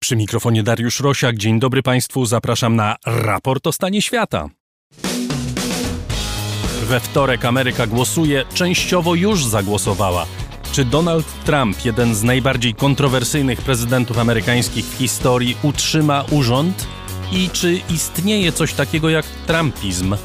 Przy mikrofonie Dariusz Rosiak. Dzień dobry Państwu. Zapraszam na raport o stanie świata. We wtorek Ameryka głosuje, częściowo już zagłosowała. Czy Donald Trump, jeden z najbardziej kontrowersyjnych prezydentów amerykańskich w historii, utrzyma urząd? I czy istnieje coś takiego jak trumpizm?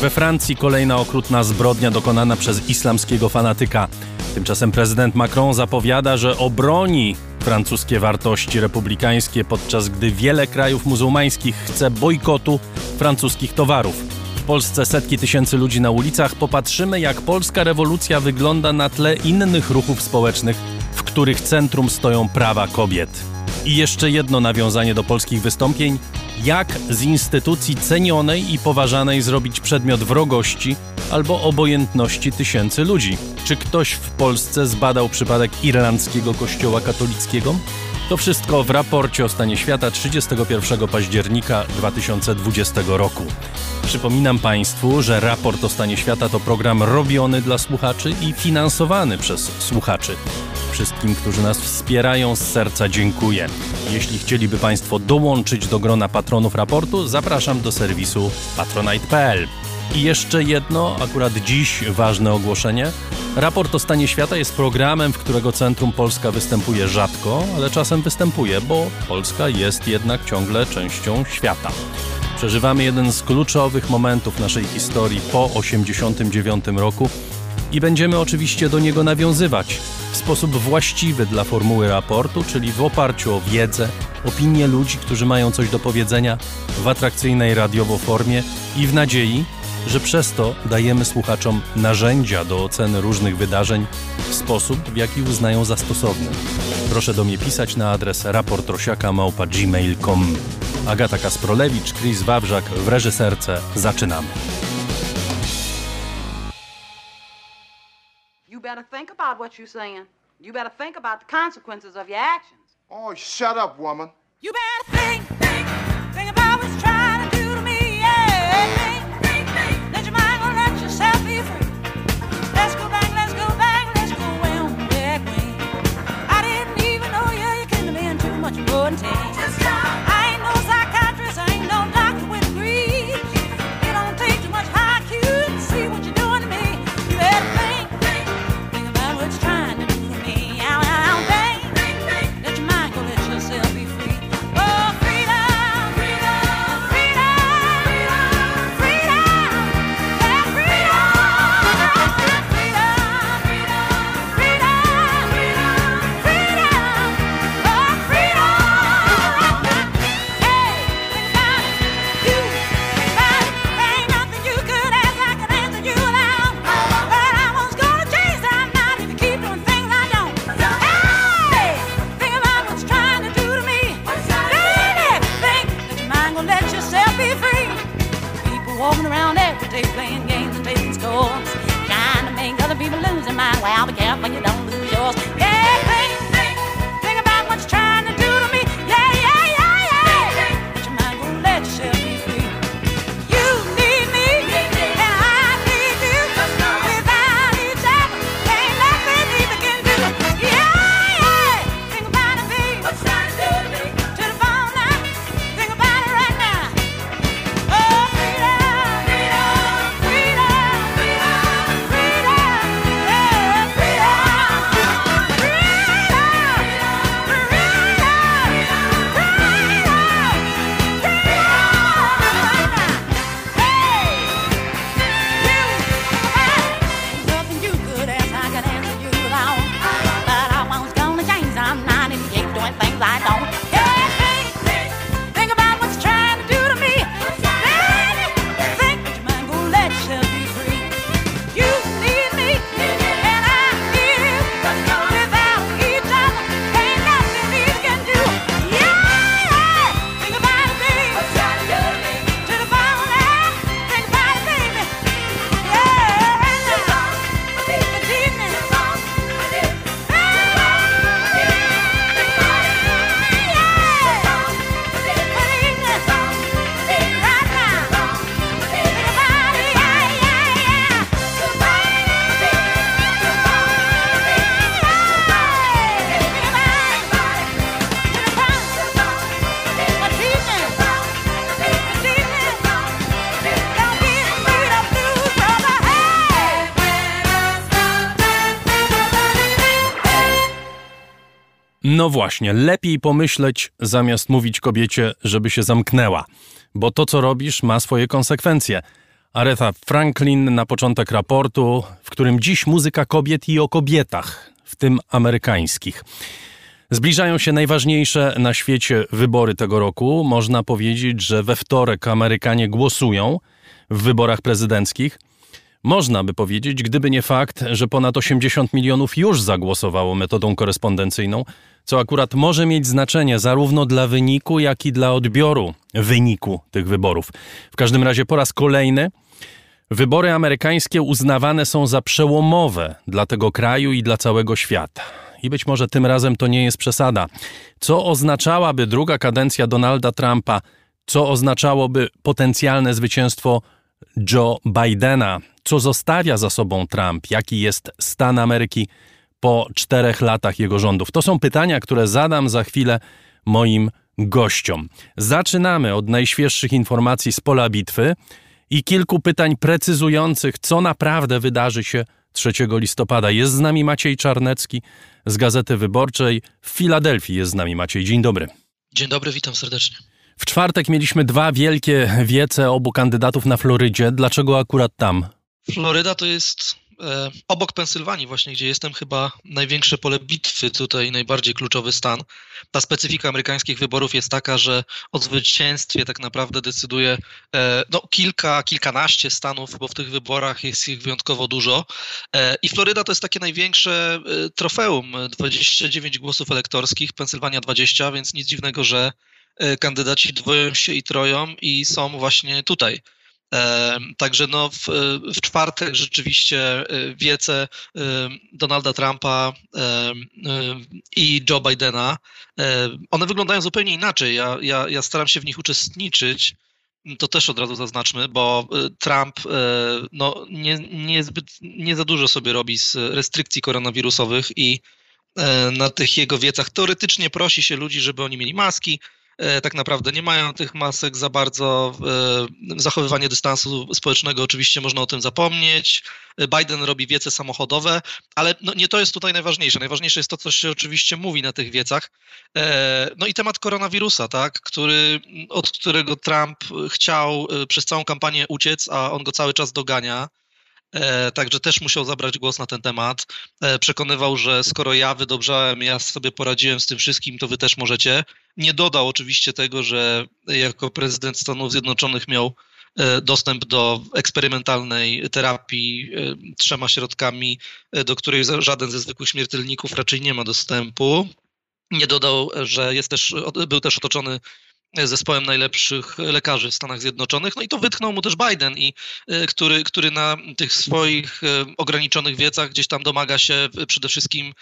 We Francji kolejna okrutna zbrodnia dokonana przez islamskiego fanatyka. Tymczasem prezydent Macron zapowiada, że obroni francuskie wartości republikańskie, podczas gdy wiele krajów muzułmańskich chce bojkotu francuskich towarów. W Polsce setki tysięcy ludzi na ulicach. Popatrzymy, jak polska rewolucja wygląda na tle innych ruchów społecznych, w których centrum stoją prawa kobiet. I jeszcze jedno nawiązanie do polskich wystąpień. Jak z instytucji cenionej i poważanej zrobić przedmiot wrogości albo obojętności tysięcy ludzi? Czy ktoś w Polsce zbadał przypadek irlandzkiego kościoła katolickiego? To wszystko w raporcie o stanie świata 31 października 2020 roku. Przypominam Państwu, że raport o stanie świata to program robiony dla słuchaczy i finansowany przez słuchaczy. Wszystkim, którzy nas wspierają, z serca dziękuję. Jeśli chcieliby Państwo dołączyć do grona patronów raportu, zapraszam do serwisu patronite.pl. I jeszcze jedno, akurat dziś ważne ogłoszenie. Raport o stanie świata jest programem, w którego Centrum Polska występuje rzadko, ale czasem występuje, bo Polska jest jednak ciągle częścią świata. Przeżywamy jeden z kluczowych momentów naszej historii po 1989 roku i będziemy oczywiście do niego nawiązywać sposób właściwy dla formuły raportu, czyli w oparciu o wiedzę, opinie ludzi, którzy mają coś do powiedzenia w atrakcyjnej radiowo formie i w nadziei, że przez to dajemy słuchaczom narzędzia do oceny różnych wydarzeń w sposób, w jaki uznają za stosowny. Proszę do mnie pisać na adres raportrosiaka.gmail.com Agata Kasprolewicz, Chris Wawrzak w reżyserce. Zaczynamy. Better think about what you're saying. You better think about the consequences of your actions. Oh, shut up, woman. You better think, think, think about what you're trying to do to me. Yeah, think, think, think. Let your mind go, let yourself be free. Let's go back, let's go back, let's go way on back. I didn't even know you, you couldn't have been too much more than No właśnie, lepiej pomyśleć zamiast mówić kobiecie, żeby się zamknęła, bo to, co robisz, ma swoje konsekwencje. Aretha Franklin na początek raportu, w którym dziś muzyka kobiet i o kobietach, w tym amerykańskich. Zbliżają się najważniejsze na świecie wybory tego roku. Można powiedzieć, że we wtorek Amerykanie głosują w wyborach prezydenckich. Można by powiedzieć, gdyby nie fakt, że ponad 80 milionów już zagłosowało metodą korespondencyjną, co akurat może mieć znaczenie zarówno dla wyniku, jak i dla odbioru wyniku tych wyborów. W każdym razie po raz kolejny wybory amerykańskie uznawane są za przełomowe dla tego kraju i dla całego świata. I być może tym razem to nie jest przesada. Co oznaczałaby druga kadencja Donalda Trumpa? Co oznaczałoby potencjalne zwycięstwo Joe Bidena? Co zostawia za sobą Trump? Jaki jest stan Ameryki po czterech latach jego rządów? To są pytania, które zadam za chwilę moim gościom. Zaczynamy od najświeższych informacji z pola bitwy i kilku pytań precyzujących, co naprawdę wydarzy się 3 listopada. Jest z nami Maciej Czarnecki z Gazety Wyborczej. W Filadelfii jest z nami Maciej. Dzień dobry. Dzień dobry, witam serdecznie. W czwartek mieliśmy dwa wielkie wiece obu kandydatów na Florydzie. Dlaczego akurat tam? Floryda to jest obok Pensylwanii właśnie, gdzie jestem chyba największe pole bitwy, tutaj najbardziej kluczowy stan. Ta specyfika amerykańskich wyborów jest taka, że o zwycięstwie tak naprawdę decyduje e, no, kilka, kilkanaście stanów, bo w tych wyborach jest ich wyjątkowo dużo. E, I Floryda to jest takie największe e, trofeum, 29 głosów elektorskich, Pensylwania 20, więc nic dziwnego, że e, kandydaci dwoją się i troją i są właśnie tutaj. Także no w, w czwartek rzeczywiście e, wiece e, Donalda Trumpa e, i Joe Bidena, one wyglądają zupełnie inaczej. Ja, ja, ja staram się w nich uczestniczyć. To też od razu zaznaczmy, bo Trump no, nie, nie, zbyt, nie za dużo sobie robi z restrykcji koronawirusowych i na tych jego wiecach teoretycznie prosi się ludzi, żeby oni mieli maski, tak naprawdę nie mają tych masek za bardzo. e, Zachowywanie dystansu społecznego oczywiście można o tym zapomnieć. E, Biden robi wiece samochodowe, ale no nie to jest tutaj najważniejsze. Najważniejsze jest to, co się oczywiście mówi na tych wiecach. E, No i temat koronawirusa, tak, który, od którego Trump chciał e, przez całą kampanię uciec, a on go cały czas dogania. E, Także też musiał zabrać głos na ten temat. E, Przekonywał, że skoro ja wydobrzałem, ja sobie poradziłem z tym wszystkim, to wy też możecie. Nie dodał oczywiście tego, że jako prezydent Stanów Zjednoczonych miał e, dostęp do eksperymentalnej terapii trzema środkami, do której żaden ze zwykłych śmiertelników raczej nie ma dostępu. Nie dodał, że jest też, był też otoczony zespołem najlepszych lekarzy w Stanach Zjednoczonych. No i to wytchnął mu też Biden, i, y, który, który na tych swoich y, ograniczonych wiecach gdzieś tam domaga się y, przede wszystkim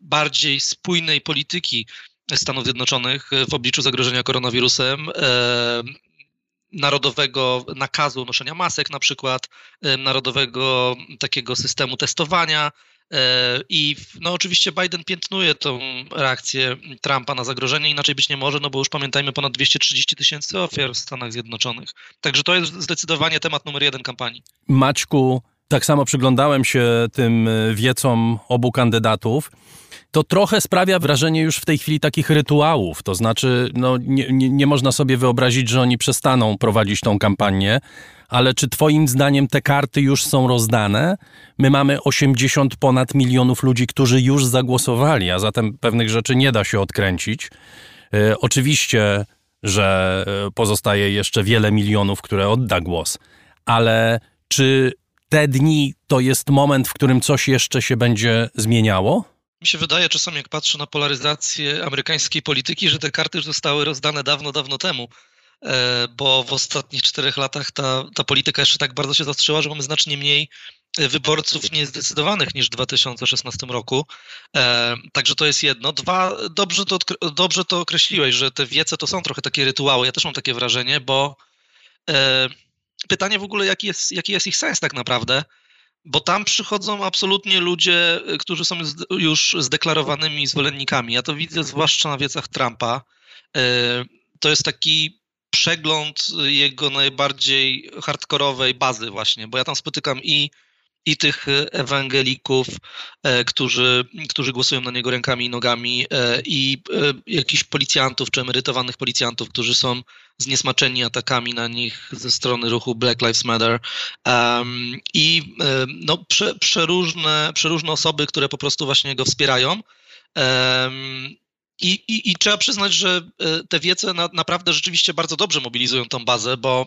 bardziej spójnej polityki Stanów Zjednoczonych w obliczu zagrożenia koronawirusem. e, Narodowego nakazu noszenia masek, na przykład, e, narodowego takiego systemu testowania. E, I no, oczywiście Biden piętnuje tą reakcję Trumpa na zagrożenie, inaczej być nie może, no bo już pamiętajmy, ponad 230 tysięcy ofiar w Stanach Zjednoczonych. Także to jest zdecydowanie temat numer jeden kampanii. Maćku, tak samo przyglądałem się tym y, wiecom obu kandydatów. To trochę sprawia wrażenie już w tej chwili takich rytuałów. To znaczy, no, nie, nie, nie można sobie wyobrazić, że oni przestaną prowadzić tą kampanię, ale czy Twoim zdaniem te karty już są rozdane? My mamy 80 ponad milionów ludzi, którzy już zagłosowali, a zatem pewnych rzeczy nie da się odkręcić. E, oczywiście, że e, pozostaje jeszcze wiele milionów, które odda głos, ale czy te dni to jest moment, w którym coś jeszcze się będzie zmieniało? Mi się wydaje czasami, jak patrzę na polaryzację amerykańskiej polityki, że te karty już zostały rozdane dawno, dawno temu, e, bo w ostatnich czterech latach ta, ta polityka jeszcze tak bardzo się zastrzyła, że mamy znacznie mniej e, wyborców niezdecydowanych niż w 2016 roku. E, Także to jest jedno. Dwa, dobrze to, dobrze to określiłeś, że te wiece to są trochę takie rytuały. Ja też mam takie wrażenie, bo pytanie w ogóle, jaki jest, jaki jest ich sens tak naprawdę, bo tam przychodzą absolutnie ludzie, y, którzy są już zdeklarowanymi zwolennikami. Ja to widzę zwłaszcza na wiecach Trumpa. Y, To jest taki przegląd jego najbardziej hardkorowej bazy właśnie, bo ja tam spotykam i i tych e, ewangelików, e, którzy, którzy głosują na niego rękami i nogami, e, i jakichś policjantów czy emerytowanych policjantów, którzy są zniesmaczeni atakami na nich ze strony ruchu Black Lives Matter. I no, prze, przeróżne, przeróżne osoby, które po prostu właśnie go wspierają. I, i, I, trzeba przyznać, że te wiece na, naprawdę rzeczywiście bardzo dobrze mobilizują tą bazę, bo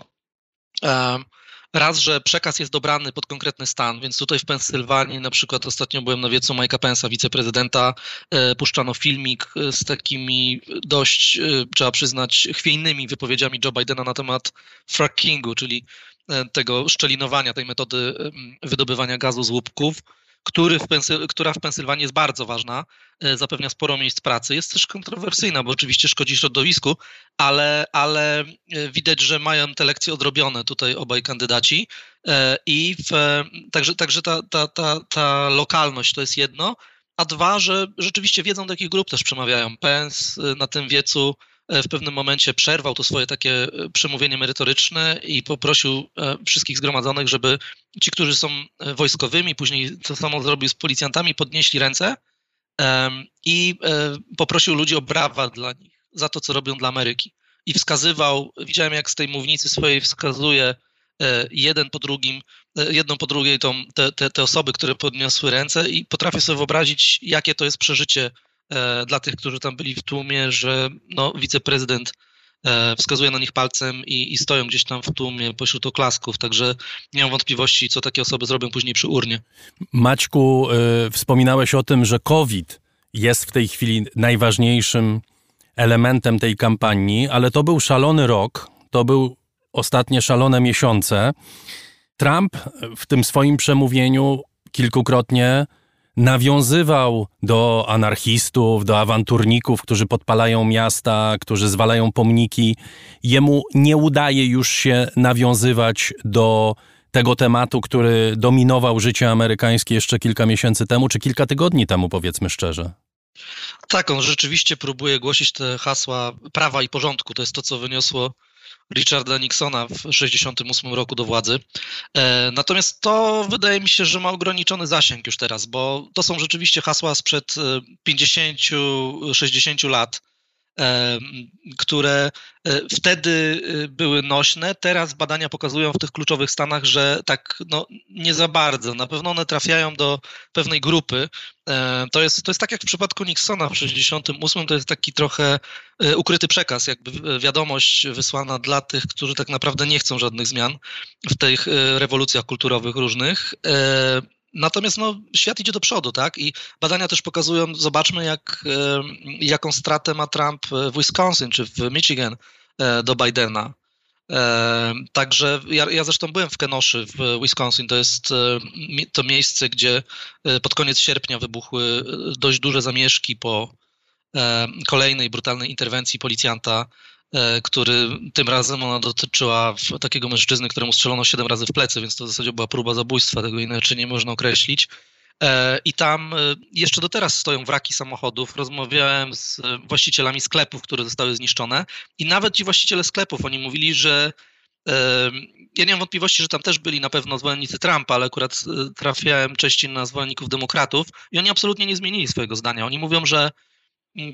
raz, że przekaz jest dobrany pod konkretny stan, więc tutaj w Pensylwanii na przykład ostatnio byłem na wiecu Mike'a Pence'a, wiceprezydenta, e, puszczano filmik e, z takimi dość, e, trzeba przyznać, chwiejnymi wypowiedziami Joe Bidena na temat frackingu, czyli tego szczelinowania, tej metody wydobywania gazu z łupków który w Pensy, która w Pensylwanii jest bardzo ważna, e, zapewnia sporo miejsc pracy. Jest też kontrowersyjna, bo oczywiście szkodzi środowisku, ale, ale e, widać, że mają te lekcje odrobione tutaj obaj kandydaci. E, I w, także, także ta, ta, ta, ta lokalność to jest jedno, a dwa, że rzeczywiście wiedzą, do jakich grup też przemawiają. Pence na tym wiecu w pewnym momencie przerwał to swoje takie e, przemówienie merytoryczne i poprosił e, wszystkich zgromadzonych, żeby ci, którzy są e, wojskowymi, później to samo zrobił z policjantami, podnieśli ręce i poprosił ludzi o brawa dla nich za to, co robią dla Ameryki. I wskazywał, widziałem jak z tej mównicy swojej wskazuje jeden po drugim, jedną po drugiej tą, te, te, te osoby, które podniosły ręce i potrafię sobie wyobrazić, jakie to jest przeżycie E, dla tych, którzy tam byli w tłumie, że no, wiceprezydent e, wskazuje na nich palcem i, i, stoją gdzieś tam w tłumie pośród oklasków, także nie mam wątpliwości, co takie osoby zrobią później przy urnie. Maćku, y, wspominałeś o tym, że COVID jest w tej chwili najważniejszym elementem tej kampanii, ale to był szalony rok, to był ostatnie szalone miesiące. Trump w tym swoim przemówieniu kilkukrotnie nawiązywał do anarchistów, do awanturników, którzy podpalają miasta, którzy zwalają pomniki. Jemu nie udaje już się nawiązywać do tego tematu, który dominował życie amerykańskie jeszcze kilka miesięcy temu, czy kilka tygodni temu, powiedzmy szczerze. Tak, on rzeczywiście próbuje głosić te hasła prawa i porządku. To jest to, co wyniosło Richarda Nixona w 1968 roku do władzy. E, natomiast to wydaje mi się, że ma ograniczony zasięg już teraz, bo to są rzeczywiście hasła sprzed 50-60 e, lat które e, wtedy e, były nośne. Teraz badania pokazują w tych kluczowych stanach, że tak no, nie za bardzo. Na pewno one trafiają do pewnej grupy. E, to jest, to jest tak jak w przypadku Nixona w 68, to jest taki trochę ukryty przekaz, jakby wiadomość wysłana dla tych, którzy tak naprawdę nie chcą żadnych zmian w tych rewolucjach kulturowych różnych. Natomiast no, świat idzie do przodu, tak? I badania też pokazują, zobaczmy, jak, jaką stratę ma Trump w Wisconsin czy w Michigan e, do Bidena. Także ja, ja zresztą byłem w Kenoszy w Wisconsin. To jest e, to miejsce, gdzie e, pod koniec sierpnia wybuchły dość duże zamieszki po kolejnej brutalnej interwencji policjanta E, który tym razem ona dotyczyła takiego mężczyzny, któremu strzelono 7 razy w plecy, więc to w zasadzie była próba zabójstwa, tego inaczej nie można określić. E, I tam e, jeszcze do teraz stoją wraki samochodów. Rozmawiałem z właścicielami sklepów, które zostały zniszczone, i nawet ci właściciele sklepów, oni mówili, że ja nie mam wątpliwości, że tam też byli na pewno zwolennicy Trumpa, ale akurat trafiałem częściej na zwolenników demokratów i oni absolutnie nie zmienili swojego zdania. Oni mówią, że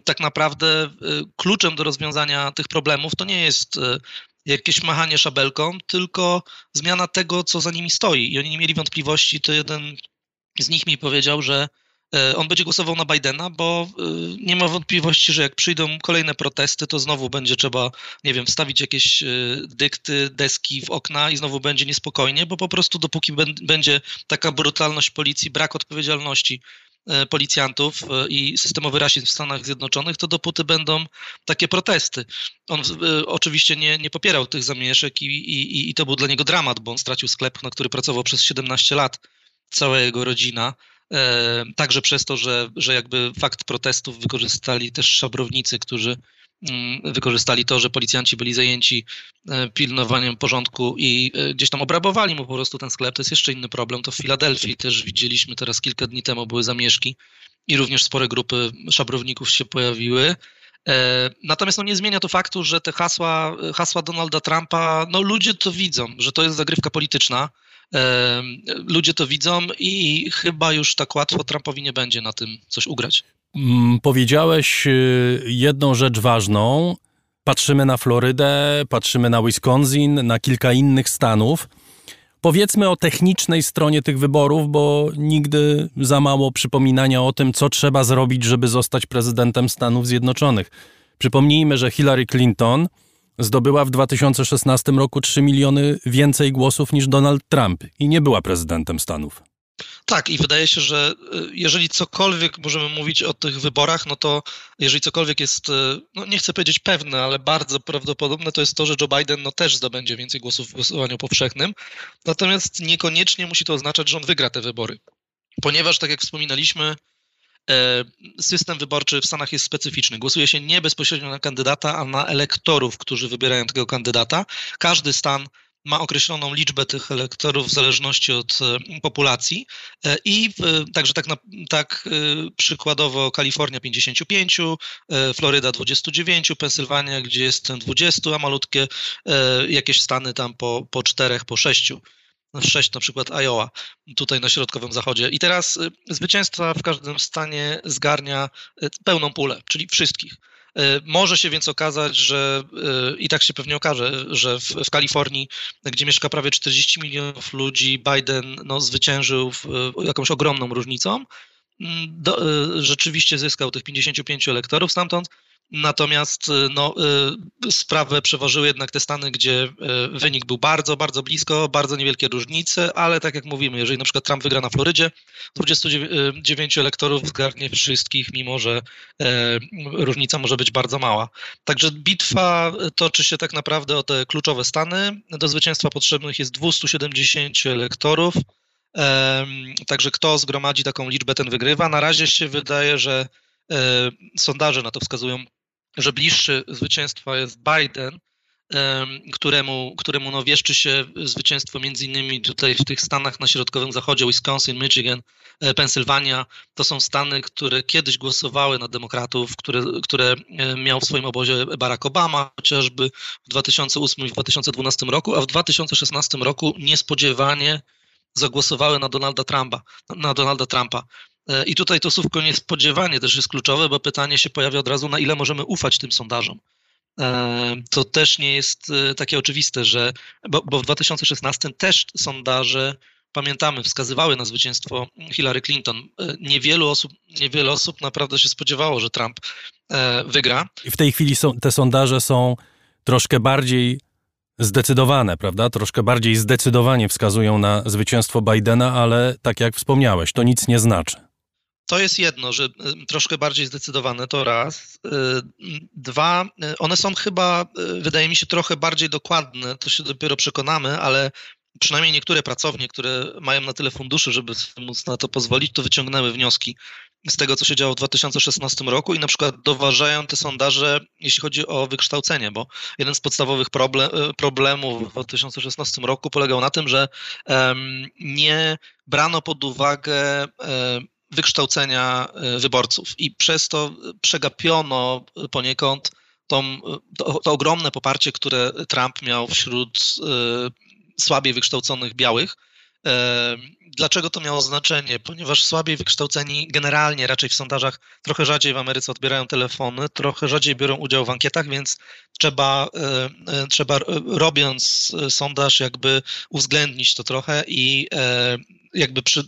tak naprawdę y, kluczem do rozwiązania tych problemów to nie jest y, jakieś machanie szabelką, tylko zmiana tego, co za nimi stoi. I oni nie mieli wątpliwości, to jeden z nich mi powiedział, że y, on będzie głosował na Bidena, bo nie ma wątpliwości, że jak przyjdą kolejne protesty, to znowu będzie trzeba, nie wiem, wstawić jakieś dykty, deski w okna i znowu będzie niespokojnie, bo po prostu dopóki będzie taka brutalność policji, brak odpowiedzialności policjantów e, i systemowy rasizm w Stanach Zjednoczonych, to dopóty będą takie protesty. On e, oczywiście nie, nie popierał tych zamieszek i, i, i to był dla niego dramat, bo on stracił sklep, na który pracował przez 17 lat, cała jego rodzina. Także przez to, że, że jakby fakt protestów wykorzystali też szabrownicy, którzy wykorzystali to, że policjanci byli zajęci e, pilnowaniem porządku i e, gdzieś tam obrabowali mu po prostu ten sklep. To jest jeszcze inny problem. To w Filadelfii też widzieliśmy teraz kilka dni temu były zamieszki i również spore grupy szabrowników się pojawiły. E, natomiast no, nie zmienia to faktu, że te hasła, hasła Donalda Trumpa, no ludzie to widzą, że to jest zagrywka polityczna ludzie to widzą i chyba już tak łatwo Trumpowi nie będzie na tym coś ugrać. Mm, Powiedziałeś y, jedną rzecz ważną. Patrzymy na Florydę, patrzymy na Wisconsin, na kilka innych stanów. Powiedzmy o technicznej stronie tych wyborów, bo nigdy za mało przypominania o tym, co trzeba zrobić, żeby zostać prezydentem Stanów Zjednoczonych. Przypomnijmy, że Hillary Clinton zdobyła w 2016 roku 3 miliony więcej głosów niż Donald Trump i nie była prezydentem Stanów. Tak, i wydaje się, że y, jeżeli cokolwiek możemy mówić o tych wyborach, no to jeżeli cokolwiek jest, y, no nie chcę powiedzieć pewne, ale bardzo prawdopodobne, to jest to, że Joe Biden no też zdobędzie więcej głosów w głosowaniu powszechnym. Natomiast niekoniecznie musi to oznaczać, że on wygra te wybory. Ponieważ, tak jak wspominaliśmy, e, system wyborczy w Stanach jest specyficzny. Głosuje się nie bezpośrednio na kandydata, a na elektorów, którzy wybierają tego kandydata. Każdy stan ma określoną liczbę tych elektorów w zależności od e, populacji E, i także tak, na, tak e, przykładowo Kalifornia 55, e, Floryda 29, Pensylwania, gdzie jest ten 20, a malutkie jakieś stany tam po, po 4, po 6. 6 na przykład Iowa, tutaj na środkowym zachodzie. I teraz zwycięstwa w każdym stanie zgarnia pełną pulę, czyli wszystkich. Y, Może się więc okazać, że y, i tak się pewnie okaże, że w, w Kalifornii, gdzie mieszka prawie 40 milionów ludzi, Biden no, zwyciężył w, y, jakąś ogromną różnicą. Mm, Do, rzeczywiście zyskał tych 55 elektorów stamtąd, natomiast y, no, y, sprawę przeważyły jednak te stany, gdzie y, wynik był bardzo, bardzo blisko, bardzo niewielkie różnice, ale tak jak mówimy, jeżeli na przykład Trump wygra na Florydzie, 29 elektorów zgarnie wszystkich, mimo że różnica może być bardzo mała. Także bitwa toczy się tak naprawdę o te kluczowe stany. Do zwycięstwa potrzebnych jest 270 elektorów. Także kto zgromadzi taką liczbę, ten wygrywa. Na razie się wydaje, że sondaże na to wskazują, że bliższy zwycięstwa jest Biden, em, któremu, któremu no wieszczy się zwycięstwo między innymi tutaj w tych stanach na środkowym zachodzie, Wisconsin, Michigan, e, Pensylwania. To są stany, które kiedyś głosowały na demokratów, które, które e, miał w swoim obozie Barack Obama, chociażby w 2008 i w 2012 roku, a w 2016 roku niespodziewanie zagłosowały na Donalda Trumpa. Na Donalda Trumpa. E, I tutaj to słówko niespodziewanie też jest kluczowe, bo pytanie się pojawia od razu, na ile możemy ufać tym sondażom. E, To też nie jest e, takie oczywiste, że, bo, bo w 2016 też sondaże, pamiętamy, wskazywały na zwycięstwo Hillary Clinton. Niewielu osób, niewiele osób naprawdę się spodziewało, że Trump wygra. I w tej chwili są, te sondaże są troszkę bardziej zdecydowane, prawda? Troszkę bardziej zdecydowanie wskazują na zwycięstwo Bidena, ale tak jak wspomniałeś, to nic nie znaczy. To jest jedno, że troszkę bardziej zdecydowane to raz. Y, Dwa, y, one są chyba, y, wydaje mi się, trochę bardziej dokładne, to się dopiero przekonamy, ale przynajmniej niektóre pracownie, które mają na tyle funduszy, żeby móc na to pozwolić, to wyciągnęły wnioski z tego, co się działo w 2016 roku i na przykład doważają te sondaże, jeśli chodzi o wykształcenie, bo jeden z podstawowych problem, problemów w 2016 roku polegał na tym, że em, nie brano pod uwagę em, wykształcenia e, wyborców i przez to przegapiono poniekąd tą, to, to ogromne poparcie, które Trump miał wśród e, słabiej wykształconych białych. E, Dlaczego to miało znaczenie? Ponieważ słabiej wykształceni generalnie raczej w sondażach trochę rzadziej w Ameryce odbierają telefony, trochę rzadziej biorą udział w ankietach, więc trzeba, trzeba robiąc sondaż jakby uwzględnić to trochę i jakby przy,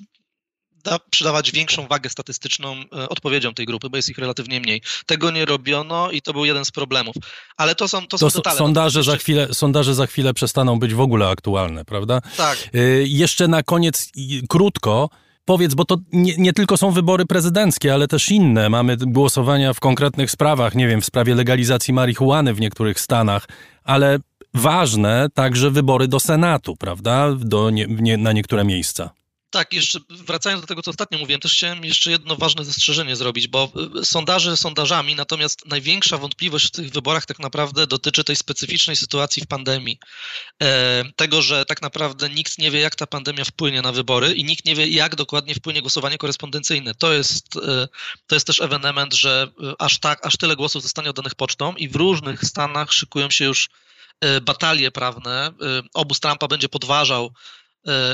da, przydawać większą wagę statystyczną e, odpowiedziom tej grupy, bo jest ich relatywnie mniej. Tego nie robiono i to był jeden z problemów. Ale to są, to są To s- detale. sondaże za, chwilę, sondaże za chwilę przestaną być w ogóle aktualne, prawda? Tak. Y, Jeszcze na koniec krótko. Powiedz, bo to nie, nie tylko są wybory prezydenckie, ale też inne. Mamy głosowania w konkretnych sprawach, nie wiem, w sprawie legalizacji marihuany w niektórych stanach, ale ważne także wybory do Senatu, prawda? Do nie, nie, na niektóre miejsca. Tak, jeszcze wracając do tego, co ostatnio mówiłem, też chciałem jeszcze jedno ważne zastrzeżenie zrobić, bo y, sondaże sondażami, natomiast największa wątpliwość w tych wyborach tak naprawdę dotyczy tej specyficznej sytuacji w pandemii. E, Tego, że tak naprawdę nikt nie wie, jak ta pandemia wpłynie na wybory i nikt nie wie, jak dokładnie wpłynie głosowanie korespondencyjne. To jest, e, to jest też ewenement, że e, aż, tak, aż tyle głosów zostanie oddanych pocztą i w różnych stanach szykują się już batalie prawne. Obóz Trumpa będzie podważał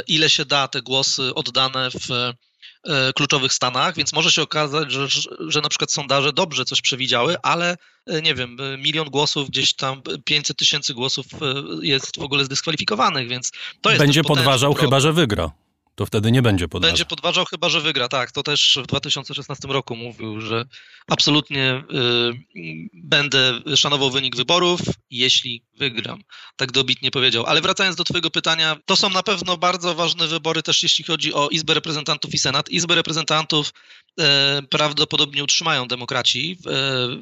ile się da te głosy oddane w e, kluczowych stanach, więc może się okazać, że, że na przykład sondaże dobrze coś przewidziały, ale e, nie wiem, e, milion głosów, gdzieś tam 500 tysięcy głosów e, jest w ogóle zdyskwalifikowanych, więc to jest Będzie podważał, problem. chyba że wygra. To wtedy nie będzie podważał. Będzie podważał chyba, że wygra, tak. To też w 2016 roku mówił, że absolutnie y, będę szanował wynik wyborów, jeśli wygram. Tak dobitnie powiedział. Ale wracając do twojego pytania, to są na pewno bardzo ważne wybory też jeśli chodzi o Izbę Reprezentantów i Senat. Izbę Reprezentantów e, prawdopodobnie utrzymają demokraci. E,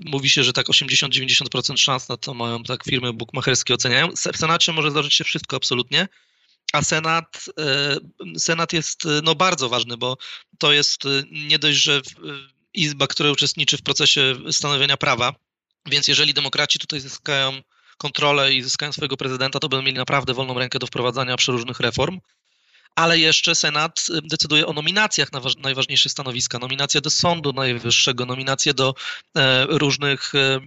mówi się, że tak 80-90% szans na to mają tak firmy bukmacherskie oceniają. W Senacie może zdarzyć się wszystko absolutnie. A Senat, e, Senat jest e, no, bardzo ważny, bo to jest e, nie dość, że Izba, która uczestniczy w procesie stanowienia prawa, więc jeżeli demokraci tutaj zyskają kontrolę i zyskają swojego prezydenta, to będą mieli naprawdę wolną rękę do wprowadzania przeróżnych reform. Ale jeszcze Senat decyduje o nominacjach na najważniejsze stanowiska. Nominacje do Sądu Najwyższego, nominacje do e, różnych, e,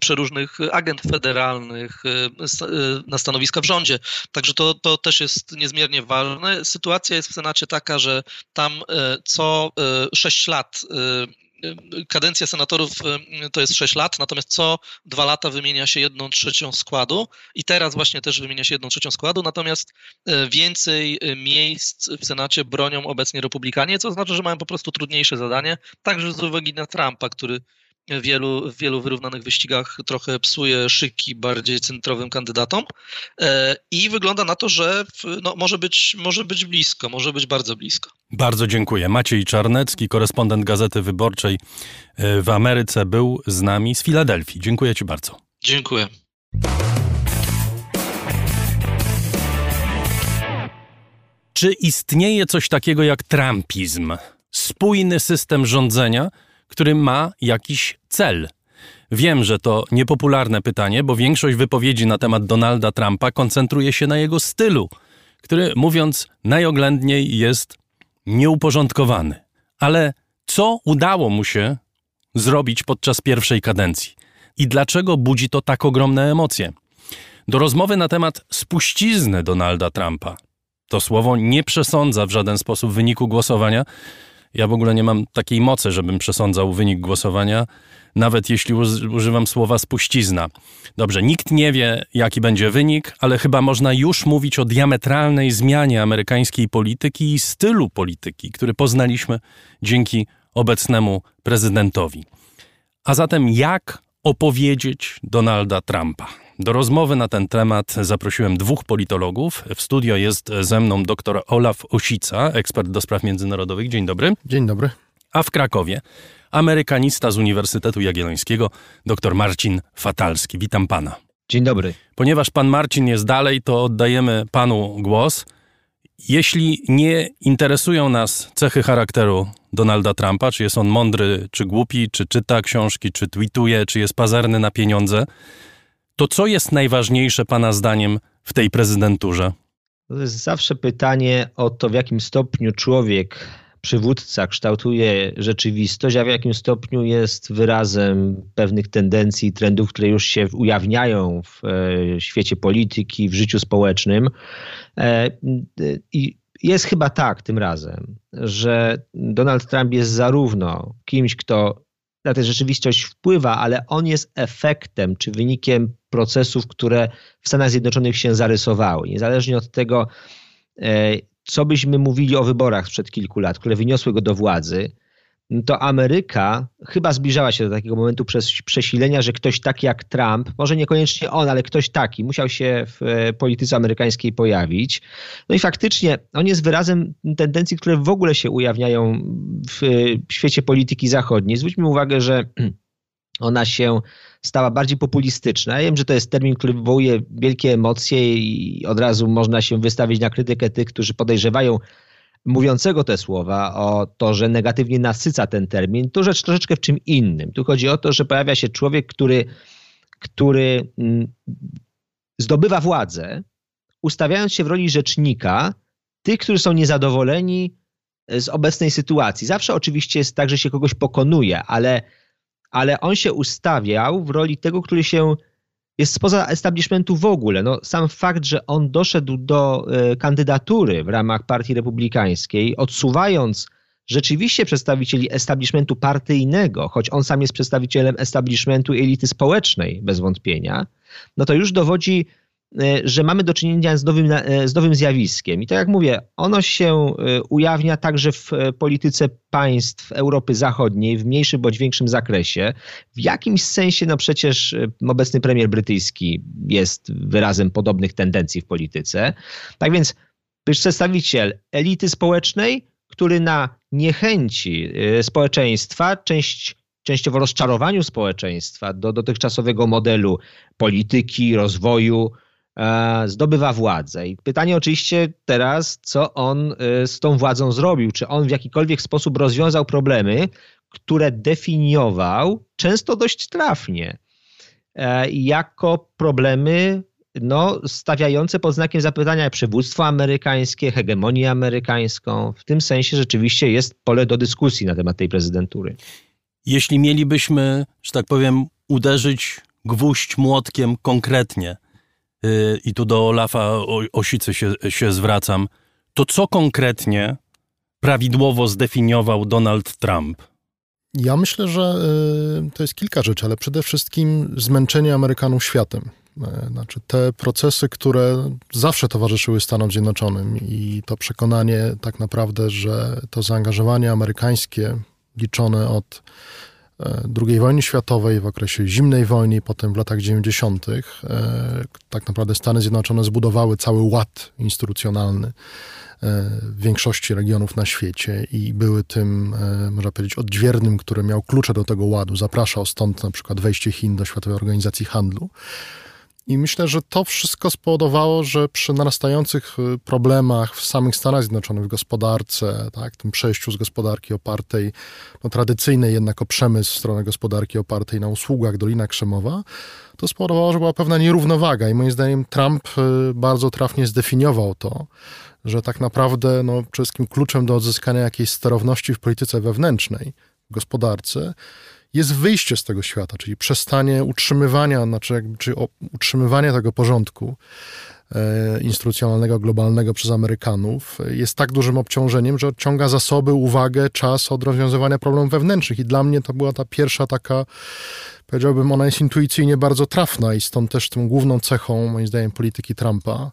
przeróżnych agent federalnych e, na stanowiska w rządzie. Także to, to też jest niezmiernie ważne. Sytuacja jest w Senacie taka, że tam co 6 lat kadencja senatorów to jest 6 lat, natomiast co dwa lata wymienia się jedną trzecią składu i teraz właśnie też wymienia się jedną trzecią składu, natomiast więcej miejsc w Senacie bronią obecnie republikanie, co oznacza, że mają po prostu trudniejsze zadanie, także z uwagi na Trumpa, który wielu, w wielu wyrównanych wyścigach trochę psuje szyki bardziej centrowym kandydatom i wygląda na to, że no, może, być, może być blisko, może być bardzo blisko. Bardzo dziękuję. Maciej Czarnecki, korespondent Gazety Wyborczej w Ameryce, był z nami z Filadelfii. Dziękuję Ci bardzo. Dziękuję. Czy istnieje coś takiego jak trumpizm? Spójny system rządzenia, który ma jakiś cel. Wiem, że to niepopularne pytanie, bo większość wypowiedzi na temat Donalda Trumpa koncentruje się na jego stylu, który, mówiąc najoględniej, jest nieuporządkowany. Ale co udało mu się zrobić podczas pierwszej kadencji? I dlaczego budzi to tak ogromne emocje? Do rozmowy na temat spuścizny Donalda Trumpa. To słowo nie przesądza w żaden sposób wyniku głosowania, ja w ogóle nie mam takiej mocy, żebym przesądzał wynik głosowania, nawet jeśli używam słowa spuścizna. Dobrze, nikt nie wie, jaki będzie wynik, ale chyba można już mówić o diametralnej zmianie amerykańskiej polityki i stylu polityki, który poznaliśmy dzięki obecnemu prezydentowi. A zatem, jak opowiedzieć Donalda Trumpa? Do rozmowy na ten temat zaprosiłem dwóch politologów. W studio jest ze mną dr Olaf Osica, ekspert do spraw międzynarodowych. Dzień dobry. Dzień dobry. A w Krakowie amerykanista z Uniwersytetu Jagiellońskiego, dr Marcin Fatalski. Witam pana. Dzień dobry. Ponieważ pan Marcin jest dalej, to oddajemy panu głos. Jeśli nie interesują nas cechy charakteru Donalda Trumpa, czy jest on mądry, czy głupi, czy czyta książki, czy tweetuje, czy jest pazerny na pieniądze, to co jest najważniejsze Pana zdaniem w tej prezydenturze? To jest zawsze pytanie o to, w jakim stopniu człowiek, przywódca kształtuje rzeczywistość, a w jakim stopniu jest wyrazem pewnych tendencji i trendów, które już się ujawniają w e, świecie polityki, w życiu społecznym. E, I jest chyba tak tym razem, że Donald Trump jest zarówno kimś, kto na tę rzeczywistość wpływa, ale on jest efektem czy wynikiem procesów, które w Stanach Zjednoczonych się zarysowały. Niezależnie od tego, e, co byśmy mówili o wyborach sprzed kilku lat, które wyniosły go do władzy, to Ameryka chyba zbliżała się do takiego momentu przez przesilenia, że ktoś taki jak Trump, może niekoniecznie on, ale ktoś taki, musiał się w e, polityce amerykańskiej pojawić. No i faktycznie on jest wyrazem tendencji, które w ogóle się ujawniają w świecie polityki zachodniej. Zwróćmy uwagę, że ona się stała bardziej populistyczna. Ja wiem, że to jest termin, który wywołuje wielkie emocje i od razu można się wystawić na krytykę tych, którzy podejrzewają mówiącego te słowa o to, że negatywnie nasyca ten termin, to rzecz troszeczkę w czym innym. Tu chodzi o to, że pojawia się człowiek, który, który zdobywa władzę, ustawiając się w roli rzecznika tych, którzy są niezadowoleni z obecnej sytuacji. Zawsze oczywiście jest tak, że się kogoś pokonuje, ale, ale on się ustawiał w roli tego, który się jest spoza establishmentu w ogóle. No, sam fakt, że on doszedł do e, kandydatury w ramach Partii Republikańskiej, odsuwając rzeczywiście przedstawicieli establishmentu partyjnego, choć on sam jest przedstawicielem establishmentu elity społecznej, bez wątpienia, no to już dowodzi, że mamy do czynienia z nowym, e, z nowym zjawiskiem. I tak jak mówię, ono się e, ujawnia także w e, polityce państw Europy Zachodniej w mniejszym bądź większym zakresie. W jakimś sensie, no przecież e, obecny premier brytyjski jest wyrazem podobnych tendencji w polityce. Tak więc przedstawiciel elity społecznej, który na niechęci e, społeczeństwa, część, częściowo rozczarowaniu społeczeństwa do dotychczasowego modelu polityki, rozwoju, e, zdobywa władzę. I pytanie oczywiście teraz, co on e, z tą władzą zrobił? Czy on w jakikolwiek sposób rozwiązał problemy, które definiował często dość trafnie e, jako problemy no, stawiające pod znakiem zapytania przywództwo amerykańskie, hegemonię amerykańską. W tym sensie rzeczywiście jest pole do dyskusji na temat tej prezydentury. Jeśli mielibyśmy, że tak powiem, uderzyć gwóźdź młotkiem konkretnie, i tu do Olafa Osicy się, się zwracam, to co konkretnie prawidłowo zdefiniował Donald Trump? Ja myślę, że y, to jest kilka rzeczy, ale przede wszystkim zmęczenie Amerykanów światem. E, Znaczy te procesy, które zawsze towarzyszyły Stanom Zjednoczonym i to przekonanie tak naprawdę, że to zaangażowanie amerykańskie liczone od II wojny światowej, w okresie zimnej wojny potem w latach 90. e, tak naprawdę Stany Zjednoczone zbudowały cały ład instytucjonalny e, w większości regionów na świecie i były tym, e, można powiedzieć, odźwiernym, który miał klucze do tego ładu. Zapraszał stąd na przykład wejście Chin do Światowej Organizacji Handlu. I myślę, że to wszystko spowodowało, że przy narastających y, problemach w samych Stanach Zjednoczonych, w gospodarce, tak, tym przejściu z gospodarki opartej, no, tradycyjnej jednak o przemysł w stronę gospodarki opartej na usługach, Dolina Krzemowa, to spowodowało, że była pewna nierównowaga i moim zdaniem Trump y, bardzo trafnie zdefiniował to, że tak naprawdę no, przede wszystkim kluczem do odzyskania jakiejś sterowności w polityce wewnętrznej, w gospodarce, jest wyjście z tego świata, czyli przestanie utrzymywania, znaczy czy o, utrzymywania tego porządku e, instytucjonalnego, globalnego przez Amerykanów jest tak dużym obciążeniem, że odciąga zasoby, uwagę, czas od rozwiązywania problemów wewnętrznych. I dla mnie to była ta pierwsza taka, powiedziałbym, ona jest intuicyjnie bardzo trafna i stąd też tą główną cechą, moim zdaniem, polityki Trumpa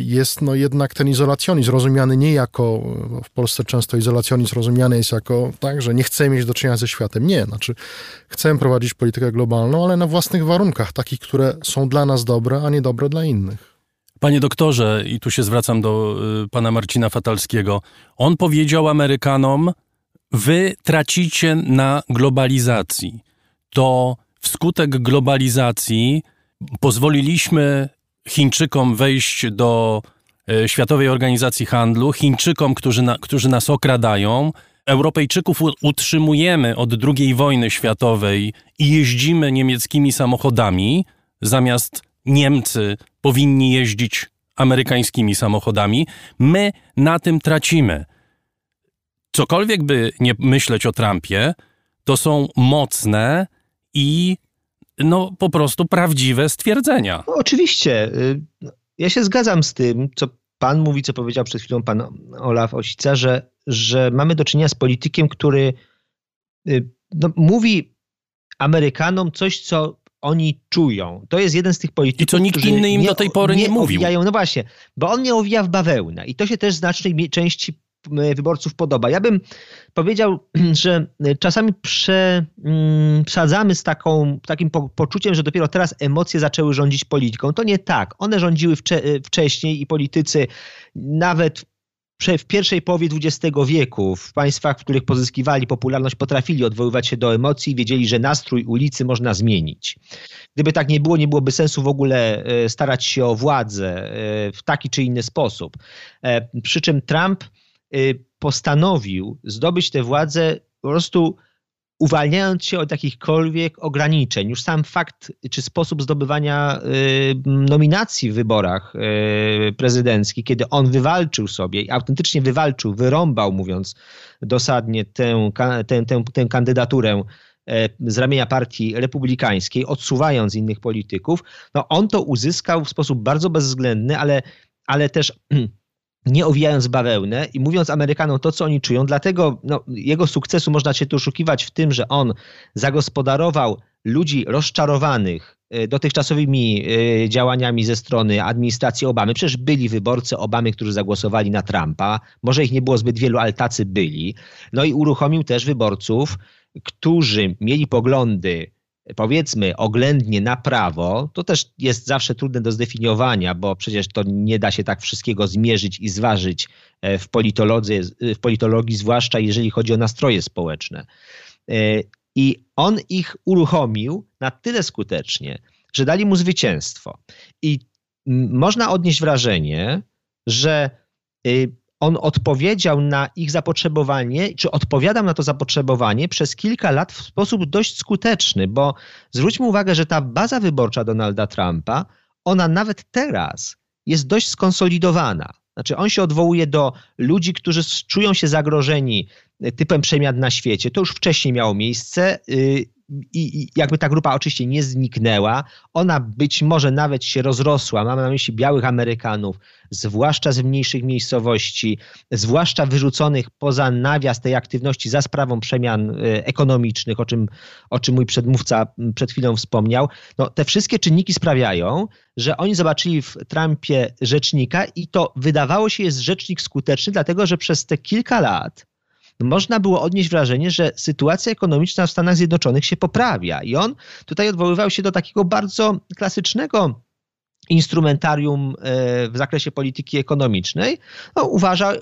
jest no jednak ten izolacjonizm rozumiany nie jako, w Polsce często izolacjonizm rozumiany jest jako tak, że nie chcemy mieć do czynienia ze światem. Nie, znaczy chcemy prowadzić politykę globalną, ale na własnych warunkach, takich, które są dla nas dobre, a nie dobre dla innych. Panie doktorze, i tu się zwracam do y, pana Marcina Fatalskiego, on powiedział Amerykanom: Wy tracicie na globalizacji. To wskutek globalizacji pozwoliliśmy Chińczykom wejść do y, Światowej Organizacji Handlu, Chińczykom, którzy, na, którzy nas okradają. Europejczyków utrzymujemy od II wojny światowej i jeździmy niemieckimi samochodami, zamiast Niemcy powinni jeździć amerykańskimi samochodami. My na tym tracimy. Cokolwiek by nie myśleć o Trumpie, to są mocne i no po prostu prawdziwe stwierdzenia. No, oczywiście. y, Ja się zgadzam z tym, co pan mówi, co powiedział przed chwilą pan Olaf Osica, że, że mamy do czynienia z politykiem, który y, no, mówi Amerykanom coś, co oni czują. To jest jeden z tych polityków, I co nikt inny im do tej pory nie mówił. Owijają, no właśnie, bo on nie owija w bawełnę i to się też znacznej części wyborców podoba. Ja bym powiedział, że czasami mm, przesadzamy z taką, takim po, poczuciem, że dopiero teraz emocje zaczęły rządzić polityką. To nie tak. One rządziły wcze, wcześniej i politycy nawet w pierwszej połowie XX wieku w państwach, w których pozyskiwali popularność, potrafili odwoływać się do emocji i wiedzieli, że nastrój ulicy można zmienić. Gdyby tak nie było, nie byłoby sensu w ogóle e, starać się o władzę e, w taki czy inny sposób. E, Przy czym Trump e, postanowił zdobyć tę władzę po prostu uwalniając się od jakichkolwiek ograniczeń. Już sam fakt czy sposób zdobywania y, nominacji w wyborach y, prezydenckich, kiedy on wywalczył sobie autentycznie wywalczył, wyrąbał, mówiąc dosadnie, tę, tę, tę, tę kandydaturę z ramienia partii republikańskiej, odsuwając innych polityków, no on to uzyskał w sposób bardzo bezwzględny, ale, ale też nie owijając bawełnę i mówiąc Amerykanom to, co oni czują. Dlatego no, jego sukcesu można się tu oszukiwać w tym, że on zagospodarował ludzi rozczarowanych e, dotychczasowymi e, działaniami ze strony administracji Obamy. Przecież byli wyborcy Obamy, którzy zagłosowali na Trumpa. Może ich nie było zbyt wielu, ale tacy byli. No i uruchomił też wyborców, którzy mieli poglądy powiedzmy oględnie na prawo, to też jest zawsze trudne do zdefiniowania, bo przecież to nie da się tak wszystkiego zmierzyć i zważyć e, w politologii, w politologii zwłaszcza jeżeli chodzi o nastroje społeczne. E, I on ich uruchomił na tyle skutecznie, że dali mu zwycięstwo. I można odnieść wrażenie, że y, on odpowiedział na ich zapotrzebowanie, czy odpowiadał na to zapotrzebowanie przez kilka lat w sposób dość skuteczny, bo zwróćmy uwagę, że ta baza wyborcza Donalda Trumpa, ona nawet teraz jest dość skonsolidowana. Znaczy, on się odwołuje do ludzi, którzy czują się zagrożeni typem przemian na świecie. To już wcześniej miało miejsce. I, i jakby ta grupa oczywiście nie zniknęła, ona być może nawet się rozrosła. Mamy na myśli białych Amerykanów, zwłaszcza z mniejszych miejscowości, zwłaszcza wyrzuconych poza nawias tej aktywności za sprawą przemian e, ekonomicznych, o czym, o czym mój przedmówca przed chwilą wspomniał. No, te wszystkie czynniki sprawiają, że oni zobaczyli w Trumpie rzecznika i to wydawało się jest rzecznik skuteczny, dlatego że przez te kilka lat można było odnieść wrażenie, że sytuacja ekonomiczna w Stanach Zjednoczonych się poprawia. I on tutaj odwoływał się do takiego bardzo klasycznego instrumentarium e, w zakresie polityki ekonomicznej, no, e,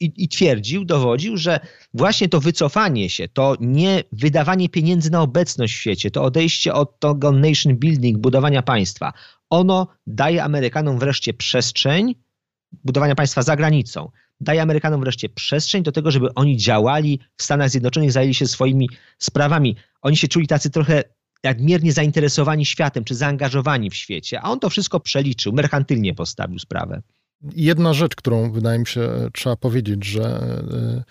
i, i, twierdził, dowodził, że właśnie to wycofanie się, to nie wydawanie pieniędzy na obecność w świecie, to odejście od tego nation building, budowania państwa, ono daje Amerykanom wreszcie przestrzeń budowania państwa za granicą daje Amerykanom wreszcie przestrzeń do tego, żeby oni działali w Stanach Zjednoczonych, zajęli się swoimi sprawami. Oni się czuli tacy trochę nadmiernie zainteresowani światem, czy zaangażowani w świecie, a on to wszystko przeliczył, merkantylnie postawił sprawę. Jedna rzecz, którą wydaje mi się trzeba powiedzieć, że e,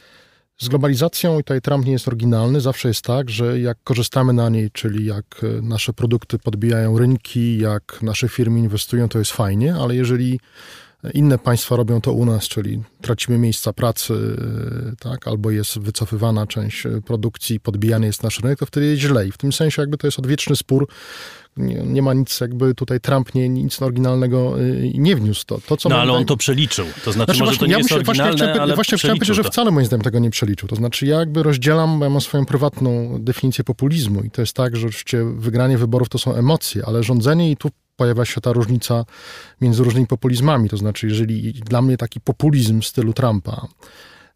z globalizacją, i tutaj Trump nie jest oryginalny, zawsze jest tak, że jak korzystamy na niej, czyli jak e, nasze produkty podbijają rynki, jak nasze firmy inwestują, to jest fajnie, ale jeżeli inne państwa robią to u nas, czyli tracimy miejsca pracy, tak, albo jest wycofywana część produkcji, podbijany jest nasz rynek, to wtedy jest źle. I w tym sensie jakby to jest odwieczny spór. Nie, nie ma nic, jakby tutaj Trump nie, nic oryginalnego y, nie wniósł. To, to, co no ale on to przeliczył. To znaczy, znaczy może właśnie, to nie ja jest się, oryginalne, właśnie, ale Właśnie chciałem powiedzieć, że wcale moim zdaniem tego nie przeliczył. To znaczy ja jakby rozdzielam, bo ja mam swoją prywatną definicję populizmu i to jest tak, że oczywiście wygranie wyborów to są emocje, ale rządzenie i tu pojawia się ta różnica między różnymi populizmami. To znaczy, jeżeli dla mnie taki populizm w stylu Trumpa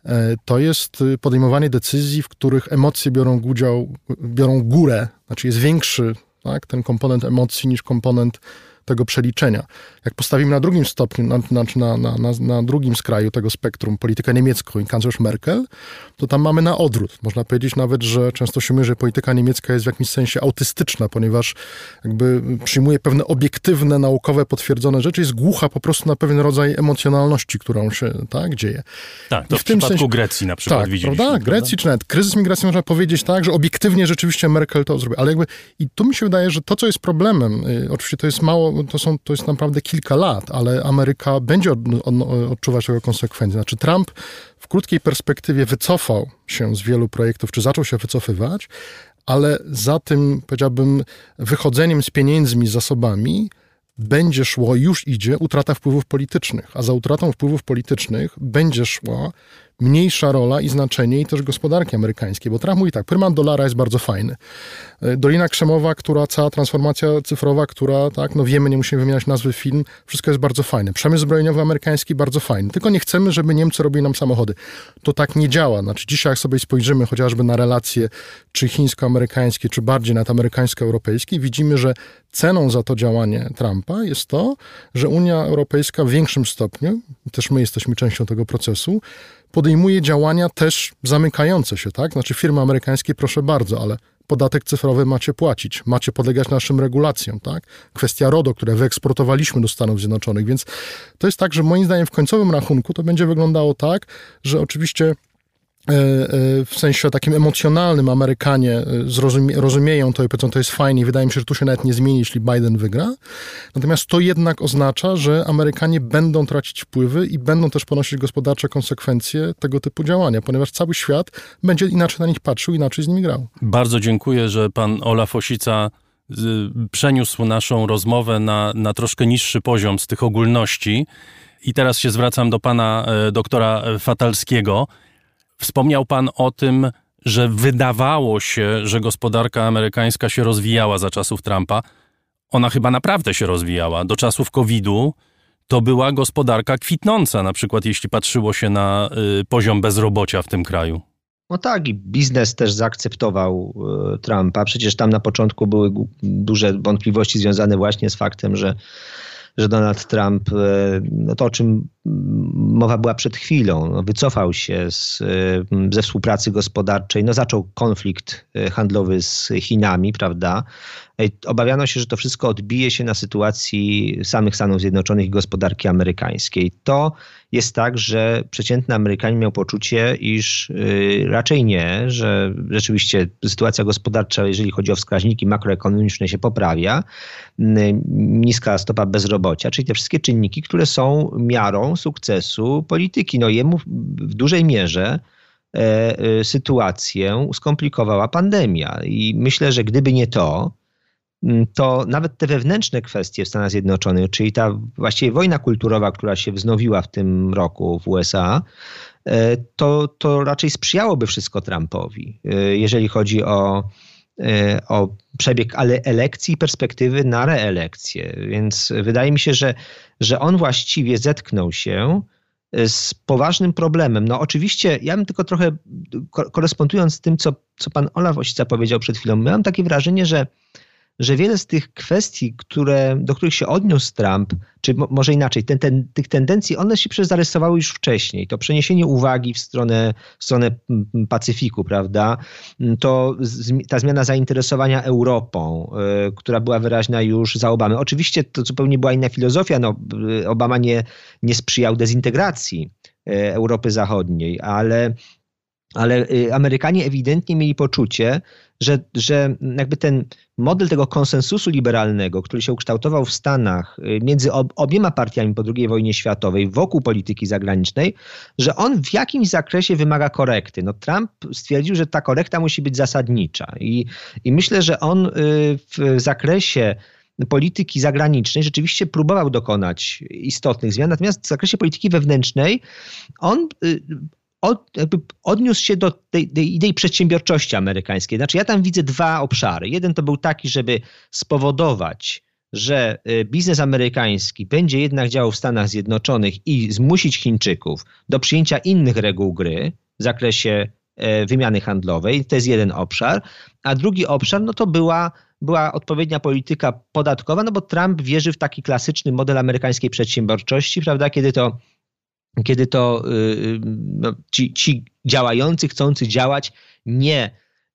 e, to jest podejmowanie decyzji, w których emocje biorą udział, biorą górę, znaczy jest większy tak, ten komponent emocji niż komponent tego przeliczenia. Jak postawimy na drugim stopniu, na, na, na, na, drugim skraju tego spektrum politykę niemiecką i kanclerz Merkel, to tam mamy na odwrót. Można powiedzieć nawet, że często się mówi, że polityka niemiecka jest w jakimś sensie autystyczna, ponieważ jakby przyjmuje pewne obiektywne, naukowe, potwierdzone rzeczy, jest głucha po prostu na pewien rodzaj emocjonalności, którą się tak dzieje. Tak, to I w, w tym przypadku sensie, Grecji na przykład tak, widzieliśmy. Prawda? Grecji, czy nawet kryzys migracji można powiedzieć tak, że obiektywnie rzeczywiście Merkel to zrobi. Ale jakby i tu mi się wydaje, że to, co jest problemem, y, oczywiście to jest mało to, są, to jest naprawdę kilka lat, ale Ameryka będzie od, od, odczuwać tego konsekwencje. Znaczy Trump w krótkiej perspektywie wycofał się z wielu projektów, czy zaczął się wycofywać, ale za tym, powiedziałbym, wychodzeniem z pieniędzmi, z zasobami, będzie szło, już idzie utrata wpływów politycznych, a za utratą wpływów politycznych będzie szła mniejsza rola i znaczenie i też gospodarki amerykańskiej, bo Trump mówi tak, prymat dolara jest bardzo fajny. E, Dolina Krzemowa, która, cała transformacja cyfrowa, która, tak, no wiemy, nie musimy wymieniać nazwy film, wszystko jest bardzo fajne. Przemysł zbrojeniowy amerykański bardzo fajny, tylko nie chcemy, żeby Niemcy robili nam samochody. To tak nie działa. Znaczy dzisiaj jak sobie spojrzymy chociażby na relacje czy chińsko-amerykańskie, czy bardziej nawet amerykańsko-europejskie, widzimy, że ceną za to działanie Trumpa jest to, że Unia Europejska w większym stopniu, też my jesteśmy częścią tego procesu, podejmuje działania też zamykające się, tak? Znaczy firmy amerykańskie, proszę bardzo, ale podatek cyfrowy macie płacić, macie podlegać naszym regulacjom, tak? Kwestia RODO, które wyeksportowaliśmy do Stanów Zjednoczonych, więc to jest tak, że moim zdaniem w końcowym rachunku to będzie wyglądało tak, że oczywiście w sensie takim emocjonalnym Amerykanie e, zrozumie, rozumieją to i powiedzą, to jest fajnie. Wydaje mi się, że tu się nawet nie zmieni, jeśli Biden wygra. Natomiast to jednak oznacza, że Amerykanie będą tracić wpływy i będą też ponosić gospodarcze konsekwencje tego typu działania, ponieważ cały świat będzie inaczej na nich patrzył, inaczej z nimi grał. Bardzo dziękuję, że pan Olaf Osica z- przeniósł naszą rozmowę na, na troszkę niższy poziom z tych ogólności. I teraz się zwracam do pana e, doktora Fatalskiego. Wspomniał pan o tym, że wydawało się, że gospodarka amerykańska się rozwijała za czasów Trumpa. Ona chyba naprawdę się rozwijała. Do czasów COVID-u to była gospodarka kwitnąca, na przykład jeśli patrzyło się na y, poziom bezrobocia w tym kraju. No tak, i biznes też zaakceptował e, Trumpa. Przecież tam na początku były duże wątpliwości związane właśnie z faktem, że, że Donald Trump, e, no to o czym mowa była przed chwilą, no wycofał się z, e, ze współpracy gospodarczej, no zaczął konflikt e, handlowy z Chinami, prawda? Obawiano się, że to wszystko odbije się na sytuacji samych Stanów Zjednoczonych i gospodarki amerykańskiej. To jest tak, że przeciętny Amerykanin miał poczucie, iż y, raczej nie, że rzeczywiście sytuacja gospodarcza, jeżeli chodzi o wskaźniki makroekonomiczne, się poprawia. Y, Niska stopa bezrobocia, czyli te wszystkie czynniki, które są miarą sukcesu polityki. No jemu w dużej mierze e, e, sytuację skomplikowała pandemia. I myślę, że gdyby nie to, to nawet te wewnętrzne kwestie w Stanach Zjednoczonych, czyli ta właściwie wojna kulturowa, która się wznowiła w tym roku w USA, e, to, to raczej sprzyjałoby wszystko Trumpowi, jeżeli chodzi o, o przebieg ale elekcji i perspektywy na reelekcję. Więc wydaje mi się, że, że on właściwie zetknął się z poważnym problemem. No oczywiście, ja bym tylko trochę ko- korespondując z tym, co, co pan Olaf Osica powiedział przed chwilą, miałem takie wrażenie, że, że wiele z tych kwestii, które, do których się odniósł Trump, czy mo, może inaczej, ten, ten, tych tendencji, one się zarysowały już wcześniej. To przeniesienie uwagi w stronę, w stronę Pacyfiku, prawda? To z, ta zmiana zainteresowania Europą, y, która była wyraźna już za Obamy. Oczywiście to zupełnie była inna filozofia. No, y, Obama nie, nie sprzyjał dezintegracji y, Europy Zachodniej, ale ale y, Amerykanie ewidentnie mieli poczucie, że, że jakby ten model tego konsensusu liberalnego, który się ukształtował w Stanach y, między ob, obiema partiami po II wojnie światowej wokół polityki zagranicznej, że on w jakimś zakresie wymaga korekty. No, Trump stwierdził, że ta korekta musi być zasadnicza i, i myślę, że on y, w zakresie polityki zagranicznej rzeczywiście próbował dokonać istotnych zmian, natomiast w zakresie polityki wewnętrznej on od, odniósł się do tej, tej idei przedsiębiorczości amerykańskiej. Znaczy, ja tam widzę dwa obszary. Jeden to był taki, żeby spowodować, że y, biznes amerykański będzie jednak działał w Stanach Zjednoczonych i zmusić Chińczyków do przyjęcia innych reguł gry w zakresie e, wymiany handlowej. To jest jeden obszar. A drugi obszar, no to była była odpowiednia polityka podatkowa, no bo Trump wierzy w taki klasyczny model amerykańskiej przedsiębiorczości, prawda, kiedy to kiedy to yy, no, ci, ci działający, chcący działać, nie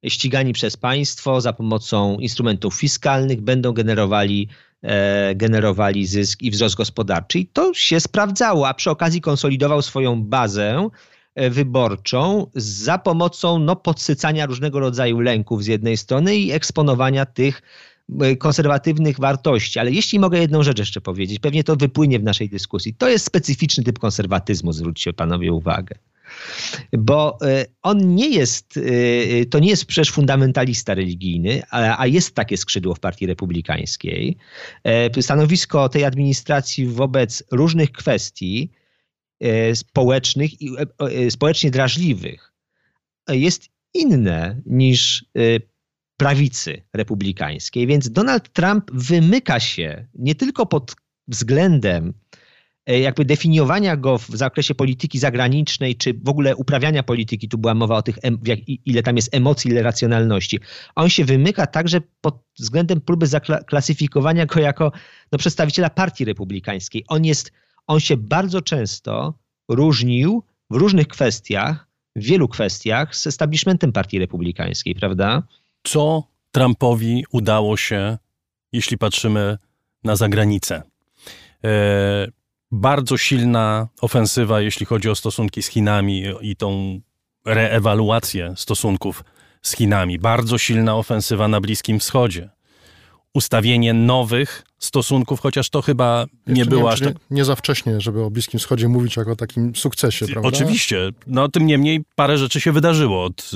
ścigani przez państwo za pomocą instrumentów fiskalnych, będą generowali, e, generowali zysk i wzrost gospodarczy. I to się sprawdzało, a przy okazji konsolidował swoją bazę e, wyborczą za pomocą no, podsycania różnego rodzaju lęków z jednej strony i eksponowania tych konserwatywnych wartości. Ale jeśli mogę jedną rzecz jeszcze powiedzieć, pewnie to wypłynie w naszej dyskusji. To jest specyficzny typ konserwatyzmu, zwróćcie panowie uwagę. Bo e, on nie jest, e, to nie jest przecież fundamentalista religijny, a, jest takie skrzydło w Partii Republikańskiej. E, Stanowisko tej administracji wobec różnych kwestii e, społecznych i e, e, społecznie drażliwych jest inne niż e, prawicy republikańskiej. Więc Donald Trump wymyka się nie tylko pod względem e, jakby definiowania go w zakresie polityki zagranicznej, czy w ogóle uprawiania polityki, tu była mowa o tych, ile tam jest emocji, ile racjonalności. On się wymyka także pod względem próby zaklasyfikowania go jako no, przedstawiciela partii republikańskiej. On jest, on się bardzo często różnił w różnych kwestiach, w wielu kwestiach z establishmentem partii republikańskiej, prawda? Co Trumpowi udało się, jeśli patrzymy na zagranicę? E, bardzo silna ofensywa, jeśli chodzi o stosunki z Chinami i tą reewaluację stosunków z Chinami, bardzo silna ofensywa na Bliskim Wschodzie, ustawienie nowych stosunków, chociaż to chyba nie Jeszcze było wiem, aż tak. nie, nie za wcześnie, żeby o Bliskim Wschodzie mówić jako o takim sukcesie, prawda? Oczywiście. No tym niemniej parę rzeczy się wydarzyło, od,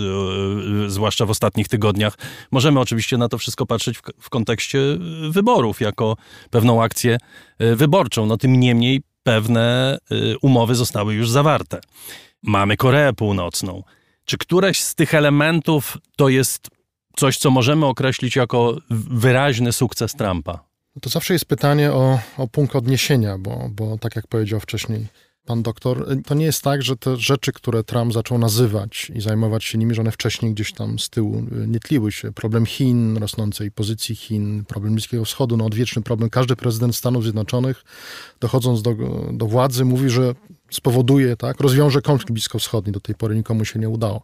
e, zwłaszcza w ostatnich tygodniach. Możemy oczywiście na to wszystko patrzeć w, w kontekście wyborów, jako pewną akcję e, wyborczą. No tym niemniej pewne e, umowy zostały już zawarte. Mamy Koreę Północną. Czy któreś z tych elementów to jest coś, co możemy określić jako wyraźny sukces Trumpa? To zawsze jest pytanie o, o punkt odniesienia, bo, bo tak jak powiedział wcześniej pan doktor, to nie jest tak, że te rzeczy, które Trump zaczął nazywać i zajmować się nimi, że one wcześniej gdzieś tam z tyłu y, nie tliły się. Problem Chin, rosnącej pozycji Chin, problem Bliskiego Wschodu, no odwieczny problem. Każdy prezydent Stanów Zjednoczonych, dochodząc do, do władzy, mówi, że spowoduje, tak, rozwiąże konflikt bliskowschodni. Do tej pory nikomu się nie udało.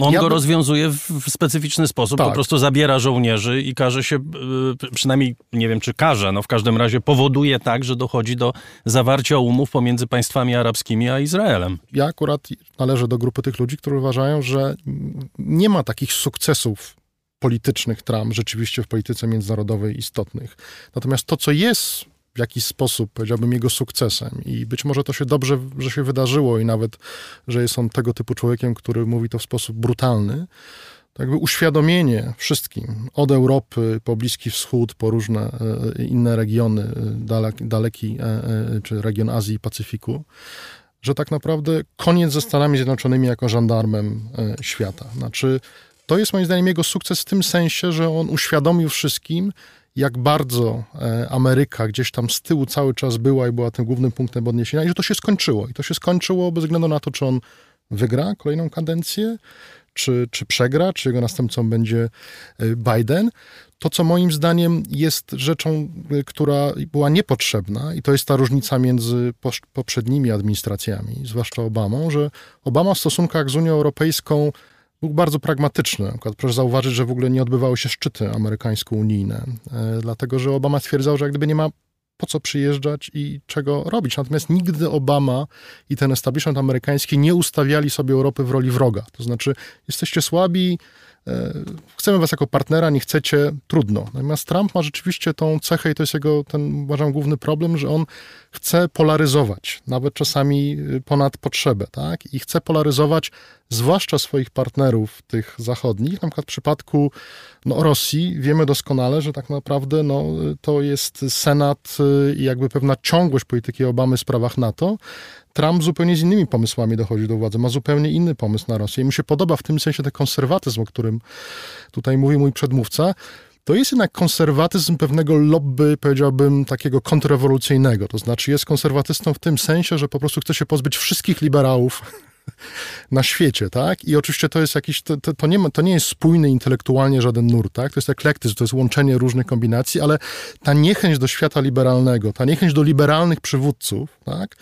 On Ja go bym- rozwiązuje w, specyficzny sposób, po Tak. prostu zabiera żołnierzy i każe się, y, przynajmniej nie wiem czy każe, no w każdym razie powoduje tak, że dochodzi do zawarcia umów pomiędzy państwami arabskimi a Izraelem. ja akurat należę do grupy tych ludzi, którzy uważają, że nie ma takich sukcesów politycznych Trump rzeczywiście w polityce międzynarodowej istotnych. Natomiast to, co jest w jakiś sposób, powiedziałbym, jego sukcesem i być może to się dobrze, że się wydarzyło i nawet, że jest on tego typu człowiekiem, który mówi to w sposób brutalny, jakby uświadomienie wszystkim, od Europy po Bliski Wschód, po różne e, inne regiony, e, daleki, daleki, e, czy region Azji i Pacyfiku, że tak naprawdę koniec ze Stanami Zjednoczonymi jako żandarmem świata. Znaczy, to jest moim zdaniem jego sukces w tym sensie, że on uświadomił wszystkim, jak bardzo e, Ameryka gdzieś tam z tyłu cały czas była i była tym głównym punktem odniesienia i że to się skończyło. I to się skończyło bez względu na to, czy on wygra kolejną kadencję, czy, czy przegra, czy jego następcą będzie e, Biden. To, co moim zdaniem jest rzeczą, y, która była niepotrzebna, i to jest ta różnica między poprzednimi administracjami, zwłaszcza Obamą, że Obama w stosunkach z Unią Europejską był bardzo pragmatyczny. Na przykład proszę zauważyć, że w ogóle nie odbywały się szczyty amerykańsko-unijne, e, dlatego że Obama stwierdzał, że jak gdyby nie ma po co przyjeżdżać i czego robić. Natomiast nigdy Obama i ten establishment amerykański nie ustawiali sobie Europy w roli wroga. To znaczy, jesteście słabi, e, chcemy was jako partnera, nie chcecie, trudno. Natomiast Trump ma rzeczywiście tą cechę i to jest jego, ten uważam, główny problem, że on chce polaryzować, nawet czasami y, ponad potrzebę, tak? I chce polaryzować zwłaszcza swoich partnerów tych zachodnich. Na przykład w przypadku no, Rosji wiemy doskonale, że tak naprawdę no, to jest Senat y, i jakby pewna ciągłość polityki Obamy w sprawach NATO. Trump zupełnie z innymi pomysłami dochodzi do władzy, ma zupełnie inny pomysł na Rosję. I mu się podoba w tym sensie ten konserwatyzm, o którym tutaj mówi mój przedmówca, to jest jednak konserwatyzm pewnego lobby, powiedziałbym, takiego kontrrewolucyjnego. To znaczy jest konserwatystą w tym sensie, że po prostu chce się pozbyć wszystkich liberałów na świecie, tak? I oczywiście to jest jakiś, to, to, to, nie, ma, to nie jest spójny intelektualnie żaden nurt, tak? To jest eklektyzm, to jest łączenie różnych kombinacji, ale ta niechęć do świata liberalnego, ta niechęć do liberalnych przywódców, tak?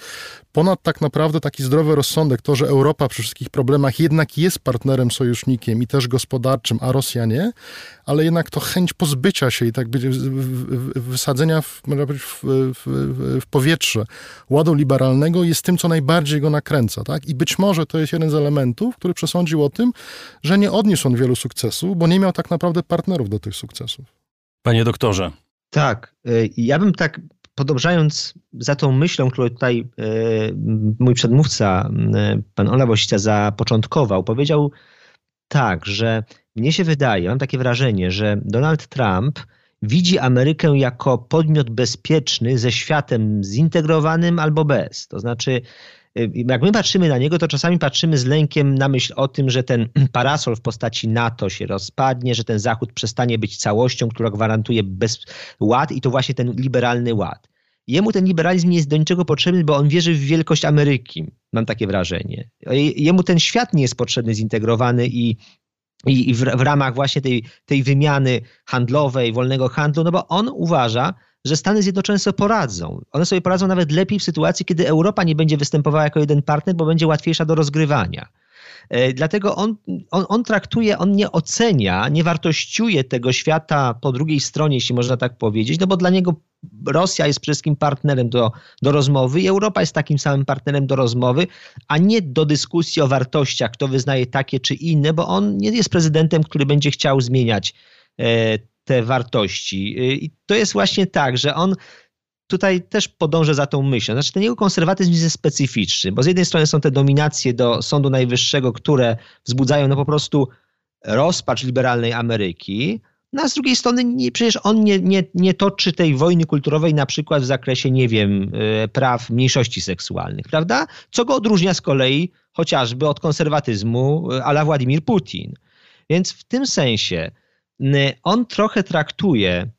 Ponad tak naprawdę taki zdrowy rozsądek, to, że Europa przy wszystkich problemach jednak jest partnerem, sojusznikiem i też gospodarczym, a Rosja nie, ale jednak to chęć pozbycia się i tak wysadzenia w, w, w, w powietrze ładu liberalnego jest tym, co najbardziej go nakręca. Tak? I być może to jest jeden z elementów, który przesądził o tym, że nie odniósł on wielu sukcesów, bo nie miał tak naprawdę partnerów do tych sukcesów. Panie doktorze, Tak, y, ja bym tak podążając za tą myślą, którą tutaj y, mój przedmówca, y, pan Ola Wosica, zapoczątkował, powiedział tak, że mnie się wydaje, mam takie wrażenie, że Donald Trump widzi Amerykę jako podmiot bezpieczny ze światem zintegrowanym albo bez. To znaczy, jak my patrzymy na niego, to czasami patrzymy z lękiem na myśl o tym, że ten parasol w postaci NATO się rozpadnie, że ten Zachód przestanie być całością, która gwarantuje bez ład i to właśnie ten liberalny ład. Jemu ten liberalizm nie jest do niczego potrzebny, bo on wierzy w wielkość Ameryki. Mam takie wrażenie. Jemu ten świat nie jest potrzebny, zintegrowany i i w ramach właśnie tej, tej wymiany handlowej, wolnego handlu, no bo on uważa, że Stany Zjednoczone sobie poradzą. One sobie poradzą nawet lepiej w sytuacji, kiedy Europa nie będzie występowała jako jeden partner, bo będzie łatwiejsza do rozgrywania. E, Dlatego on, on, on traktuje, on nie ocenia, nie wartościuje tego świata po drugiej stronie, jeśli można tak powiedzieć, no bo dla niego Rosja jest wszystkim partnerem do, do rozmowy i Europa jest takim samym partnerem do rozmowy, a nie do dyskusji o wartościach, kto wyznaje takie czy inne, bo on nie jest prezydentem, który będzie chciał zmieniać e, te wartości. E, I to jest właśnie tak, że on tutaj też podążę za tą myślą. Znaczy ten jego konserwatyzm jest specyficzny, bo z jednej strony są te dominacje do Sądu Najwyższego, które wzbudzają no po prostu rozpacz liberalnej Ameryki, no a z drugiej strony nie, przecież on nie, nie, nie toczy tej wojny kulturowej na przykład w zakresie, nie wiem, e, praw mniejszości seksualnych, prawda? Co go odróżnia z kolei chociażby od konserwatyzmu e, ala Władimir Putin. Więc w tym sensie on trochę traktuje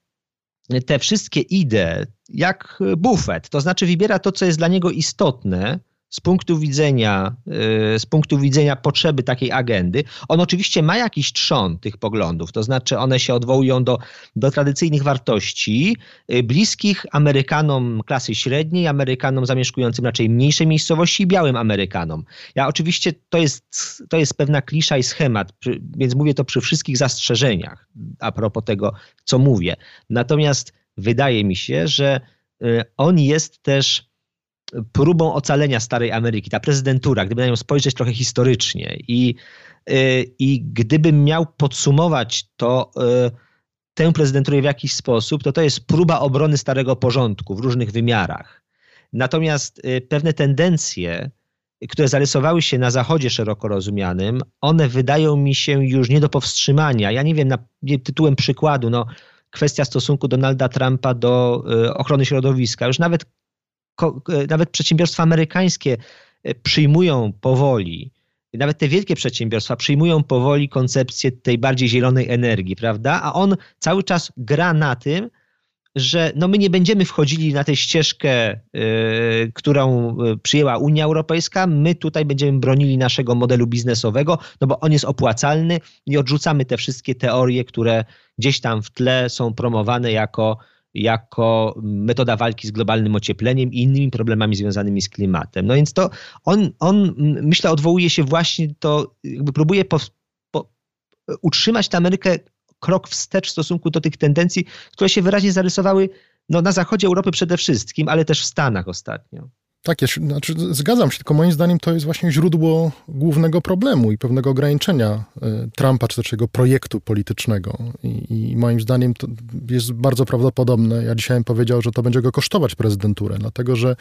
te wszystkie idee jak bufet, to znaczy wybiera to, co jest dla niego istotne z punktu widzenia, y, z punktu widzenia potrzeby takiej agendy. On oczywiście ma jakiś trzon tych poglądów, to znaczy one się odwołują do, do tradycyjnych wartości y, bliskich Amerykanom klasy średniej, Amerykanom zamieszkującym raczej mniejsze miejscowości i białym Amerykanom. Ja oczywiście to jest, to jest pewna klisza i schemat, więc mówię to przy wszystkich zastrzeżeniach a propos tego, co mówię. Natomiast wydaje mi się, że y, on jest też próbą ocalenia starej Ameryki, ta prezydentura, gdyby na nią spojrzeć trochę historycznie i, y, i gdybym miał podsumować to, y, tę prezydenturę w jakiś sposób, to to jest próba obrony starego porządku w różnych wymiarach. Natomiast y, pewne tendencje, które zarysowały się na Zachodzie szeroko rozumianym, one wydają mi się już nie do powstrzymania. Ja nie wiem, na, tytułem przykładu, no, kwestia stosunku Donalda Trumpa do ochrony środowiska. Już nawet, nawet przedsiębiorstwa amerykańskie y, przyjmują powoli, nawet te wielkie przedsiębiorstwa przyjmują powoli koncepcję tej bardziej zielonej energii, prawda? A on cały czas gra na tym, że no my nie będziemy wchodzili na tę ścieżkę, y, którą przyjęła Unia Europejska, my tutaj będziemy bronili naszego modelu biznesowego, no bo on jest opłacalny i odrzucamy te wszystkie teorie, które gdzieś tam w tle są promowane jako, jako metoda walki z globalnym ociepleniem i innymi problemami związanymi z klimatem. No więc to on, on myślę, odwołuje się właśnie to, jakby próbuje po, po, utrzymać tę Amerykę krok wstecz w stosunku do tych tendencji, które się wyraźnie zarysowały no, na zachodzie Europy przede wszystkim, ale też w Stanach ostatnio. Tak, ja się, znaczy, zgadzam się, tylko moim zdaniem to jest właśnie źródło głównego problemu i pewnego ograniczenia y, Trumpa, czy też jego projektu politycznego. I, I moim zdaniem to jest bardzo prawdopodobne, ja dzisiaj bym powiedział, że to będzie go kosztować prezydenturę, dlatego że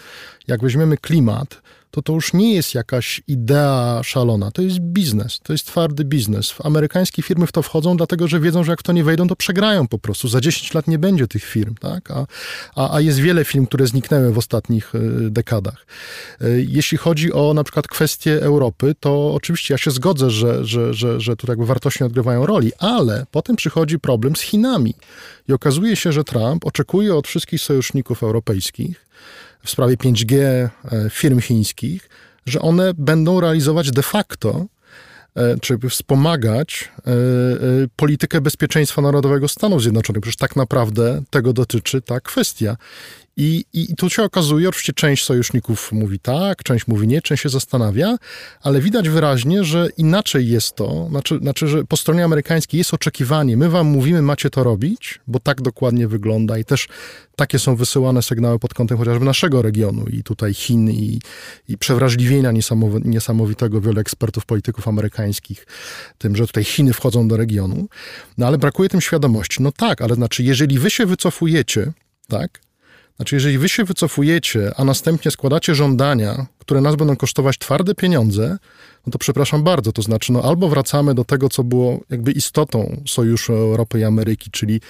jak weźmiemy klimat, to to już nie jest jakaś idea szalona, to jest biznes, to jest twardy biznes. Amerykańskie firmy w to wchodzą, dlatego że wiedzą, że jak w to nie wejdą, to przegrają po prostu. Za 10 lat nie będzie tych firm, tak? A, a, a jest wiele firm, które zniknęły w ostatnich y, dekadach. Y, Jeśli chodzi o na przykład kwestie Europy, to oczywiście ja się zgodzę, że, że, że, że tu jakby wartości nie odgrywają roli, ale potem przychodzi problem z Chinami. I okazuje się, że Trump oczekuje od wszystkich sojuszników europejskich w sprawie 5G e, firm chińskich, że one będą realizować de facto e, czy wspomagać e, politykę bezpieczeństwa narodowego Stanów Zjednoczonych. Przecież tak naprawdę tego dotyczy ta kwestia. I, I tu się okazuje, oczywiście część sojuszników mówi tak, część mówi nie, część się zastanawia, ale widać wyraźnie, że inaczej jest to, znaczy, znaczy, że po stronie amerykańskiej jest oczekiwanie, my wam mówimy, macie to robić, bo tak dokładnie wygląda i też takie są wysyłane sygnały pod kątem chociażby naszego regionu i tutaj Chin i, i przewrażliwienia niesamowi- niesamowitego wielu ekspertów, polityków amerykańskich tym, że tutaj Chiny wchodzą do regionu, no ale brakuje tym świadomości. No tak, ale znaczy, jeżeli wy się wycofujecie, tak, znaczy, jeżeli wy się wycofujecie, a następnie składacie żądania, które nas będą kosztować twarde pieniądze, no to przepraszam bardzo, to znaczy, no albo wracamy do tego, co było jakby istotą Sojuszu Europy i Ameryki, czyli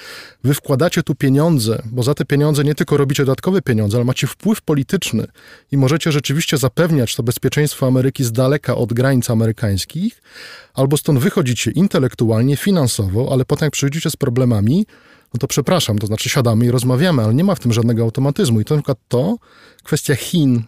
wy wkładacie tu pieniądze, bo za te pieniądze nie tylko robicie dodatkowe pieniądze, ale macie wpływ polityczny i możecie rzeczywiście zapewniać to bezpieczeństwo Ameryki z daleka od granic amerykańskich, albo stąd wychodzicie intelektualnie, finansowo, ale potem jak przychodzicie z problemami, no to przepraszam, to znaczy siadamy i rozmawiamy, ale nie ma w tym żadnego automatyzmu. I to na przykład to, kwestia Chin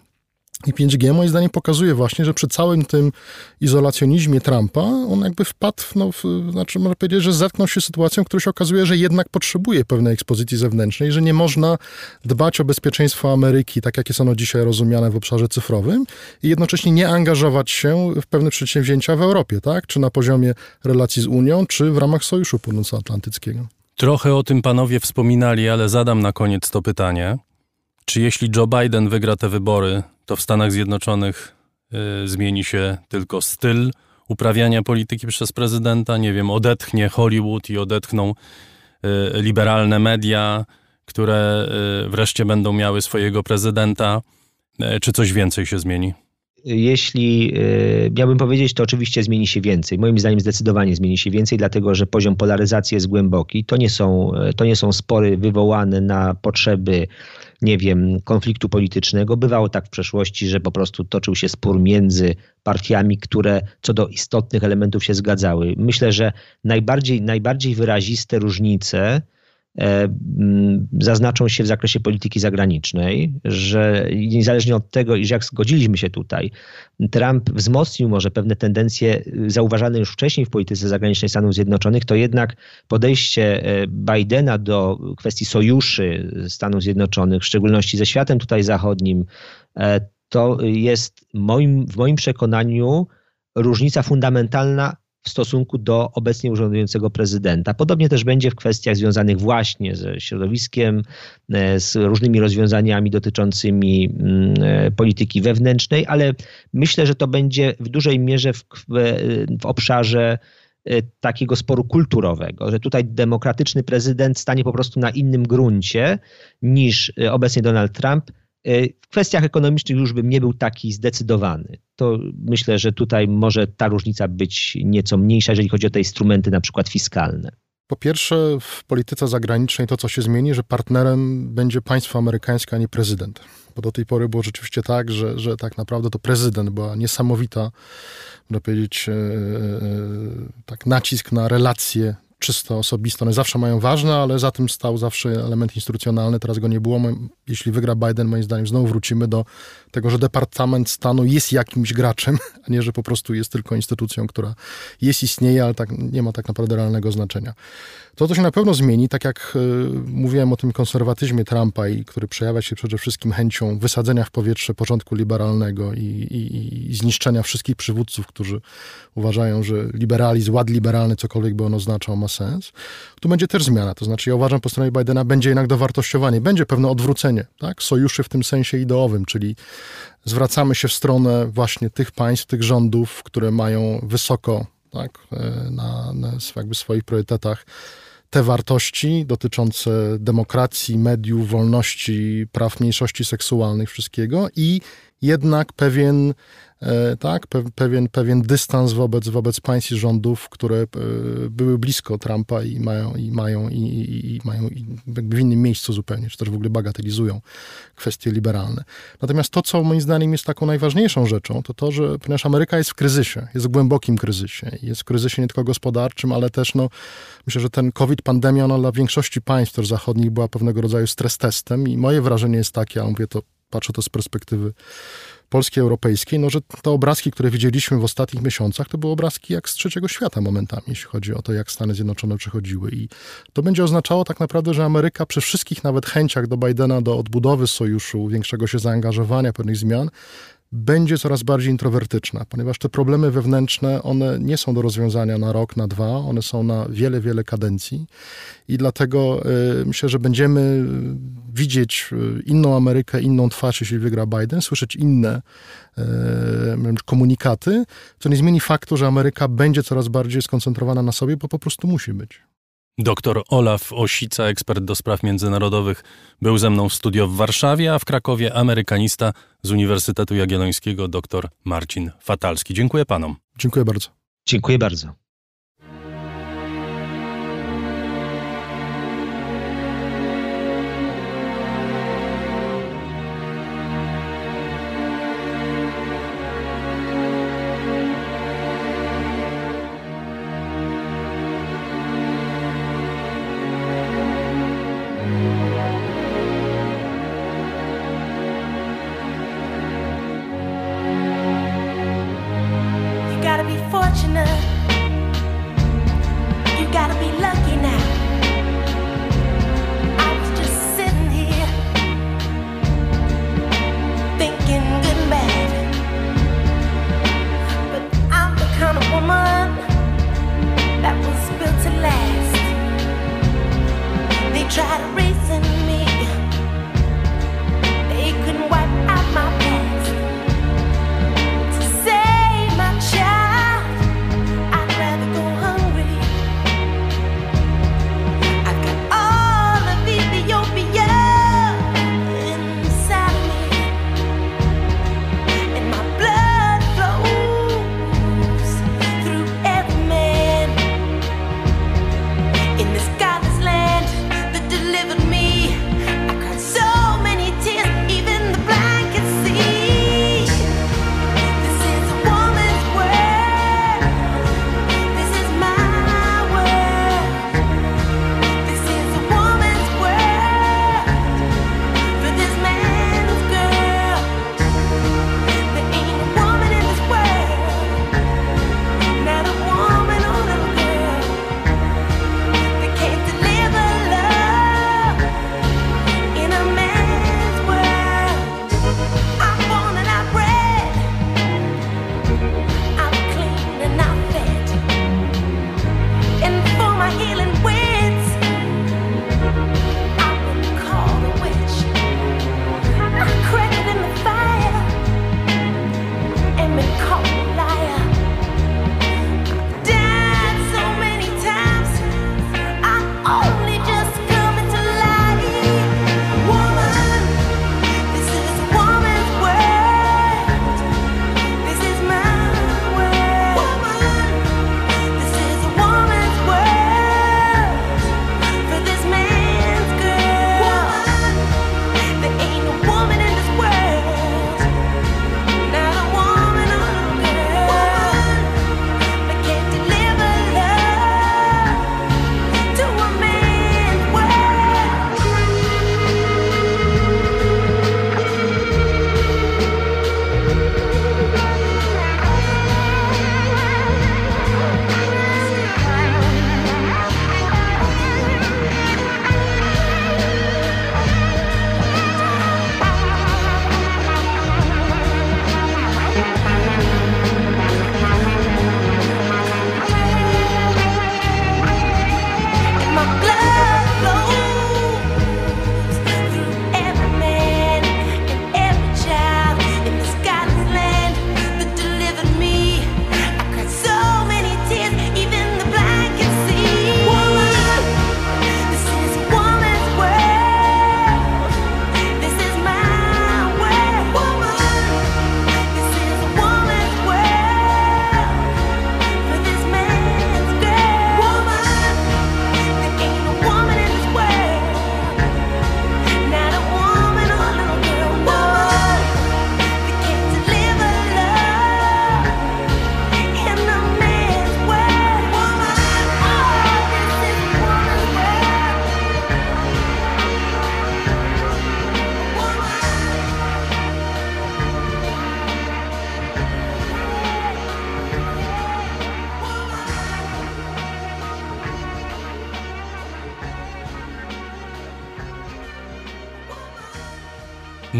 I 5G moim zdaniem pokazuje właśnie, że przy całym tym izolacjonizmie Trumpa, on jakby wpadł, no, w, znaczy można powiedzieć, że zetknął się z sytuacją, w której się okazuje, że jednak potrzebuje pewnej ekspozycji zewnętrznej, że nie można dbać o bezpieczeństwo Ameryki, tak jak jest ono dzisiaj rozumiane w obszarze cyfrowym i jednocześnie nie angażować się w pewne przedsięwzięcia w Europie, tak? Czy na poziomie relacji z Unią, czy w ramach Sojuszu Północnoatlantyckiego. Trochę o tym panowie wspominali, ale zadam na koniec to pytanie. Czy jeśli Joe Biden wygra te wybory, to w Stanach Zjednoczonych y, zmieni się tylko styl uprawiania polityki przez prezydenta? Nie wiem, odetchnie Hollywood i odetchną y, liberalne media, które y, wreszcie będą miały swojego prezydenta. Y, czy coś więcej się zmieni? Jeśli y, miałbym powiedzieć, to oczywiście zmieni się więcej. Moim zdaniem zdecydowanie zmieni się więcej, dlatego że poziom polaryzacji jest głęboki. To nie są, to nie są spory wywołane na potrzeby, nie wiem, konfliktu politycznego. Bywało tak w przeszłości, że po prostu toczył się spór między partiami, które co do istotnych elementów się zgadzały. Myślę, że najbardziej, najbardziej wyraziste różnice e, zaznaczą się w zakresie polityki zagranicznej, że niezależnie od tego, jak zgodziliśmy się tutaj, Trump wzmocnił może pewne tendencje y, zauważane już wcześniej w polityce zagranicznej Stanów Zjednoczonych, to jednak podejście e, Bidena do kwestii sojuszy Stanów Zjednoczonych, w szczególności ze światem tutaj zachodnim, e, to jest moim, w moim przekonaniu różnica fundamentalna w stosunku do obecnie urzędującego prezydenta. Podobnie też będzie w kwestiach związanych właśnie ze środowiskiem, e, z różnymi rozwiązaniami dotyczącymi mm, e, polityki wewnętrznej, ale myślę, że to będzie w dużej mierze w, w, w obszarze e, takiego sporu kulturowego, że tutaj demokratyczny prezydent stanie po prostu na innym gruncie niż e, obecnie Donald Trump. E, W kwestiach ekonomicznych już bym nie był taki zdecydowany. To myślę, że tutaj może ta różnica być nieco mniejsza, jeżeli chodzi o te instrumenty na przykład fiskalne. Po pierwsze, w polityce zagranicznej to, co się zmieni, że partnerem będzie państwo amerykańskie, a nie prezydent. Bo do tej pory było rzeczywiście tak, że, że tak naprawdę to prezydent była niesamowita, można powiedzieć, e, e, tak nacisk na relacje czysto osobiste. One zawsze mają ważne, ale za tym stał zawsze element instytucjonalny. Teraz go nie było. Jeśli wygra Biden, moim zdaniem znowu wrócimy do tego, że Departament Stanu jest jakimś graczem, a nie, że po prostu jest tylko instytucją, która jest, istnieje, ale tak, nie ma tak naprawdę realnego znaczenia. To, co się na pewno zmieni, tak jak y, mówiłem o tym konserwatyzmie Trumpa, i który przejawia się przede wszystkim chęcią wysadzenia w powietrze porządku liberalnego i, i, i zniszczenia wszystkich przywódców, którzy uważają, że liberalizm, ład liberalny, cokolwiek by on oznaczał, ma sens. Tu będzie też zmiana. To znaczy, ja uważam po stronie Bidena będzie jednak dowartościowanie, będzie pewne odwrócenie tak? sojuszy w tym sensie ideowym, czyli zwracamy się w stronę właśnie tych państw, tych rządów, które mają wysoko tak, e, na, na jakby swoich priorytetach te wartości dotyczące demokracji, mediów, wolności, praw mniejszości seksualnych, wszystkiego i jednak pewien, tak, pe- pewien, pewien dystans wobec, wobec państw i rządów, które e, były blisko Trumpa i mają, i mają, i, i, i mają jakby w innym miejscu zupełnie, czy też w ogóle bagatelizują kwestie liberalne. Natomiast to, co moim zdaniem jest taką najważniejszą rzeczą, to to, że ponieważ Ameryka jest w kryzysie, jest w głębokim kryzysie, jest w kryzysie nie tylko gospodarczym, ale też no, myślę, że ten COVID, pandemia, ona dla większości państw też zachodnich była pewnego rodzaju stres testem i moje wrażenie jest takie, a mówię to, patrzę to z perspektywy polskiej, europejskiej, no, że te obrazki, które widzieliśmy w ostatnich miesiącach, to były obrazki jak z trzeciego świata momentami, jeśli chodzi o to, jak Stany Zjednoczone przechodziły. I to będzie oznaczało tak naprawdę, że Ameryka przy wszystkich nawet chęciach do Bidena, do odbudowy sojuszu, większego się zaangażowania, pewnych zmian, będzie coraz bardziej introwertyczna, ponieważ te problemy wewnętrzne, one nie są do rozwiązania na rok, na dwa, one są na wiele, wiele kadencji i dlatego y, myślę, że będziemy y, widzieć y, inną Amerykę, inną twarz, jeśli wygra Biden, słyszeć inne y, komunikaty, co nie zmieni faktu, że Ameryka będzie coraz bardziej skoncentrowana na sobie, bo po prostu musi być. Doktor Olaf Osica, ekspert do spraw międzynarodowych, był ze mną w studio w Warszawie, a w Krakowie amerykanista z Uniwersytetu Jagiellońskiego dr Marcin Fatalski. Dziękuję panom. Dziękuję bardzo. Dziękuję bardzo.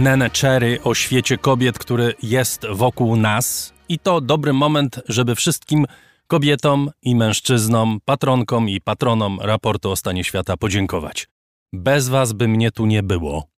Nene Cherry o świecie kobiet, który jest wokół nas. I to dobry moment, żeby wszystkim kobietom i mężczyznom, patronkom i patronom raportu o stanie świata podziękować. Bez was by mnie tu nie było.